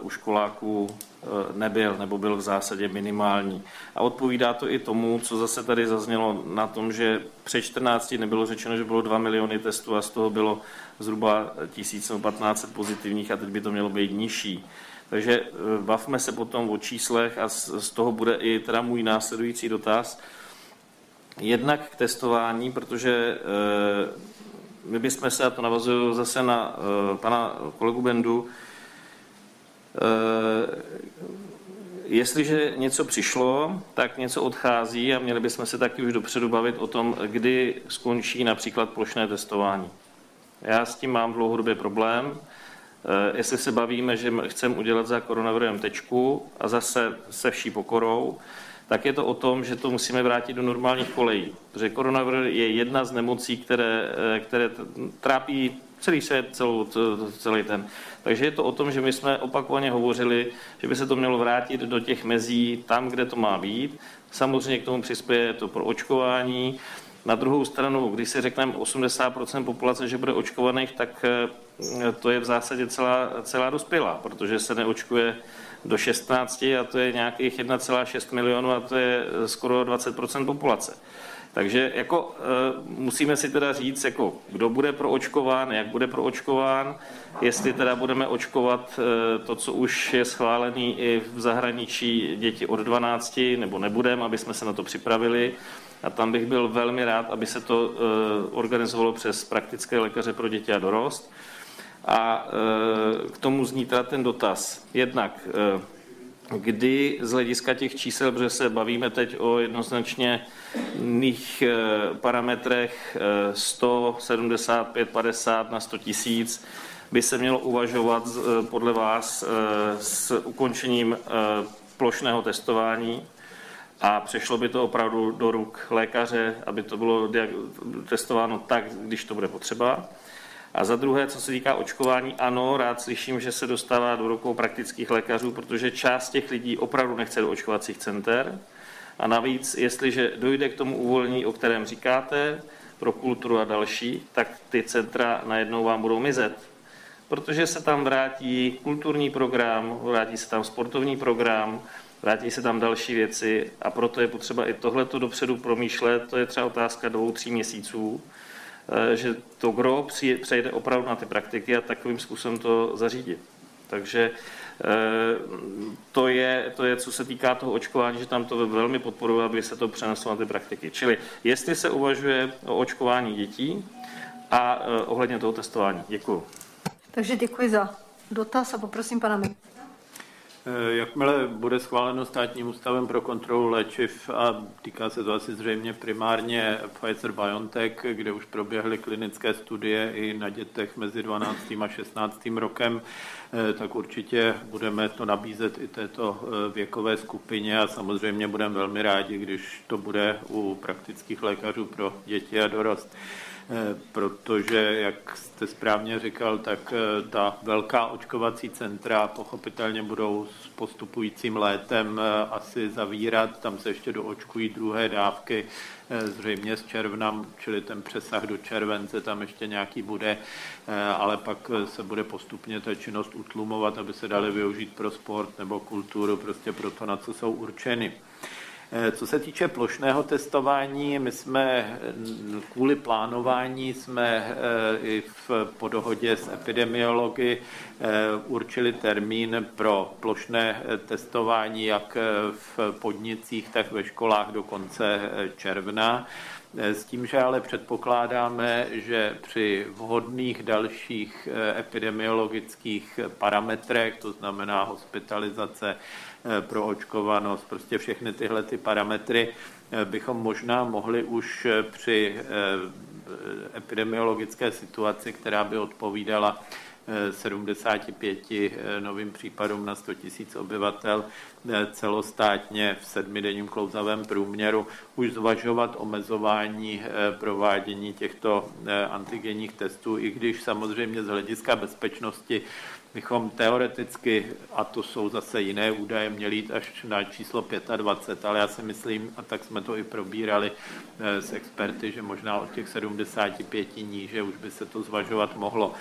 u školáků Eh, nebyl, nebo byl v zásadě minimální. A odpovídá to i tomu, co zase tady zaznělo na tom, že před 14 nebylo řečeno, že bylo 2 miliony testů a z toho bylo zhruba 1500 pozitivních a teď by to mělo být nižší. Takže eh, bavme se potom o číslech a z toho bude i teda můj následující dotaz. Jednak k testování, protože eh, my bychom se, a to navazuju zase na pana kolegu Bendu, Eh, jestliže něco přišlo, tak něco odchází a měli bychom se taky už dopředu bavit o tom, kdy skončí například plošné testování. Já s tím mám dlouhodobě problém. Eh, jestli se bavíme, že chceme udělat za koronavirem tečku a zase se vší pokorou, tak je to o tom, že to musíme vrátit do normálních kolejí. Protože koronavirus je jedna z nemocí, které, eh, které trápí celý svět, celou, celý ten. Takže je to o tom, že my jsme opakovaně hovořili, že by se to mělo vrátit do těch mezí tam, kde to má být. Samozřejmě k tomu přispěje to pro očkování. Na druhou stranu, když si řekneme 80% populace, že bude očkovaných, tak eh, to je v zásadě celá, celá dospělá, protože se neočkuje do 16 a to je nějakých 1,6 milionů a to je skoro 20% populace. Takže jako e, musíme si teda říct, jako, kdo bude proočkován, jak bude proočkován, jestli teda budeme očkovat e, to, co už je schválený i v zahraničí děti od 12, nebo nebudeme, aby jsme se na to připravili. A tam bych byl velmi rád, aby se to e, organizovalo přes praktické lékaře pro děti a dorost. A k tomu zní teda ten dotaz. Jednak, kdy z hlediska těch čísel, protože se bavíme teď o jednoznačně jiných e, parametrech 100, 75, 50 na 100 tisíc, by se mělo uvažovat podle vás s ukončením plošného testování a přešlo by to opravdu do ruk lékaře, aby to bylo testováno tak, když to bude potřeba. A za druhé, co se týká očkování, ano, rád slyším, že se dostává do rukou praktických lékařů, protože část těch lidí opravdu nechce do očkovacích center. A navíc, jestliže dojde k tomu uvolnění, o kterém říkáte, pro kulturu a další, tak ty centra najednou vám budou mizet. Protože se tam vrátí kulturní program, vrátí se tam sportovní program, vrátí se tam další věci a proto je potřeba i tohleto dopředu promýšlet. To je třeba otázka dvou, tří měsíců že to gro přejde opravdu na ty praktiky a takovým způsobem to zařídit. Takže eh, to je, to je, co se týká toho očkování, že tam to velmi podporuje, aby se to přeneslo na ty praktiky. Čili jestli se uvažuje o očkování dětí a eh, ohledně toho testování. Děkuji. Takže děkuji za dotaz a poprosím pana ministra. Eh, jakmile bude schváleno státním ústavem pro kontrolu léčiv a týká se to asi zřejmě primárně Pfizer-BioNTech, kde už proběhly klinické studie i na dětech mezi 12. a 16. rokem, eh, tak určitě budeme to nabízet i této eh, věkové skupině a samozřejmě budeme velmi rádi, když to bude u praktických lékařů pro děti a dorost. Eh, protože, jak jste správně říkal, tak eh, ta velká očkovací centra pochopitelně budou s postupujícím létem eh, asi zavírat, tam se ještě doočkují druhé dávky, zřejmě z června, čili ten přesah do července tam ještě nějaký bude, ale pak se bude postupně ta činnost utlumovat, aby se dali využít pro sport nebo kulturu, prostě pro to, na co jsou určeny. Eh, co se týče plošného testování, my jsme kvůli plánování jsme eh, i v, po dohodě s epidemiology eh, určili termín pro plošné testování jak v podnicích, tak ve školách do konce června. S tím, že ale předpokládáme, že při vhodných dalších epidemiologických parametrech, to znamená hospitalizace, Eh, pro očkovanost, prostě všechny tyhle ty parametry eh, bychom možná mohli už eh, při epidemiologické situaci, která by odpovídala 75 novým případům na 100 000 obyvatel celostátně v sedmidenním klouzavém průměru už zvažovat omezování provádění těchto antigenních testů, i když samozřejmě z hlediska bezpečnosti bychom teoreticky, a to jsou zase jiné údaje, měli jít až na číslo 25, ale já si myslím, a tak jsme to i probírali eh, s experty, že možná od těch 75 níže už by se to zvažovat mohlo.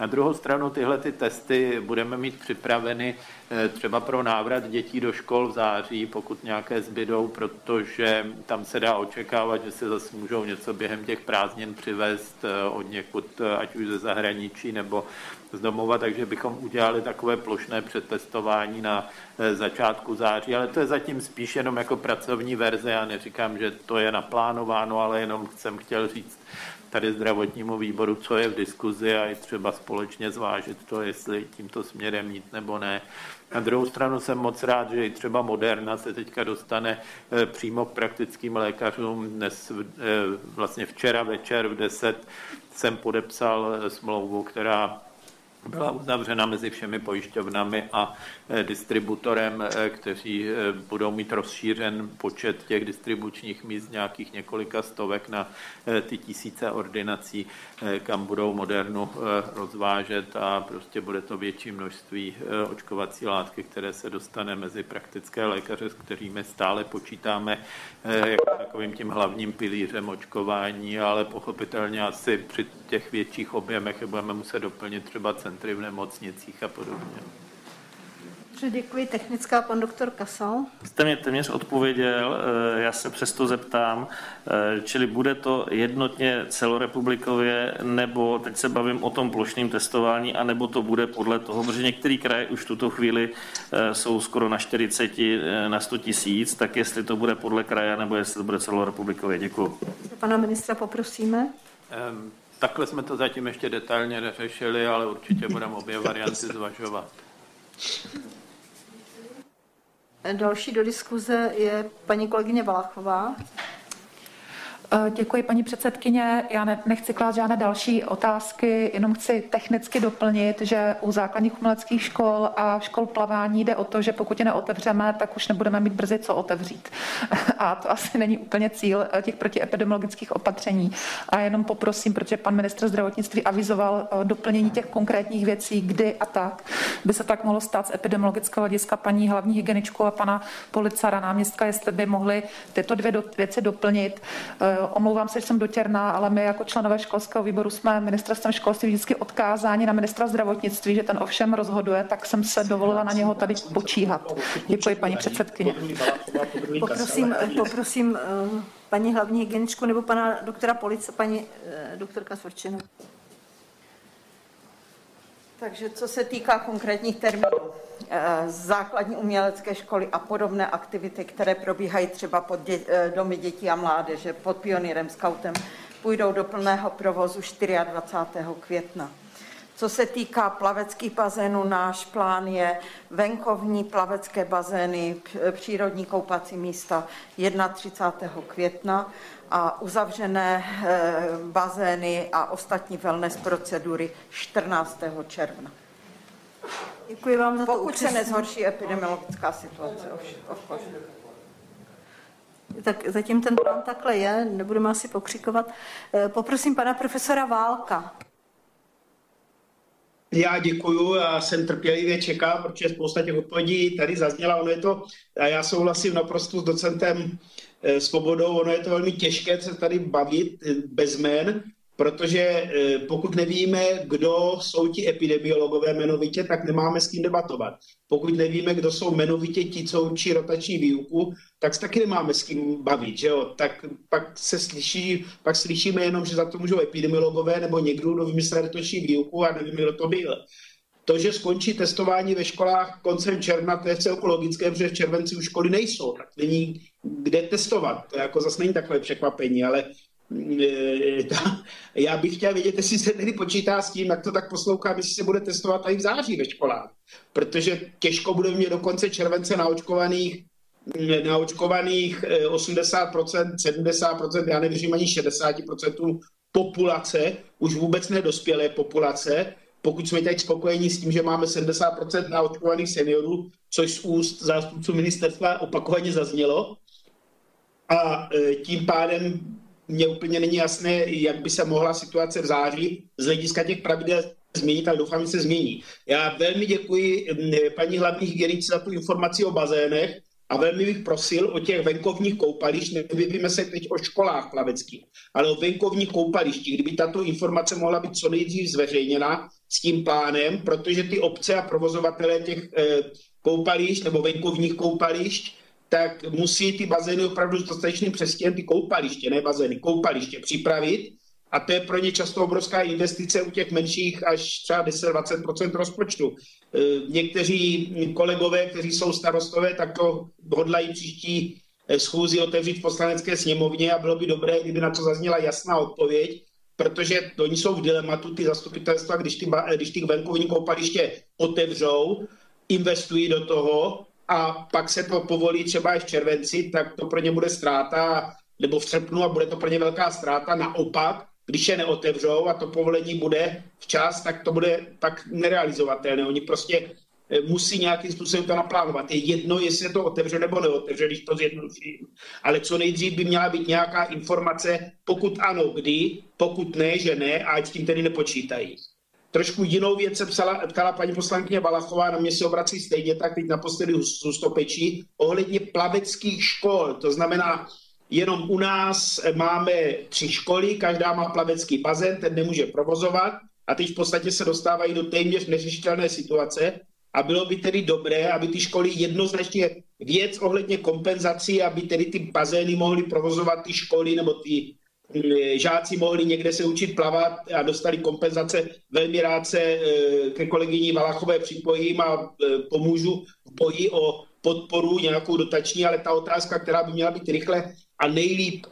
Na druhou stranu tyhle ty testy budeme mít připraveny eh, třeba pro návrat dětí do škol v září, pokud nějaké zbydou, protože tam se dá očekávat, že se zase můžou něco během těch prázdnin přivést eh, od někud, ať už ze zahraničí nebo z domova, takže bychom udělali takové plošné přetestování na eh, začátku září, ale to je zatím spíš jenom jako pracovní verze. Já neříkám, že to je naplánováno, ale jenom jsem chtěl říct tady zdravotnímu výboru, co je v diskuzi a i třeba společně zvážit to, jestli tímto směrem jít nebo ne. Na druhou stranu jsem moc rád, že i třeba Moderna se teďka dostane eh, přímo k praktickým lékařům. Dnes, eh, vlastně včera večer v 10 jsem podepsal smlouvu, která byla uzavřena mezi všemi pojišťovnami a eh, distributorem, eh, kteří eh, budou mít rozšířen počet těch distribučních míst nějakých několika stovek na ty tisíce ordinací, kam budou modernu rozvážet a prostě bude to větší množství očkovací látky, které se dostane mezi praktické lékaře, s kterými stále počítáme jako takovým tím hlavním pilířem očkování, ale pochopitelně asi při těch větších objemech budeme muset doplnit třeba centry v nemocnicích a podobně. Děkuji. Technická pan doktor Kasal. Jste mě téměř odpověděl, eh, já se přesto zeptám, eh, čili bude to jednotně celorepublikově, nebo teď se bavím o tom plošném testování, anebo to bude podle toho, protože některý kraje už v tuto chvíli eh, jsou skoro na 40, na 100 tisíc, tak jestli to bude podle kraje, nebo jestli to bude celorepublikově. Děkuji. Pana ministra poprosíme. Um Takhle jsme to zatím ještě detailně neřešili, ale určitě budeme obě varianty zvažovat. Další do diskuze je paní kolegyně Valachová. Eh, děkuji, paní předsedkyně. Já ne, nechci klát žádné další otázky, jenom chci technicky doplnit, že u základních uměleckých škol a škol plavání jde o to, že pokud je neotevřeme, tak už nebudeme mít brzy co otevřít. [LAUGHS] A to asi není úplně cíl eh, těch protiepidemiologických opatření. A jenom poprosím, protože pan ministr zdravotnictví avizoval eh, doplnění těch konkrétních věcí, kdy a tak by se tak mohlo stát z epidemiologického hlediska paní hlavní hygieničku a pana policara náměstka, jestli by mohli tyto dvě věci doplnit omlouvám se, že jsem dotěrná, ale my jako členové školského výboru jsme ministerstvem školství vždycky odkázáni na ministra zdravotnictví, že ten ovšem rozhoduje, tak jsem se dovolila na něho tady počíhat. Děkuji, paní předsedkyně. Poprosím, poprosím eh, paní hlavní hygieničku nebo pana doktora Police, paní eh, doktorka Svrčinu. Takže co se týká konkrétních termínů, eh, základní umělecké školy a podobné aktivity, které probíhají třeba pod dě, eh, domy dětí a mládeže, pod pionýrem Scoutem, půjdou do plného provozu 24. května. Co se týká plaveckých bazénů, náš plán je venkovní plavecké bazény, přírodní koupací místa 31. května a uzavřené eh, bazény a ostatní wellness procedury 14. června. Děkuji vám za to Pokud se nezhorší epidemiologická situace, of Tak zatím ten plán takhle je, nebudeme asi pokřikovat. Eh, poprosím pana profesora Válka. Já děkuju, já jsem trpělivě čekal, protože spousta těch odpovědí tady zazněla. Ono je to, a já souhlasím naprosto s docentem Eh, svobodou, ono je to velmi těžké se tady bavit eh, bez jmen, protože eh, pokud nevíme, kdo jsou ti epidemiologové jmenovitě, tak nemáme s kým debatovat. Pokud nevíme, kdo jsou jmenovitě ti, co učí rotační výuku, tak taky nemáme s kým bavit, že jo? Tak pak se slyší, pak slyšíme jenom, že za to můžou epidemiologové nebo někdo, kdo vymyslel rotační výuku a nevím, kdo to byl. To, že skončí testování ve školách koncem června, to je celku logické, protože v červenci už školy nejsou, tak není kde testovat. To jako zase není takové překvapení, ale e, ta, já bych chtěl vědět, jestli se tedy počítá s tím, jak to tak poslouchám, jestli se bude testovat i v září ve školách. Protože těžko bude mě do konce července naočkovaných naočkovaných 80%, e, 70%, já nevěřím ani 60% populace, už vůbec nedospělé populace, pokud jsme teď spokojení s tím, že máme 70% naočkovaných seniorů, což z úst zástupců ministerstva opakovaně zaznělo, a tím pádem mně úplně není jasné, jak by se mohla situace v září z hlediska těch pravidel změnit, ale doufám, že se změní. Já velmi děkuji paní hlavní hygienice za tu informaci o bazénech, a velmi bych prosil o těch venkovních koupališť, nevíme se teď o školách plaveckých, ale o venkovních koupalištích, kdyby tato informace mohla být co nejdřív zveřejněna s tím plánem, protože ty obce a provozovatelé těch eh, koupališť nebo venkovních koupališť, tak musí ty bazény opravdu s dostatečným přestěhem, ty koupaliště, ne bazény, koupaliště připravit a to je pro ně často obrovská investice u těch menších až třeba 10-20% rozpočtu. E, někteří kolegové, kteří jsou starostové, tak to hodlají příští e, schůzi otevřít v poslanecké sněmovně a bylo by dobré, kdyby na to zazněla jasná odpověď, protože oni jsou v dilematu, ty zastupitelstva, když ty, když ty venkovní koupaliště otevřou, investují do toho a pak se to povolí třeba i v červenci, tak to pro ně bude ztráta, nebo v srpnu a bude to pro ně velká ztráta. Naopak, když je neotevřou a to povolení bude včas, tak to bude tak nerealizovatelné. Oni prostě eh, musí nějakým způsobem to naplánovat. Je jedno, jestli je to otevře nebo neotevře, když to zjednoduším. Ale co nejdřív by měla být nějaká informace, pokud ano, kdy, pokud ne, že ne, a ať s tím tedy nepočítají. Trošku jinou věc se psala, ptala paní poslankyně Balachová, na mě se obrací stejně tak, teď naposledy z Ústopečí, ohledně plaveckých škol. To znamená, jenom u nás máme tři školy, každá má plavecký bazén, ten nemůže provozovat a teď v podstatě se dostávají do téměř neřešitelné situace a bylo by tedy dobré, aby ty školy jednoznačně věc ohledně kompenzací, aby tedy ty bazény mohly provozovat ty školy nebo ty žáci mohli někde se učit plavat a dostali kompenzace. Velmi rád se eh, ke kolegyni Valachové připojím a eh, pomůžu v boji o podporu nějakou dotační, ale ta otázka, která by měla být rychle a nejlíp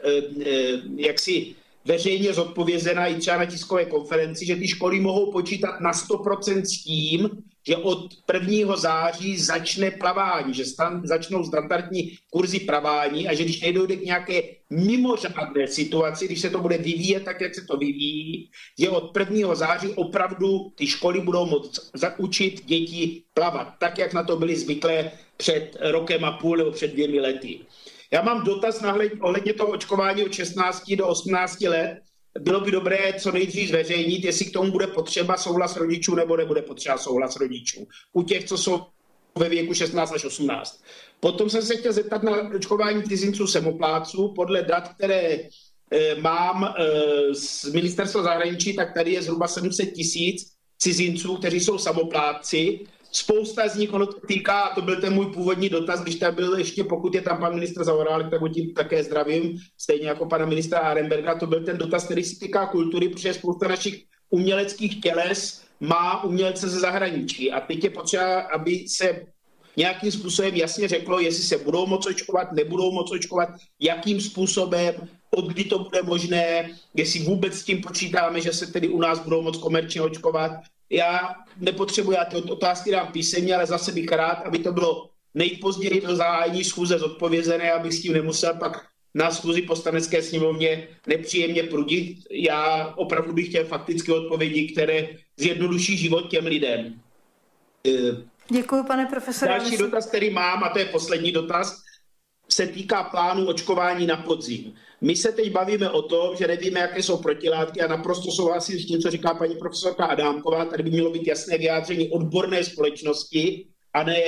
jaksi veřejně zodpovězena i třeba na tiskové konferenci, že ty školy mohou počítat na 100% s tím, že od 1. září začne plavání, že stan, začnou standardní kurzy plavání a že když nedojde k nějaké mimořádné situaci, když se to bude vyvíjet tak, jak se to vyvíjí, že od 1. září opravdu ty školy budou moct zaučit děti plavat, tak, jak na to byly zvyklé před rokem a půl nebo před dvěmi lety. Já mám dotaz ohledně toho očkování od 16 do 18 let, bylo by dobré co nejdřív zveřejnit, jestli k tomu bude potřeba souhlas rodičů nebo nebude potřeba souhlas rodičů. U těch, co jsou ve věku 16 až 18. Potom jsem se chtěl zeptat na očkování cizinců semopláců. Podle dat, které e, mám e, z ministerstva zahraničí, tak tady je zhruba 700 tisíc cizinců, kteří jsou samopláci spousta z nich, ono to týká, a to byl ten můj původní dotaz, když tam byl ještě, pokud je tam pan ministr Zaorálek, tak ho tím také zdravím, stejně jako pana ministra Arenberga, to byl ten dotaz, který se týká kultury, protože spousta našich uměleckých těles má umělce ze zahraničí. A teď je potřeba, aby se nějakým způsobem jasně řeklo, jestli se budou moc očkovat, nebudou moc očkovat, jakým způsobem, od kdy to bude možné, jestli vůbec s tím počítáme, že se tedy u nás budou moc komerčně očkovat, já nepotřebuji, já ty otázky dám písemně, ale zase bych rád, aby to bylo nejpozději do zahájení schůze zodpovězené, abych s tím nemusel pak na schůzi poslanecké sněmovně nepříjemně prudit. Já opravdu bych chtěl faktické odpovědi, které zjednoduší život těm lidem. Děkuji, pane profesore. Další dotaz, který mám, a to je poslední dotaz, se týká plánu očkování na podzim. My se teď bavíme o tom, že nevíme, jaké jsou protilátky a naprosto souhlasím s tím, co říká paní profesorka Adámková. Tady by mělo být jasné vyjádření odborné společnosti a ne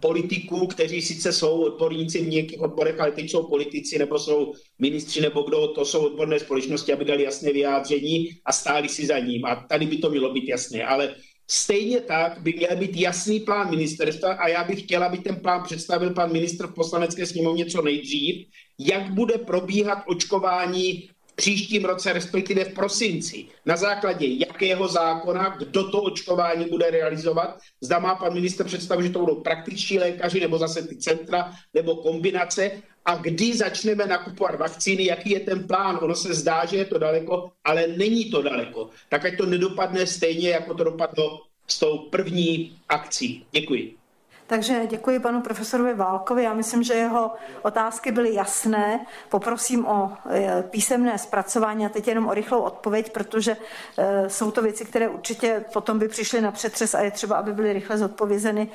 politiků, kteří sice jsou odborníci v nějakých odborech, ale teď jsou politici nebo jsou ministři nebo kdo, to jsou odborné společnosti, aby dali jasné vyjádření a stáli si za ním. A tady by to mělo být jasné. Ale Stejně tak by měl být jasný plán ministerstva a já bych chtěla, aby ten plán představil pan ministr v poslanecké sněmovně co nejdřív, jak bude probíhat očkování příštím roce, respektive v prosinci. Na základě jakého zákona, kdo to očkování bude realizovat. Zda má pan minister představu, že to budou praktičtí lékaři, nebo zase ty centra, nebo kombinace a kdy začneme nakupovat vakcíny, jaký je ten plán. Ono se zdá, že je to daleko, ale není to daleko. Tak ať to nedopadne stejně, jako to dopadlo s tou první akcí. Děkuji. Takže děkuji panu profesorovi Válkovi. Já myslím, že jeho otázky byly jasné. Poprosím o e, písemné zpracování a teď jenom o rychlou odpověď, protože e, jsou to věci, které určitě potom by přišly na přetřes a je třeba, aby byly rychle zodpovězeny.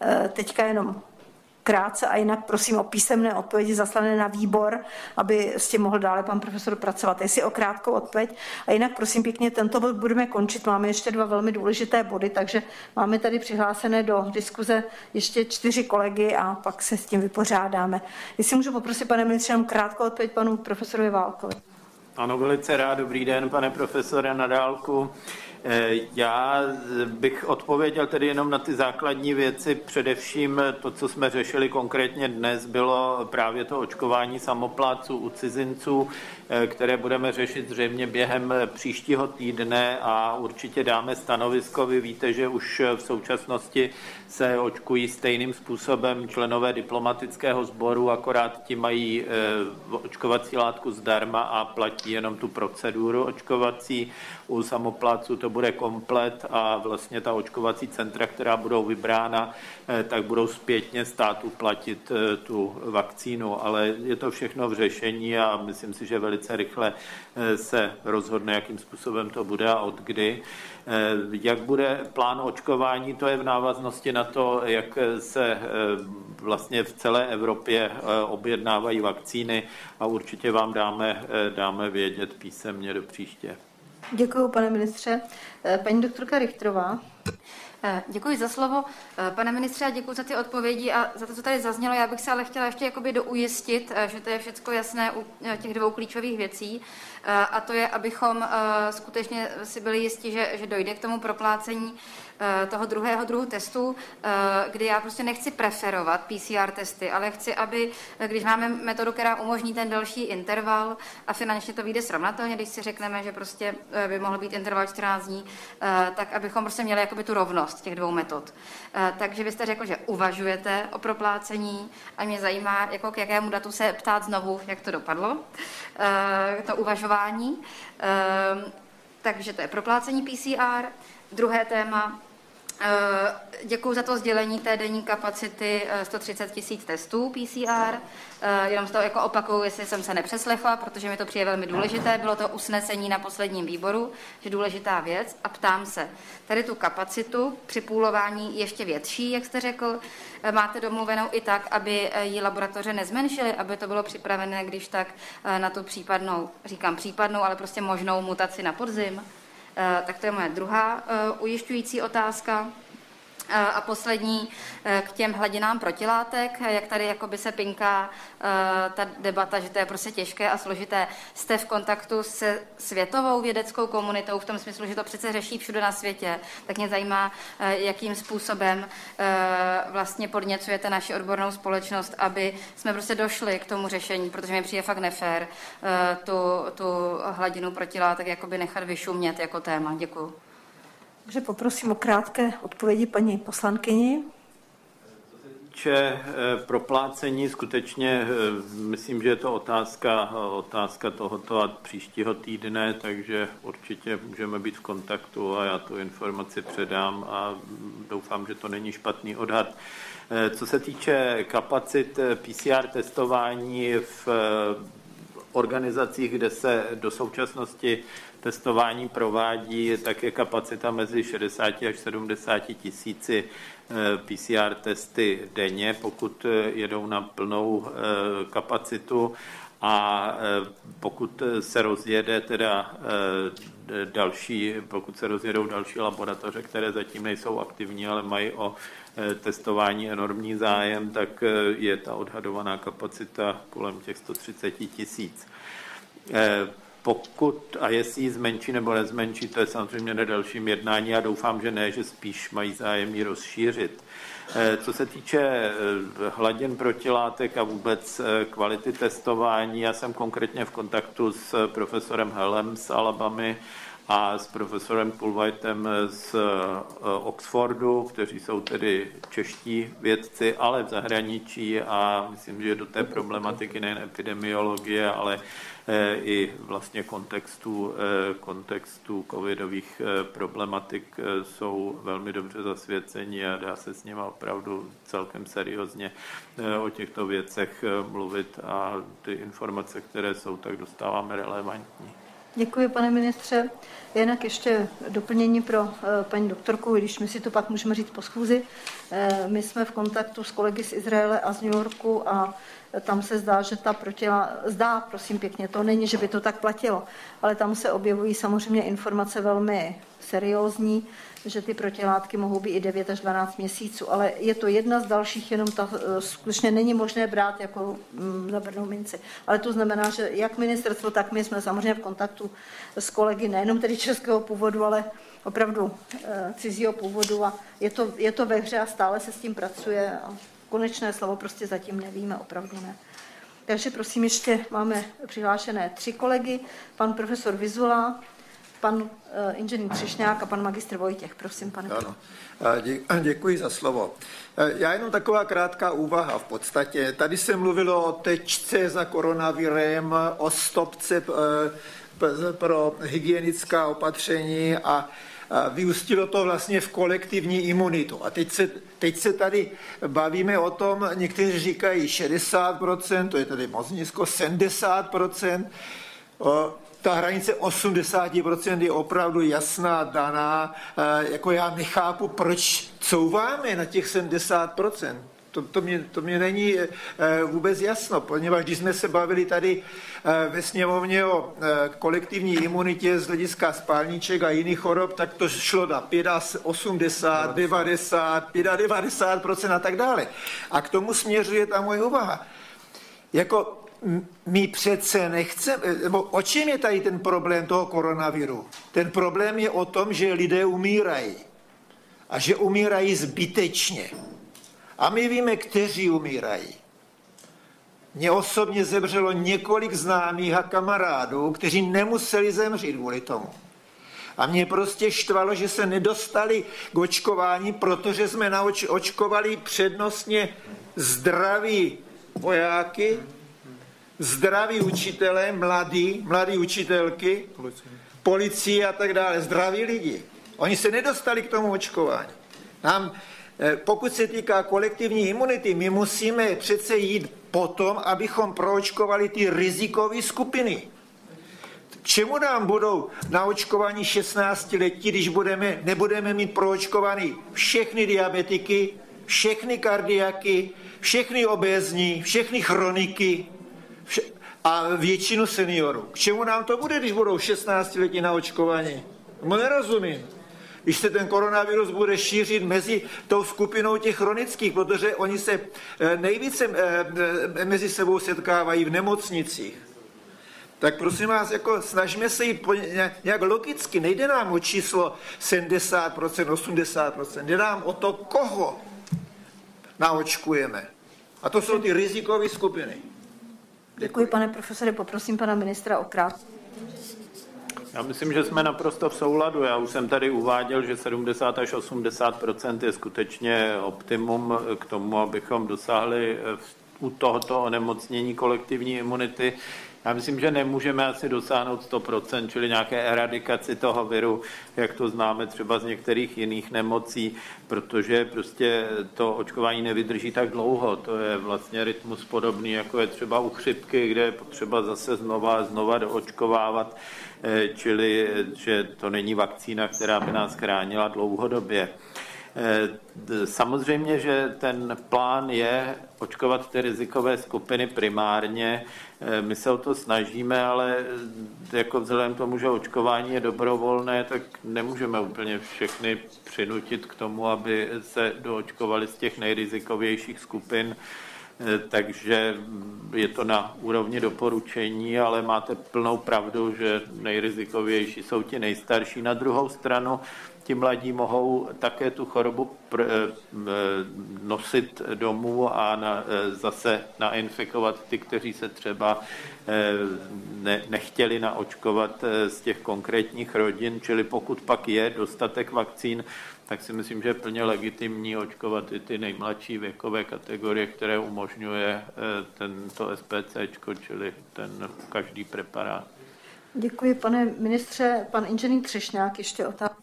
E, teďka jenom krátce a jinak prosím o písemné odpovědi zaslané na výbor, aby s tím mohl dále pan profesor pracovat. Jestli o krátkou odpověď. A jinak prosím pěkně, tento bod budeme končit. Máme ještě dva velmi důležité body, takže máme tady přihlášené do diskuze ještě čtyři kolegy a pak se s tím vypořádáme. Jestli můžu poprosit, pane ministře, jenom krátkou odpověď panu profesorovi Válkovi. Ano, velice rád. Dobrý den, pane profesore, na dálku. Eh, já bych odpověděl tedy jenom na ty základní věci. Především to, co jsme řešili konkrétně dnes, bylo právě to očkování samopláců u cizinců, které budeme řešit zřejmě během příštího týdne a určitě dáme stanovisko. Vy víte, že už v současnosti se očkují stejným způsobem členové diplomatického sboru, akorát ti mají eh, očkovací látku zdarma a platí jenom tu proceduru očkovací. U samopláců to to bude komplet a vlastně ta očkovací centra, která budou vybrána, tak budou zpětně státu platit tu vakcínu, ale je to všechno v řešení a myslím si, že velice rychle se rozhodne, jakým způsobem to bude a od kdy. Jak bude plán očkování, to je v návaznosti na to, jak se vlastně v celé Evropě objednávají vakcíny a určitě vám dáme, dáme vědět písemně do příště. Děkuji, pane ministře. Paní doktorka Richtrová. Děkuji za slovo. Pane ministře, a děkuji za ty odpovědi a za to, co tady zaznělo. Já bych se ale chtěla ještě jakoby doujistit, že to je všechno jasné u těch dvou klíčových věcí. A to je, abychom skutečně si byli jistí, že, že dojde k tomu proplácení Eh, toho druhého druhu testu, eh, kdy já prostě nechci preferovat PCR testy, ale chci, aby, eh, když máme metodu, která umožní ten další interval a finančně to vyjde srovnatelně, když si řekneme, že prostě by mohl být interval 14 dní, tak abychom prostě měli jakoby tu rovnost těch dvou metod. Takže vy jste řekl, že uvažujete o proplácení a mě zajímá, jako k jakému datu se ptát znovu, jak to dopadlo, to uvažování. Takže to je proplácení PCR. Druhé téma, Eh, Děkuji za to sdělení té denní kapacity 130 eh, tisíc testů PCR. Eh, jenom z toho jako opakuju, jestli jsem se nepřeslechla, protože mi to přijde velmi důležité. Bylo to usnesení na posledním výboru, že důležitá věc. A ptám se, tady tu kapacitu při půlování ještě větší, jak jste řekl, máte domluvenou i tak, aby ji laboratoře nezmenšily, aby to bylo připravené, když tak na tu případnou, říkám případnou, ale prostě možnou mutaci na podzim? Eh, tak to je moje druhá eh, ujišťující otázka. A poslední eh, k těm hladinám protilátek, jak tady jakoby se pinká eh, ta debata, že to je prostě těžké a složité. Jste v kontaktu se světovou vědeckou komunitou v tom smyslu, že to přece řeší všude na světě. Tak mě zajímá, jakým způsobem vlastně podněcujete naši odbornou společnost, aby jsme prostě došli k tomu řešení, protože mi přijde fakt nefér tu, tu hladinu protilátek jakoby nechat vyšumět jako téma. Děkuji. Takže poprosím o krátké odpovědi paní poslankyni. Če eh, proplácení skutečně, eh, myslím, že je to otázka, otázka tohoto a příštího týdne, takže určitě můžeme být v kontaktu a já tu informaci předám a doufám, že to není špatný odhad. Eh, co se týče kapacit PCR testování v organizacích, kde se do současnosti testování provádí, tak je kapacita mezi 60 až 70 tisíci eh, PCR testy denně, pokud eh, jedou na plnou eh, kapacitu. A pokud se rozjede teda další, pokud se rozjedou další laboratoře, které zatím nejsou aktivní, ale mají o testování enormní zájem, tak je ta odhadovaná kapacita kolem těch 130 tisíc. Pokud a jestli ji zmenší nebo nezmenší, to je samozřejmě na dalším jednání. Já doufám, že ne, že spíš mají zájem ji rozšířit. Eh, co se týče eh, hladin protilátek a vůbec eh, kvality testování, já jsem konkrétně v kontaktu s profesorem Helem z Alabamy a s profesorem Pulvajtem z Oxfordu, kteří jsou tedy čeští vědci, ale v zahraničí a myslím, že do té problematiky nejen epidemiologie, ale i vlastně kontextu, eh, kontextu covidových eh, problematik jsou velmi dobře zasvěcení a dá se s nimi opravdu celkem seriózně o těchto věcech mluvit a ty informace, které jsou, tak dostáváme relevantní. Děkuji, pane ministře. Jinak ještě doplnění pro paní doktorku, když my si to pak můžeme říct po schůzi. My jsme v kontaktu s kolegy z Izraele a z New Yorku a tam se zdá, že ta protěla, zdá, prosím pěkně, to není, že by to tak platilo, ale tam se objevují samozřejmě informace velmi seriózní, že ty protilátky mohou být i 9 až 12 měsíců, ale je to jedna z dalších, jenom ta eh, skutečně není možné brát jako mm, za brnou minci. Ale to znamená, že jak ministerstvo, tak my jsme samozřejmě v kontaktu s kolegy nejenom tedy českého původu, ale opravdu e, cizího původu a je to, je to ve hře a stále se s tím pracuje. A konečné slovo prostě zatím nevíme, opravdu ne. Takže prosím, ještě máme přihlášené tři kolegy, pan profesor Vizula, pan uh, inženýr Třešňák a pan magistr Vojtěch. Prosím, pane. Ano. Děkuji za slovo. Já jenom taková krátká úvaha v podstatě. Tady se mluvilo o tečce za koronavirem, o stopce pro hygienická opatření a vyústilo to vlastně v kolektivní imunitu. A teď se, teď se tady bavíme o tom, někteří říkají 60%, to je tady moc nízko, 70%. Ta hranice 80% je opravdu jasná, daná. Jako já nechápu, proč couváme na těch 70%. To, to, mě, to mě není e, vůbec jasno, poněvadž když jsme se bavili tady e, ve sněmovně o e, kolektivní imunitě z hlediska spálníček a jiných chorob, tak to šlo na 80, 90, 95% a tak dále. A k tomu směřuje ta moje úvaha. Jako my přece nechceme, nebo o čem je tady ten problém toho koronaviru? Ten problém je o tom, že lidé umírají. A že umírají zbytečně. A my víme, kteří umírají. Mně osobně zemřelo několik známých a kamarádů, kteří nemuseli zemřít kvůli tomu. A mě prostě štvalo, že se nedostali k očkování, protože jsme naočkovali přednostně zdraví vojáky, zdraví učitelé, mladí, mladí učitelky, policie a tak dále, zdraví lidi. Oni se nedostali k tomu očkování. Nám pokud se týká kolektivní imunity, my musíme přece jít potom, abychom proočkovali ty rizikové skupiny. Čemu nám budou na očkování 16 letí, když budeme, nebudeme mít proočkovaný všechny diabetiky, všechny kardiaky, všechny obézní, všechny chroniky vše, a většinu seniorů. K čemu nám to bude, když budou 16 letí na očkování? No nerozumím když se ten koronavirus bude šířit mezi tou skupinou těch chronických, protože oni se eh, nejvíce eh, eh, mezi sebou setkávají v nemocnicích. Tak prosím vás, jako snažíme se jít nějak logicky, nejde nám o číslo 70%, 80%, jde nám o to, koho naočkujeme. A to jsou ty rizikové skupiny. Děkuji, Děkuji pane profesore, poprosím pana ministra o krát. Já myslím, že jsme naprosto v souladu. Já už jsem tady uváděl, že 70 až 80% je skutečně optimum k tomu, abychom dosáhli u tohoto onemocnění kolektivní imunity. Já myslím, že nemůžeme asi dosáhnout 100%, čili nějaké eradikaci toho viru, jak to známe třeba z některých jiných nemocí, protože prostě to očkování nevydrží tak dlouho. To je vlastně rytmus podobný, jako je třeba u chřipky, kde je potřeba zase znova a znova doočkovávat. Eh, čili že to není vakcína, která by nás chránila dlouhodobě. Eh, samozřejmě, že ten plán je očkovat ty rizikové skupiny primárně. Eh, my se o to snažíme, ale jako vzhledem k tomu, že očkování je dobrovolné, tak nemůžeme úplně všechny přinutit k tomu, aby se doočkovali z těch nejrizikovějších skupin. Eh, takže je to na úrovni doporučení, ale máte plnou pravdu, že nejrizikovější jsou ti nejstarší. Na druhou stranu ti mladí mohou také tu chorobu pr- eh, nosit domů a na, eh, zase nainfikovat ty, kteří se třeba ne, nechtěli naočkovat z těch konkrétních rodin, čili pokud pak je dostatek vakcín, tak si myslím, že je plně legitimní očkovat i ty nejmladší věkové kategorie, které umožňuje eh, tento SPC, čili ten každý preparát. Děkuji, pane ministře. Pan inženýr Třešňák ještě otázka.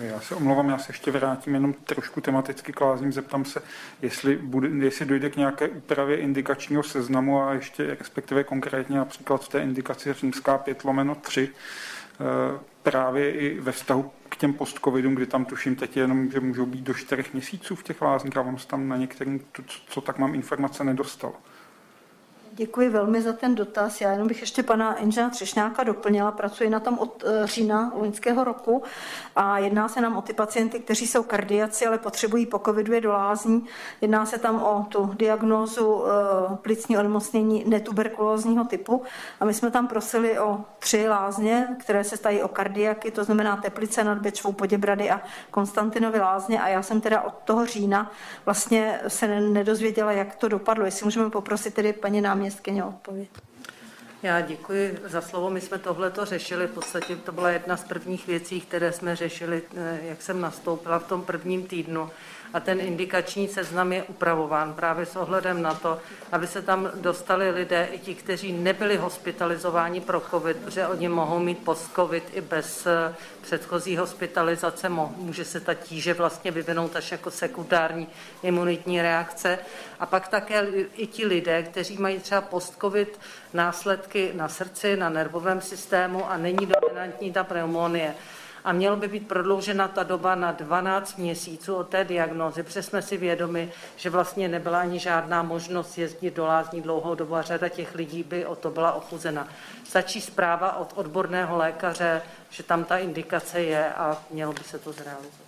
Já se omlouvám, já se ještě vrátím jenom trošku tematicky k lázním. Zeptám se, jestli, bude, jestli dojde k nějaké úpravě indikačního seznamu a ještě respektive konkrétně například v té indikaci římská 5 lomeno 3 eh, právě i ve vztahu k těm postcovidům, kdy tam tuším teď jenom, že můžou být do čtyřech měsíců v těch lázních a vám se tam na některým, co, co tak mám informace, nedostalo. Děkuji velmi za ten dotaz. Já jenom bych ještě pana inženýra Třešňáka doplnila. Pracuji na tom od eh, října loňského roku a jedná se nám o ty pacienty, kteří jsou kardiaci, ale potřebují po covidu do lázní. Jedná se tam o tu diagnózu eh, plicní onemocnění netuberkulózního typu a my jsme tam prosili o tři lázně, které se stají o kardiaky, to znamená Teplice nad Bečvou, Poděbrady a Konstantinovy lázně a já jsem teda od toho října vlastně se nedozvěděla, jak to dopadlo. Jestli můžeme poprosit tedy paní náměstky náměstkyně odpověď. Já děkuji za slovo. My jsme tohle to řešili. V podstatě to byla jedna z prvních věcí, které jsme řešili, eh, jak jsem nastoupila v tom prvním týdnu. A ten indikační seznam je upravován právě s ohledem na to, aby se tam dostali lidé, i ti, kteří nebyli hospitalizováni pro COVID, protože oni mohou mít post-COVID i bez eh, předchozí hospitalizace, může se ta tíže vlastně vyvinout až jako sekundární imunitní reakce. A pak také i ti lidé, kteří mají třeba post-COVID následky na srdci, na nervovém systému a není dominantní ta pneumonie a mělo by být prodloužena ta doba na 12 měsíců od té diagnózy, protože jsme si vědomi, že vlastně nebyla ani žádná možnost jezdit do lázní dlouhou dobu a řada těch lidí by o to byla ochuzena. Stačí zpráva od odborného lékaře, že tam ta indikace je a mělo by se to zrealizovat.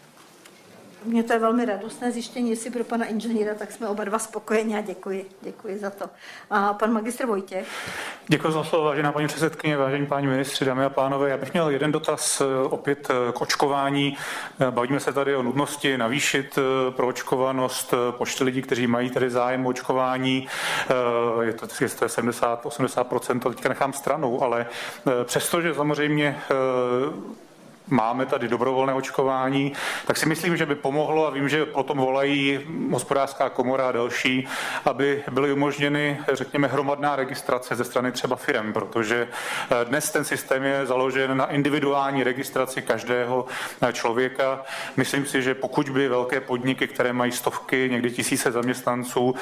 Mně to je velmi radostné zjištění, jestli pro pana inženýra, tak jsme oba dva spokojeni a děkuji, děkuji za to. A pan magistr Vojtěch. Děkuji za slovo, vážená paní předsedkyně, vážení páni ministři, dámy a pánové. Já bych měl jeden dotaz eh, opět eh, k očkování. Eh, bavíme se tady o nutnosti navýšit pro očkovanost počty lidí, kteří mají tady zájem o očkování. Je to, je to 70, 80%, to teďka nechám stranou, ale přestože samozřejmě máme tady dobrovolné očkování, tak si myslím, že by pomohlo a vím, že potom volají hospodářská komora a další, aby byly umožněny, řekněme, hromadná registrace ze strany třeba firm, protože eh, dnes ten systém je založen na individuální registraci každého eh, člověka. Myslím si, že pokud by velké podniky, které mají stovky, někdy tisíce zaměstnanců,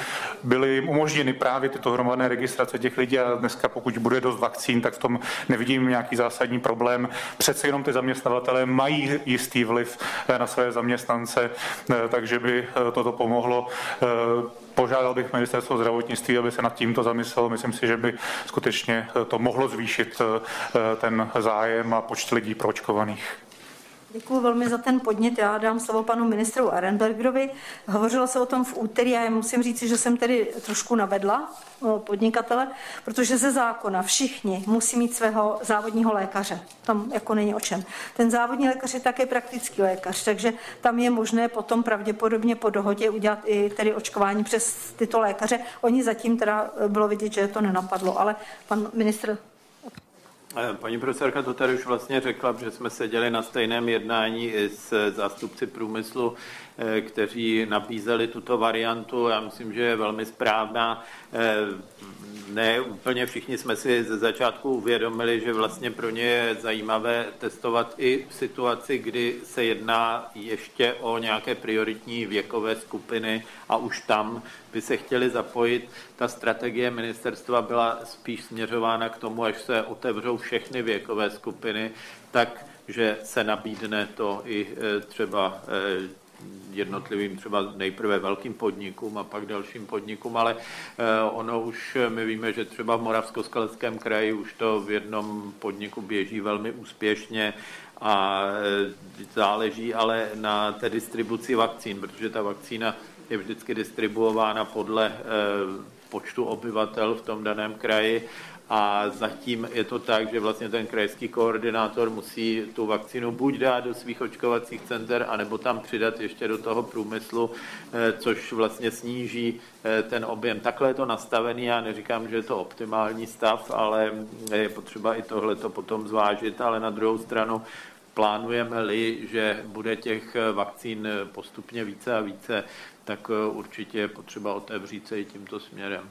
byly umožněny právě tyto hromadné registrace těch lidí a dneska pokud bude dost vakcín, tak v tom nevidím nějaký zásadní problém. Přece jenom ty zaměstnavatelé zaměstnavatelé mají jistý vliv eh, na své zaměstnance, eh, takže by eh, toto pomohlo. Požádal bych ministerstvo zdravotnictví, aby se nad tímto zamyslel. Myslím si, že by skutečně to mohlo zvýšit ten zájem a počet lidí proočkovaných. Děkuji velmi za ten podnět. Já dám slovo panu ministru Arenbergerovi. Hovořilo se o tom v úterý a já musím říct, že jsem tedy trošku navedla podnikatele, protože ze zákona všichni musí mít svého závodního lékaře. Tam jako není o čem. Ten závodní lékař je také praktický lékař, takže tam je možné potom pravděpodobně po dohodě udělat i tedy očkování přes tyto lékaře. Oni zatím teda bylo vidět, že to nenapadlo, ale pan ministr Eh, paní profesorka to tady už vlastně řekla, že jsme seděli na stejném jednání i s zástupci průmyslu, eh, kteří nabízeli tuto variantu. Já myslím, že je velmi správná. Eh, ne úplně všichni jsme si ze začátku uvědomili, že vlastně pro ně je zajímavé testovat i v situaci, kdy se jedná ještě o nějaké prioritní věkové skupiny a už tam by se chtěli zapojit. Ta strategie ministerstva byla spíš směřována k tomu, až se otevřou všechny věkové skupiny, tak že se nabídne to i e, třeba jednotlivým třeba nejprve velkým podnikům a pak dalším podnikům, ale e, ono už, my víme, že třeba v Moravskoskaleckém kraji už to v jednom podniku běží velmi úspěšně a záleží ale na té distribuci vakcín, protože ta vakcína je vždycky distribuována podle počtu obyvatel v tom daném kraji a zatím je to tak, že vlastně ten krajský koordinátor musí tu vakcínu buď dát do svých očkovacích center, anebo tam přidat ještě do toho průmyslu, eh, což vlastně sníží eh, ten objem. Takhle je to nastavený, já neříkám, že je to optimální stav, ale je potřeba i tohle to potom zvážit, ale na druhou stranu plánujeme-li, že bude těch vakcín postupně více a více, tak eh, určitě je potřeba otevřít se i tímto směrem.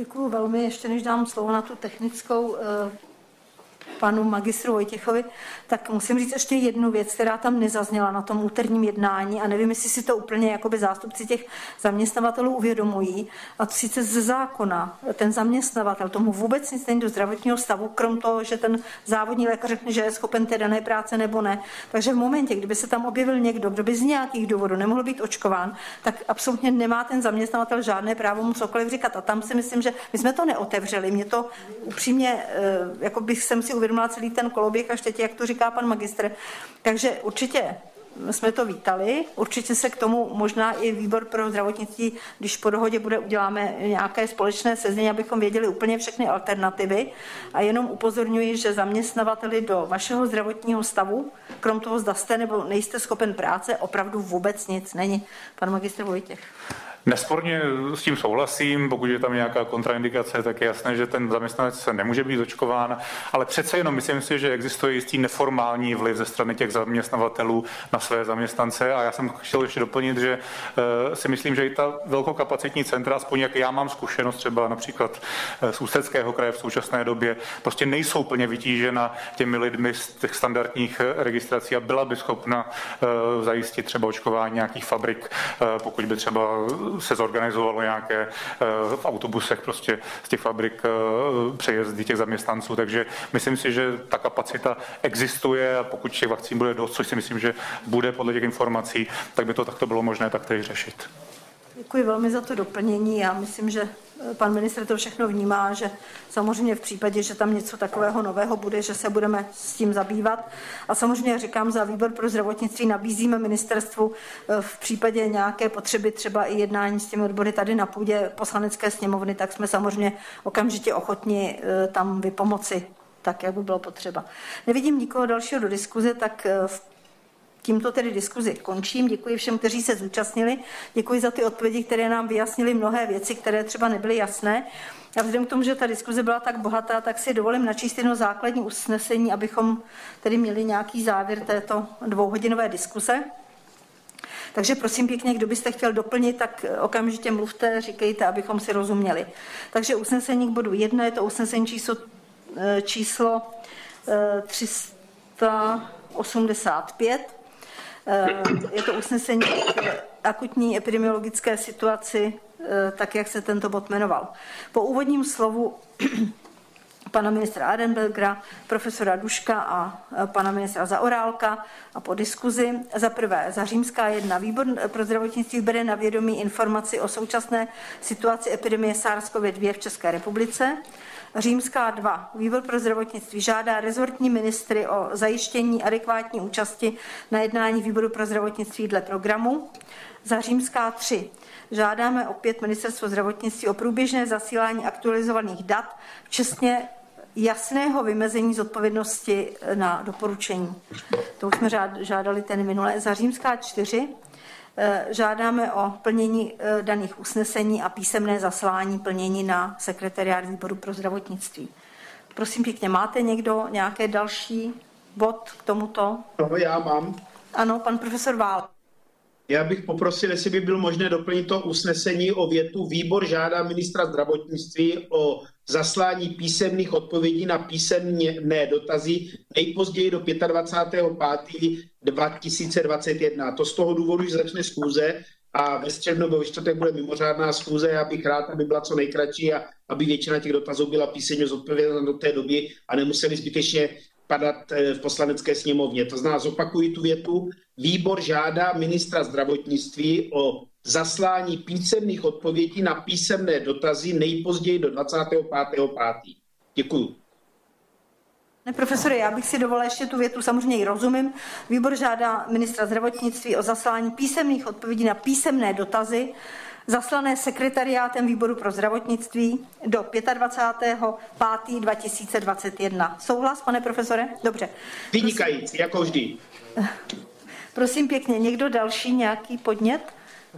Děkuji velmi. Ještě než dám slovo na tu technickou eh, panu magistru Vojtěchovi, tak musím říct ještě jednu věc, která tam nezazněla na tom úterním jednání a nevím, jestli si to úplně jakoby zástupci těch zaměstnavatelů uvědomují. A to sice ze zákona ten zaměstnavatel tomu vůbec nic není do zdravotního stavu, krom toho, že ten závodní lékař řekne, že je schopen té dané práce nebo ne. Takže v momentě, kdyby se tam objevil někdo, kdo by z nějakých důvodů nemohl být očkován, tak absolutně nemá ten zaměstnavatel žádné právo mu cokoliv říkat. A tam si myslím, že my jsme to neotevřeli. Mě to upřímně, eh, jako bych jsem si uvědomila celý ten koloběh až teď, jak to říká pan magistr. Takže určitě jsme to vítali. Určitě se k tomu možná i výbor pro zdravotnictví, když po dohodě bude, uděláme nějaké společné sezení, abychom věděli úplně všechny alternativy. A jenom upozorňuji, že zaměstnavateli do vašeho zdravotního stavu, krom toho, zda jste nebo nejste schopen práce, opravdu vůbec nic není. Pan magistr Vojtěch. Nesporně s tím souhlasím, pokud je tam nějaká kontraindikace, tak je jasné, že ten zaměstnanec se nemůže být očkován, ale přece jenom myslím si, že existuje jistý neformální vliv ze strany těch zaměstnavatelů na své zaměstnance. A já jsem chtěl ještě doplnit, že eh, si myslím, že i ta velkokapacitní centra, aspoň jak já mám zkušenost třeba například eh, z Ústeckého kraje v současné době, prostě nejsou plně vytížena těmi lidmi z těch standardních eh, registrací a byla by schopna zajistit třeba očkování nějakých fabrik, pokud by třeba se zorganizovalo nějaké eh, v autobusech prostě z těch fabrik eh, přejezdy těch zaměstnanců, takže myslím si, že ta kapacita existuje a pokud těch vakcín bude dost, což si myslím, že bude podle těch informací, tak by to takto bylo možné taktéž řešit. Děkuji velmi za to doplnění. Já myslím, že eh, pan ministr to všechno vnímá, že samozřejmě v případě, že tam něco takového nového bude, že se budeme s tím zabývat. A samozřejmě říkám, za výbor pro zdravotnictví nabízíme ministerstvu eh, v případě nějaké potřeby třeba i jednání s těmi odbory tady na půdě poslanecké sněmovny, tak jsme samozřejmě okamžitě ochotni eh, tam vypomoci tak, jak by bylo potřeba. Nevidím nikoho dalšího do diskuze, tak v Tímto tedy diskuzi končím. Děkuji všem, kteří se zúčastnili. Děkuji za ty odpovědi, které nám vyjasnily mnohé věci, které třeba nebyly jasné. A vzhledem k tomu, že ta diskuze byla tak bohatá, tak si dovolím načíst jedno základní usnesení, abychom tedy měli nějaký závěr této dvouhodinové diskuze. Takže prosím pěkně, kdo byste chtěl doplnit, tak okamžitě mluvte, říkejte, abychom si rozuměli. Takže usnesení k bodu 1 je to usnesení číslo, eh, číslo 385 eh, Eh, je to usnesení k akutní epidemiologické situaci, eh, tak jak se tento bod jmenoval. Po úvodním slovu [CLEARS THROAT] pana ministra Adenbergera, profesora Duška a eh, pana ministra Zaorálka a po diskuzi. Za prvé, za římská jedna výbor pro zdravotnictví bere na vědomí informaci o současné situaci epidemie SARS-CoV-2 v České republice. Římská 2. Výbor pro zdravotnictví žádá rezortní ministry o zajištění adekvátní účasti na jednání výboru pro zdravotnictví dle programu. Za Římská 3. Žádáme opět ministerstvo zdravotnictví o průběžné zasílání aktualizovaných dat, včetně jasného vymezení zodpovědnosti na doporučení. To už jsme žádali ten minulé. Za Římská 4 Eh, žádáme o plnění eh, daných usnesení a písemné zaslání plnění na sekretariát výboru pro zdravotnictví. Prosím pěkně, máte někdo nějaké další bod k tomuto? No, já mám. Ano, pan profesor Vál. Já bych poprosil, jestli by bylo možné doplnit to usnesení o větu. Výbor žádá ministra zdravotnictví o zaslání písemných odpovědí na písemné dotazy nejpozději do 25.5.2021. To z toho důvodu, že začne schůze a ve středu nebo ve čtvrtek bude mimořádná schůze. Já bych rád, aby byla co nejkratší a aby většina těch dotazů byla písemně zodpovězena do té doby a nemuseli zbytečně padat eh, v poslanecké sněmovně. To znamená, zopakuji tu větu. Výbor žádá ministra zdravotnictví o zaslání písemných odpovědí na písemné dotazy nejpozději do 25.5. Děkuji. Pane profesore, já bych si dovolila ještě tu větu, samozřejmě i rozumím. Výbor žádá ministra zdravotnictví o zaslání písemných odpovědí na písemné dotazy zaslané sekretariátem výboru pro zdravotnictví do 25.5.2021. Souhlas, pane profesore? Dobře. Vynikající, jako vždy. Prosím pěkně, někdo další nějaký podnět?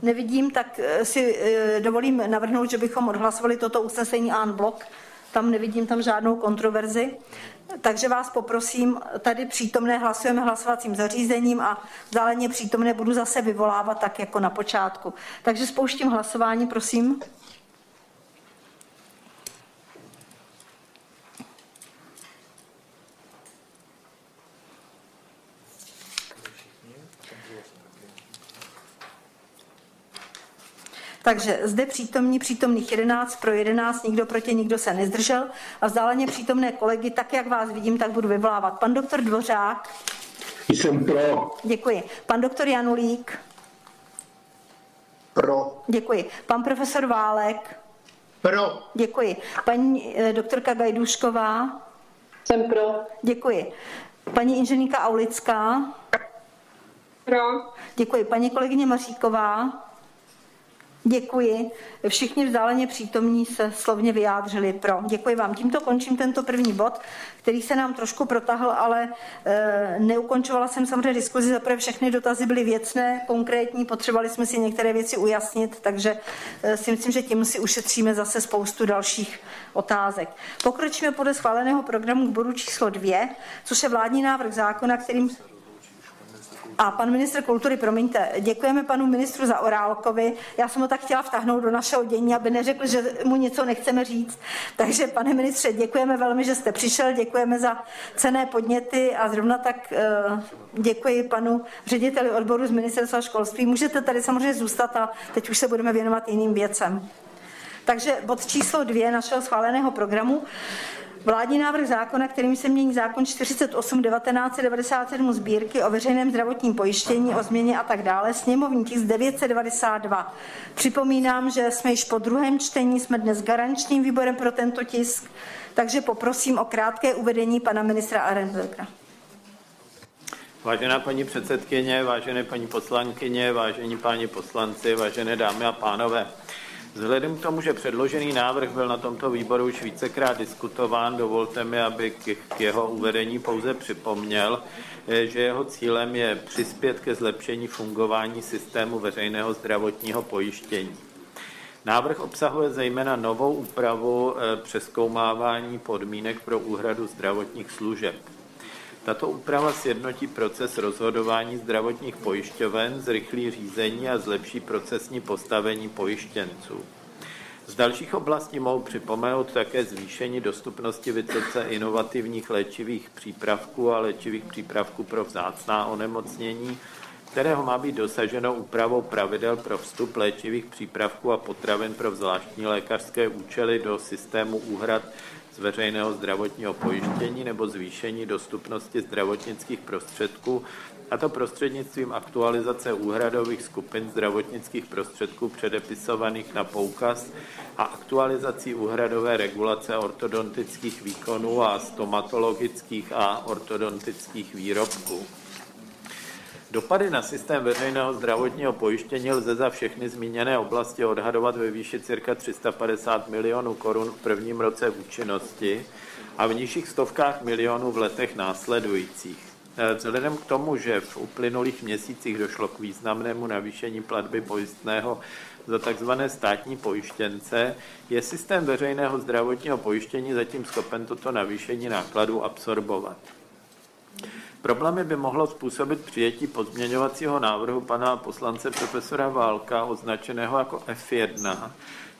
Nevidím, tak eh, si eh, dovolím navrhnout, že bychom odhlasovali toto usnesení en blok. Tam nevidím tam žádnou kontroverzi. Takže vás poprosím, tady přítomné hlasujeme hlasovacím zařízením a záleně přítomné budu zase vyvolávat tak jako na počátku. Takže spouštím hlasování, prosím. Takže zde přítomní přítomných 11 pro 11, nikdo proti, nikdo se nezdržel a vzdáleně přítomné kolegy, tak jak vás vidím, tak budu vyvolávat. Pan doktor Dvořák. Jsem pro. Děkuji. Pan doktor Janulík. Pro. Děkuji. Pan profesor Válek. Pro. Děkuji. Paní eh, doktorka Gajdušková. Jsem pro. Děkuji. Paní inženýrka Aulická. Pro. Děkuji. Paní kolegyně Maříková. Děkuji. Všichni vzdáleně přítomní se slovně vyjádřili pro. Děkuji vám. Tímto končím tento první bod, který se nám trošku protahl, ale e, neukončovala jsem samozřejmě diskuzi. Zaprvé všechny dotazy byly věcné, konkrétní, potřebovali jsme si některé věci ujasnit, takže e, si myslím, že tím si ušetříme zase spoustu dalších otázek. Pokročíme podle schváleného programu k bodu číslo dvě, což je vládní návrh zákona, kterým a pan ministr kultury, promiňte, děkujeme panu ministru za Orálkovi. Já jsem ho tak chtěla vtáhnout do našeho dění, aby neřekl, že mu něco nechceme říct. Takže, pane ministře, děkujeme velmi, že jste přišel, děkujeme za cené podněty a zrovna tak eh, děkuji panu řediteli odboru z ministerstva školství. Můžete tady samozřejmě zůstat a teď už se budeme věnovat jiným věcem. Takže bod číslo dvě našeho schváleného programu Vládní návrh zákona, kterým se mění zákon 48 1997 sbírky o veřejném zdravotním pojištění, o změně a tak dále, sněmovní tisk 992. Připomínám, že jsme již po druhém čtení, jsme dnes garančním výborem pro tento tisk, takže poprosím o krátké uvedení pana ministra Arenberga. Vážená paní předsedkyně, vážené paní poslankyně, vážení páni poslanci, vážené dámy a pánové, Vzhledem k tomu, že předložený návrh byl na tomto výboru už vícekrát diskutován, dovolte mi, aby k jeho uvedení pouze připomněl, eh, že jeho cílem je přispět ke zlepšení fungování systému veřejného zdravotního pojištění. Návrh obsahuje zejména novou úpravu eh, přeskoumávání podmínek pro úhradu zdravotních služeb. Tato úprava sjednotí proces rozhodování zdravotních pojišťoven, zrychlí řízení a zlepší procesní postavení pojištěnců. Z dalších oblastí mohou připomenout také zvýšení dostupnosti vysoce inovativních léčivých přípravků a léčivých přípravků pro vzácná onemocnění, kterého má být dosaženo úpravou pravidel pro vstup léčivých přípravků a potravin pro zvláštní lékařské účely do systému úhrad z veřejného zdravotního pojištění nebo zvýšení dostupnosti zdravotnických prostředků, a to prostřednictvím aktualizace úhradových skupin zdravotnických prostředků předepisovaných na poukaz a aktualizací úhradové regulace ortodontických výkonů a stomatologických a ortodontických výrobků. Dopady na systém veřejného zdravotního pojištění lze za všechny zmíněné oblasti odhadovat ve výši cirka 350 milionů korun v prvním roce účinnosti a v nižších stovkách milionů v letech následujících. Eh, vzhledem k tomu, že v uplynulých měsících došlo k významnému navýšení platby pojistného za tzv. státní pojištěnce, je systém veřejného zdravotního pojištění zatím schopen toto navýšení nákladů absorbovat. Problémy by mohlo způsobit přijetí pozměňovacího návrhu pana poslance profesora Válka, označeného jako F1,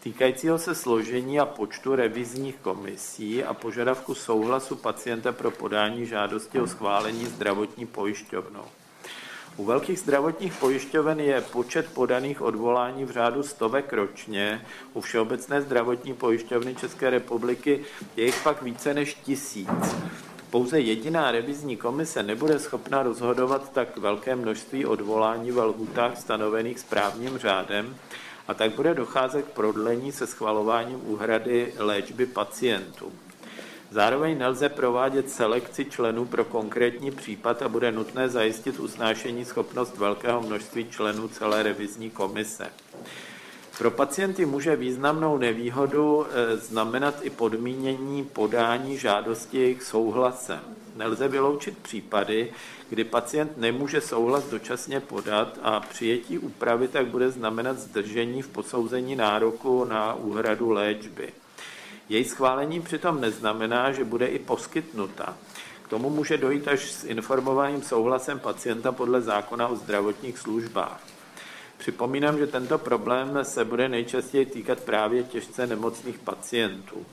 týkajícího se složení a počtu revizních komisí a požadavku souhlasu pacienta pro podání žádosti o schválení zdravotní pojišťovnou. U velkých zdravotních pojišťoven je počet podaných odvolání v řádu stovek ročně, u Všeobecné zdravotní pojišťovny České republiky je jich pak více než tisíc. Pouze jediná revizní komise nebude schopna rozhodovat tak velké množství odvolání ve lhůtách stanovených správním řádem a tak bude docházet k prodlení se schvalováním úhrady léčby pacientů. Zároveň nelze provádět selekci členů pro konkrétní případ a bude nutné zajistit usnášení schopnost velkého množství členů celé revizní komise. Pro pacienty může významnou nevýhodu eh, znamenat i podmínění podání žádosti jejich souhlasem. Nelze vyloučit případy, kdy pacient nemůže souhlas dočasně podat a přijetí úpravy tak bude znamenat zdržení v posouzení nároku na úhradu léčby. Její schválení přitom neznamená, že bude i poskytnuta. K tomu může dojít až s informovaným souhlasem pacienta podle zákona o zdravotních službách. Připomínám, že tento problém se bude nejčastěji týkat právě těžce nemocných pacientů.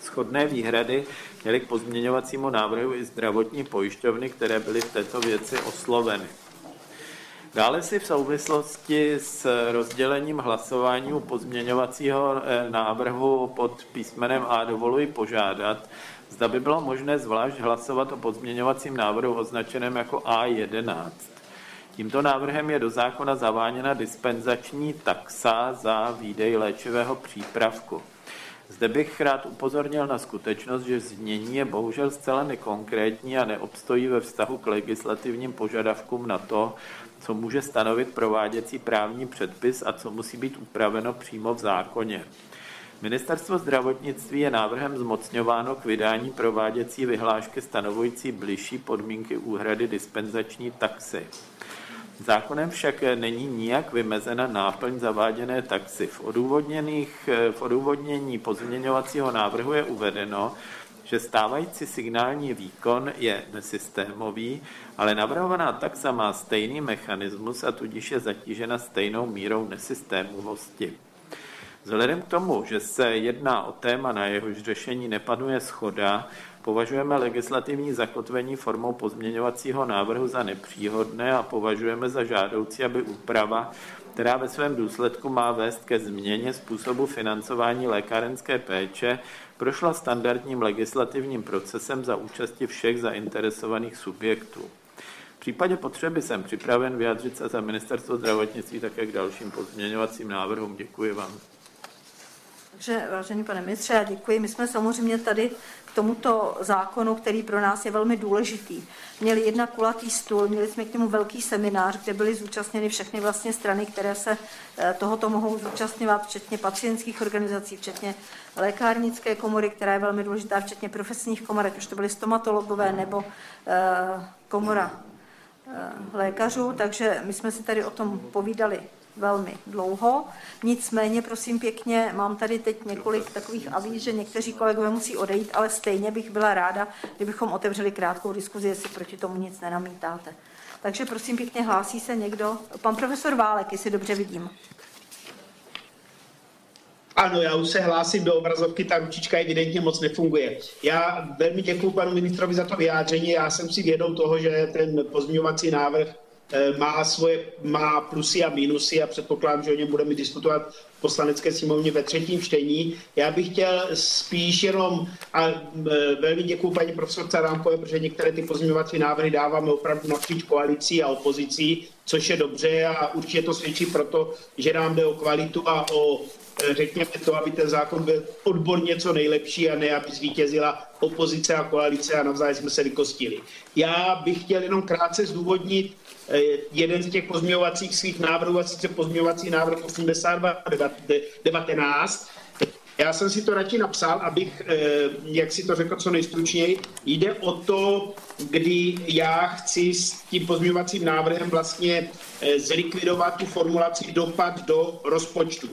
Schodné výhrady měly k pozměňovacímu návrhu i zdravotní pojišťovny, které byly v této věci osloveny. Dále si v souvislosti s rozdělením hlasování u pozměňovacího eh, návrhu pod písmenem A dovoluji požádat, zda by bylo možné zvlášť hlasovat o pozměňovacím návrhu označeném jako A11. Tímto návrhem je do zákona zaváněna dispenzační taxa za výdej léčivého přípravku. Zde bych rád upozornil na skutečnost, že znění je bohužel zcela nekonkrétní a neobstojí ve vztahu k legislativním požadavkům na to, co může stanovit prováděcí právní předpis a co musí být upraveno přímo v zákoně. Ministerstvo zdravotnictví je návrhem zmocňováno k vydání prováděcí vyhlášky stanovující bližší podmínky úhrady dispenzační taxy. Zákonem však není nijak vymezena náplň zaváděné taxy. V, odůvodněných, v odůvodnění pozměňovacího návrhu je uvedeno, že stávající signální výkon je nesystémový, ale navrhovaná taxa má stejný mechanismus a tudíž je zatížena stejnou mírou nesystémovosti. Vzhledem k tomu, že se jedná o téma, na jehož řešení nepanuje schoda, považujeme legislativní zakotvení formou pozměňovacího návrhu za nepříhodné a považujeme za žádoucí, aby úprava, která ve svém důsledku má vést ke změně způsobu financování lékárenské péče, prošla standardním legislativním procesem za účasti všech zainteresovaných subjektů. V případě potřeby jsem připraven vyjádřit se za ministerstvo zdravotnictví také k dalším pozměňovacím návrhům. Děkuji vám. Takže, vážený pane ministře, já děkuji. My jsme samozřejmě tady tomuto zákonu, který pro nás je velmi důležitý, měli jedna kulatý stůl, měli jsme k němu velký seminář, kde byly zúčastněny všechny vlastně strany, které se eh, tohoto mohou zúčastňovat, včetně pacientských organizací, včetně lékárnické komory, která je velmi důležitá, včetně profesních komor, ať už to byly stomatologové nebo eh, komora eh, lékařů, takže my jsme si tady o tom povídali velmi dlouho. Nicméně, prosím pěkně, mám tady teď několik takových avíz, že někteří kolegové musí odejít, ale stejně bych byla ráda, kdybychom otevřeli krátkou diskuzi, jestli proti tomu nic nenamítáte. Takže prosím pěkně, hlásí se někdo? Pan profesor Válek, jestli dobře vidím. Ano, já už se hlásím do obrazovky, ta ručička evidentně moc nefunguje. Já velmi děkuji panu ministrovi za to vyjádření. Já jsem si vědom toho, že ten pozměňovací návrh má svoje má plusy a minusy a předpokládám, že o něm budeme diskutovat v poslanecké sněmovně ve třetím čtení. Já bych chtěl spíš jenom, a eh, velmi děkuji paní profesorce Rámkové, protože některé ty pozměňovací návrhy dáváme opravdu napříč koalicí a opozicí, což je dobře a určitě to svědčí proto, že nám jde o kvalitu a o eh, řekněme to, aby ten zákon byl odborně co nejlepší a ne, aby zvítězila opozice a koalice a navzájem jsme se vykostili. Já bych chtěl jenom krátce zdůvodnit, Eh, jeden z těch pozměňovacích svých návrhů, a sice pozměňovací návrh 8219. Já jsem si to radši napsal, abych, eh, jak si to řekl co nejstručněji, jde o to, kdy já chci s tím pozměňovacím návrhem vlastně eh, zlikvidovat tu formulaci dopad do rozpočtu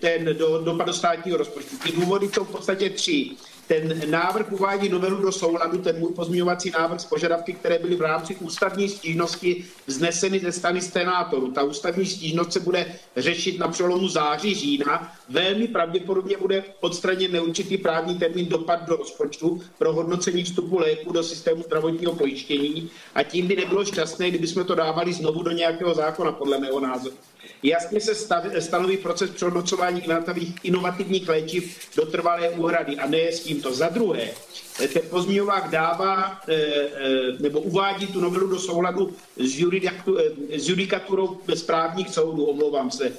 ten do, dopad do státního rozpočtu. Ty důvody jsou v podstatě tři. Ten návrh uvádí novelu do souladu, ten můj pozměňovací návrh z požadavky, které byly v rámci ústavní stížnosti vzneseny ze strany senátorů. Ta ústavní stížnost se bude řešit na přelomu září, října. Velmi pravděpodobně bude odstraněn neurčitý právní termín dopad do rozpočtu pro hodnocení vstupu léku do systému zdravotního pojištění a tím by nebylo šťastné, kdybychom to dávali znovu do nějakého zákona, podle mého názoru. Jasně se stanoví proces přehodnocování inovativních léčiv do trvalé úhrady a ne s tímto. Za druhé, ten pozměňovák dává eh, eh, nebo uvádí tu novelu do souladu s, eh, s judikaturou správních soudů, omlouvám se,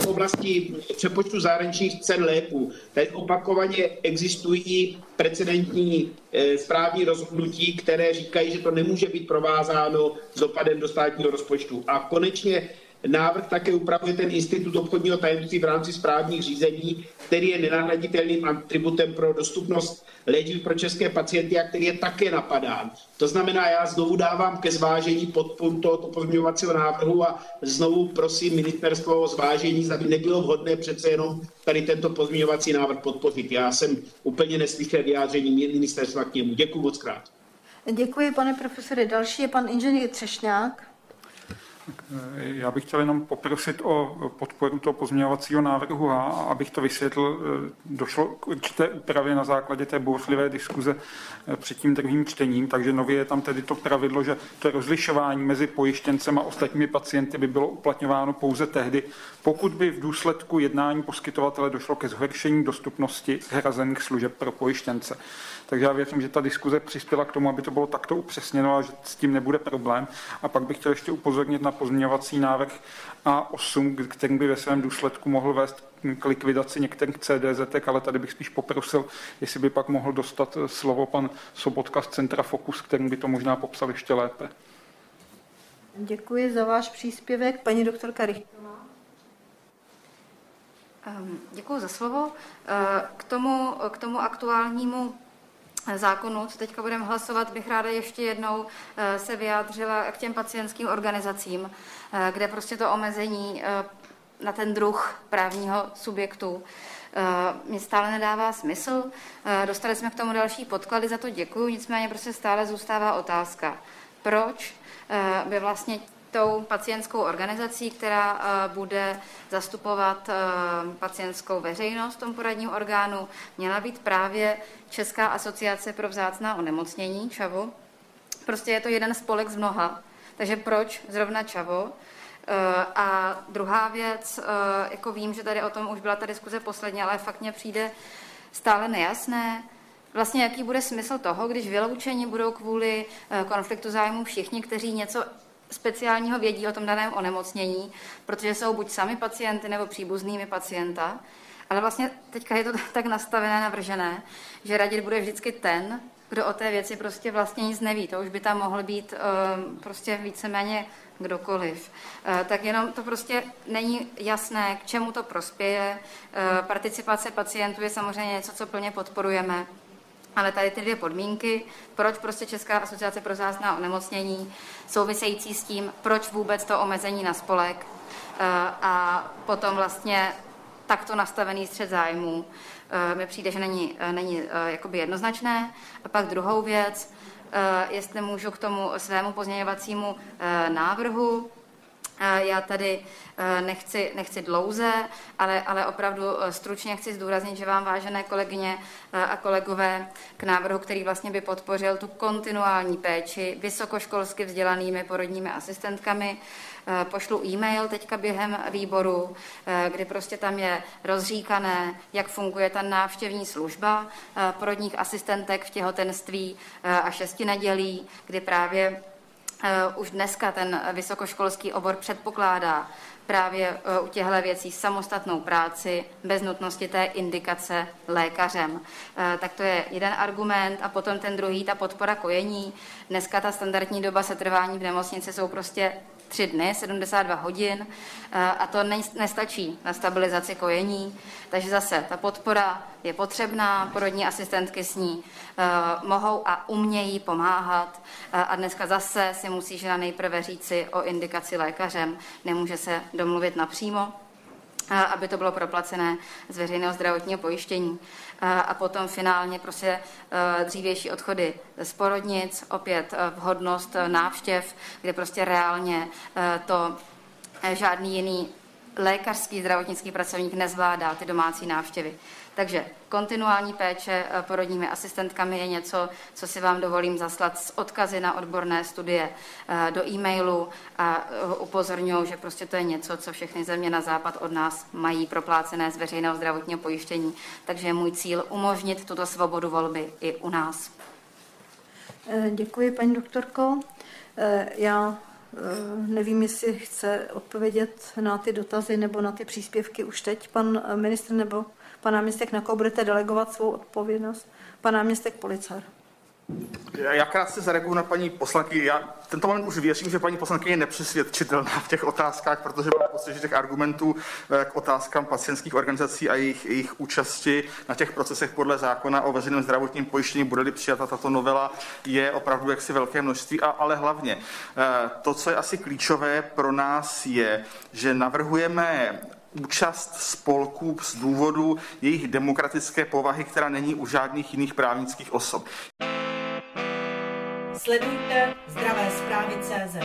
v oblasti přepočtu zahraničních cen léků. Tady opakovaně existují precedentní správní rozhodnutí, které říkají, že to nemůže být provázáno s dopadem do státního rozpočtu. A konečně Návrh také upravuje ten institut obchodního tajemství v rámci správních řízení, který je nenahraditelným atributem pro dostupnost léčiv pro české pacienty a který je také napadán. To znamená, já znovu dávám ke zvážení podporu tohoto pozměňovacího návrhu a znovu prosím ministerstvo o zvážení, zda by nebylo vhodné přece jenom tady tento pozměňovací návrh podpořit. Já jsem úplně neslyšel vyjádření ministerstva k němu. Děkuji moc krát. Děkuji, pane profesore. Další je pan inženýr Třešňák. Já bych chtěl jenom poprosit o podporu toho pozměňovacího návrhu a abych to vysvětlil, eh, došlo k určité úpravě na základě té bouřlivé diskuze eh, před tím druhým čtením, takže nově je tam tedy to pravidlo, že to rozlišování mezi pojištěncem a ostatními pacienty by bylo uplatňováno pouze tehdy, pokud by v důsledku jednání poskytovatele došlo ke zhoršení dostupnosti hrazených služeb pro pojištěnce. Takže já věřím, že ta diskuze přispěla k tomu, aby to bylo takto upřesněno a že s tím nebude problém. A pak bych chtěl ještě upozornit na pozměňovací návrh A8, který by ve svém důsledku mohl vést k likvidaci některých CDZ, ale tady bych spíš poprosil, jestli by pak mohl dostat slovo pan Sobotka z Centra Focus, který by to možná popsal ještě lépe. Děkuji za váš příspěvek. Paní doktorka Richtová. Ehm, Děkuji za slovo. Eh, K tomu, k tomu aktuálnímu zákonu, co teďka budeme hlasovat, bych ráda ještě jednou eh, se vyjádřila k těm pacientským organizacím, eh, kde prostě to omezení na ten druh právního subjektu mě stále nedává smysl. Dostali jsme k tomu další podklady, za to děkuji, nicméně prostě stále zůstává otázka, proč by vlastně tou pacientskou organizací, která bude zastupovat pacientskou veřejnost v tom poradním orgánu, měla být právě Česká asociace pro vzácná onemocnění, ČAVO. Prostě je to jeden spolek z mnoha. Takže proč zrovna ČAVO? A druhá věc, jako vím, že tady o tom už byla ta diskuze posledně, ale fakt mně přijde stále nejasné, vlastně jaký bude smysl toho, když vyloučení budou kvůli konfliktu zájmu všichni, kteří něco speciálního vědí o tom daném onemocnění, protože jsou buď sami pacienty nebo příbuznými pacienta, ale vlastně teďka je to [LAUGHS] tak nastavené, navržené, že radit bude vždycky ten, kdo o té věci prostě vlastně nic neví. To už by tam mohl být um, prostě víceméně kdokoliv. Uh, tak jenom to prostě není jasné, k čemu to prospěje. Uh, participace pacientů je samozřejmě něco, co plně podporujeme. Ale tady ty dvě podmínky, proč prostě Česká asociace pro zásná onemocnění, související s tím, proč vůbec to omezení na spolek a potom vlastně takto nastavený střed zájmů mi přijde, že není, není jakoby jednoznačné. A pak druhou věc, jestli můžu k tomu svému pozměňovacímu návrhu, já tady nechci, nechci dlouze, ale, ale opravdu stručně chci zdůraznit, že vám, vážené kolegyně a kolegové, k návrhu, který vlastně by podpořil tu kontinuální péči vysokoškolsky vzdělanými porodními asistentkami, pošlu e-mail teďka během výboru, kdy prostě tam je rozříkané, jak funguje ta návštěvní služba porodních asistentek v těhotenství a šesti nedělí, kdy právě už dneska ten vysokoškolský obor předpokládá právě u těchto věcí samostatnou práci bez nutnosti té indikace lékařem. Tak to je jeden argument. A potom ten druhý, ta podpora kojení. Dneska ta standardní doba setrvání v nemocnici jsou prostě tři dny, 72 hodin a to nestačí na stabilizaci kojení. Takže zase ta podpora je potřebná, porodní asistentky s ní mohou a umějí pomáhat a dneska zase si musí žena nejprve říci o indikaci lékařem, nemůže se domluvit napřímo aby to bylo proplacené z veřejného zdravotního pojištění. A potom finálně prostě dřívější odchody z porodnic, opět vhodnost návštěv, kde prostě reálně to žádný jiný lékařský zdravotnický pracovník nezvládá ty domácí návštěvy. Takže kontinuální péče porodními asistentkami je něco, co si vám dovolím zaslat z odkazy na odborné studie do e-mailu a upozorňuji, že prostě to je něco, co všechny země na západ od nás mají proplácené z veřejného zdravotního pojištění. Takže je můj cíl umožnit tuto svobodu volby i u nás. Děkuji, paní doktorko. Já nevím, jestli chce odpovědět na ty dotazy nebo na ty příspěvky už teď pan ministr nebo pan náměstek, na koho budete delegovat svou odpovědnost? Pan náměstek Policar. Já krátce zareaguju na paní poslankyni. Já tento moment už věřím, že paní poslankyně je nepřesvědčitelná v těch otázkách, protože mám pocit, že těch argumentů eh, k otázkám pacientských organizací a jejich, jejich účasti na těch procesech podle zákona o veřejném zdravotním pojištění bude-li přijata tato novela, je opravdu jaksi velké množství, a, ale hlavně eh, to, co je asi klíčové pro nás, je, že navrhujeme účast spolků z důvodu jejich demokratické povahy, která není u žádných jiných právnických osob. Sledujte zdravé zprávy CZ.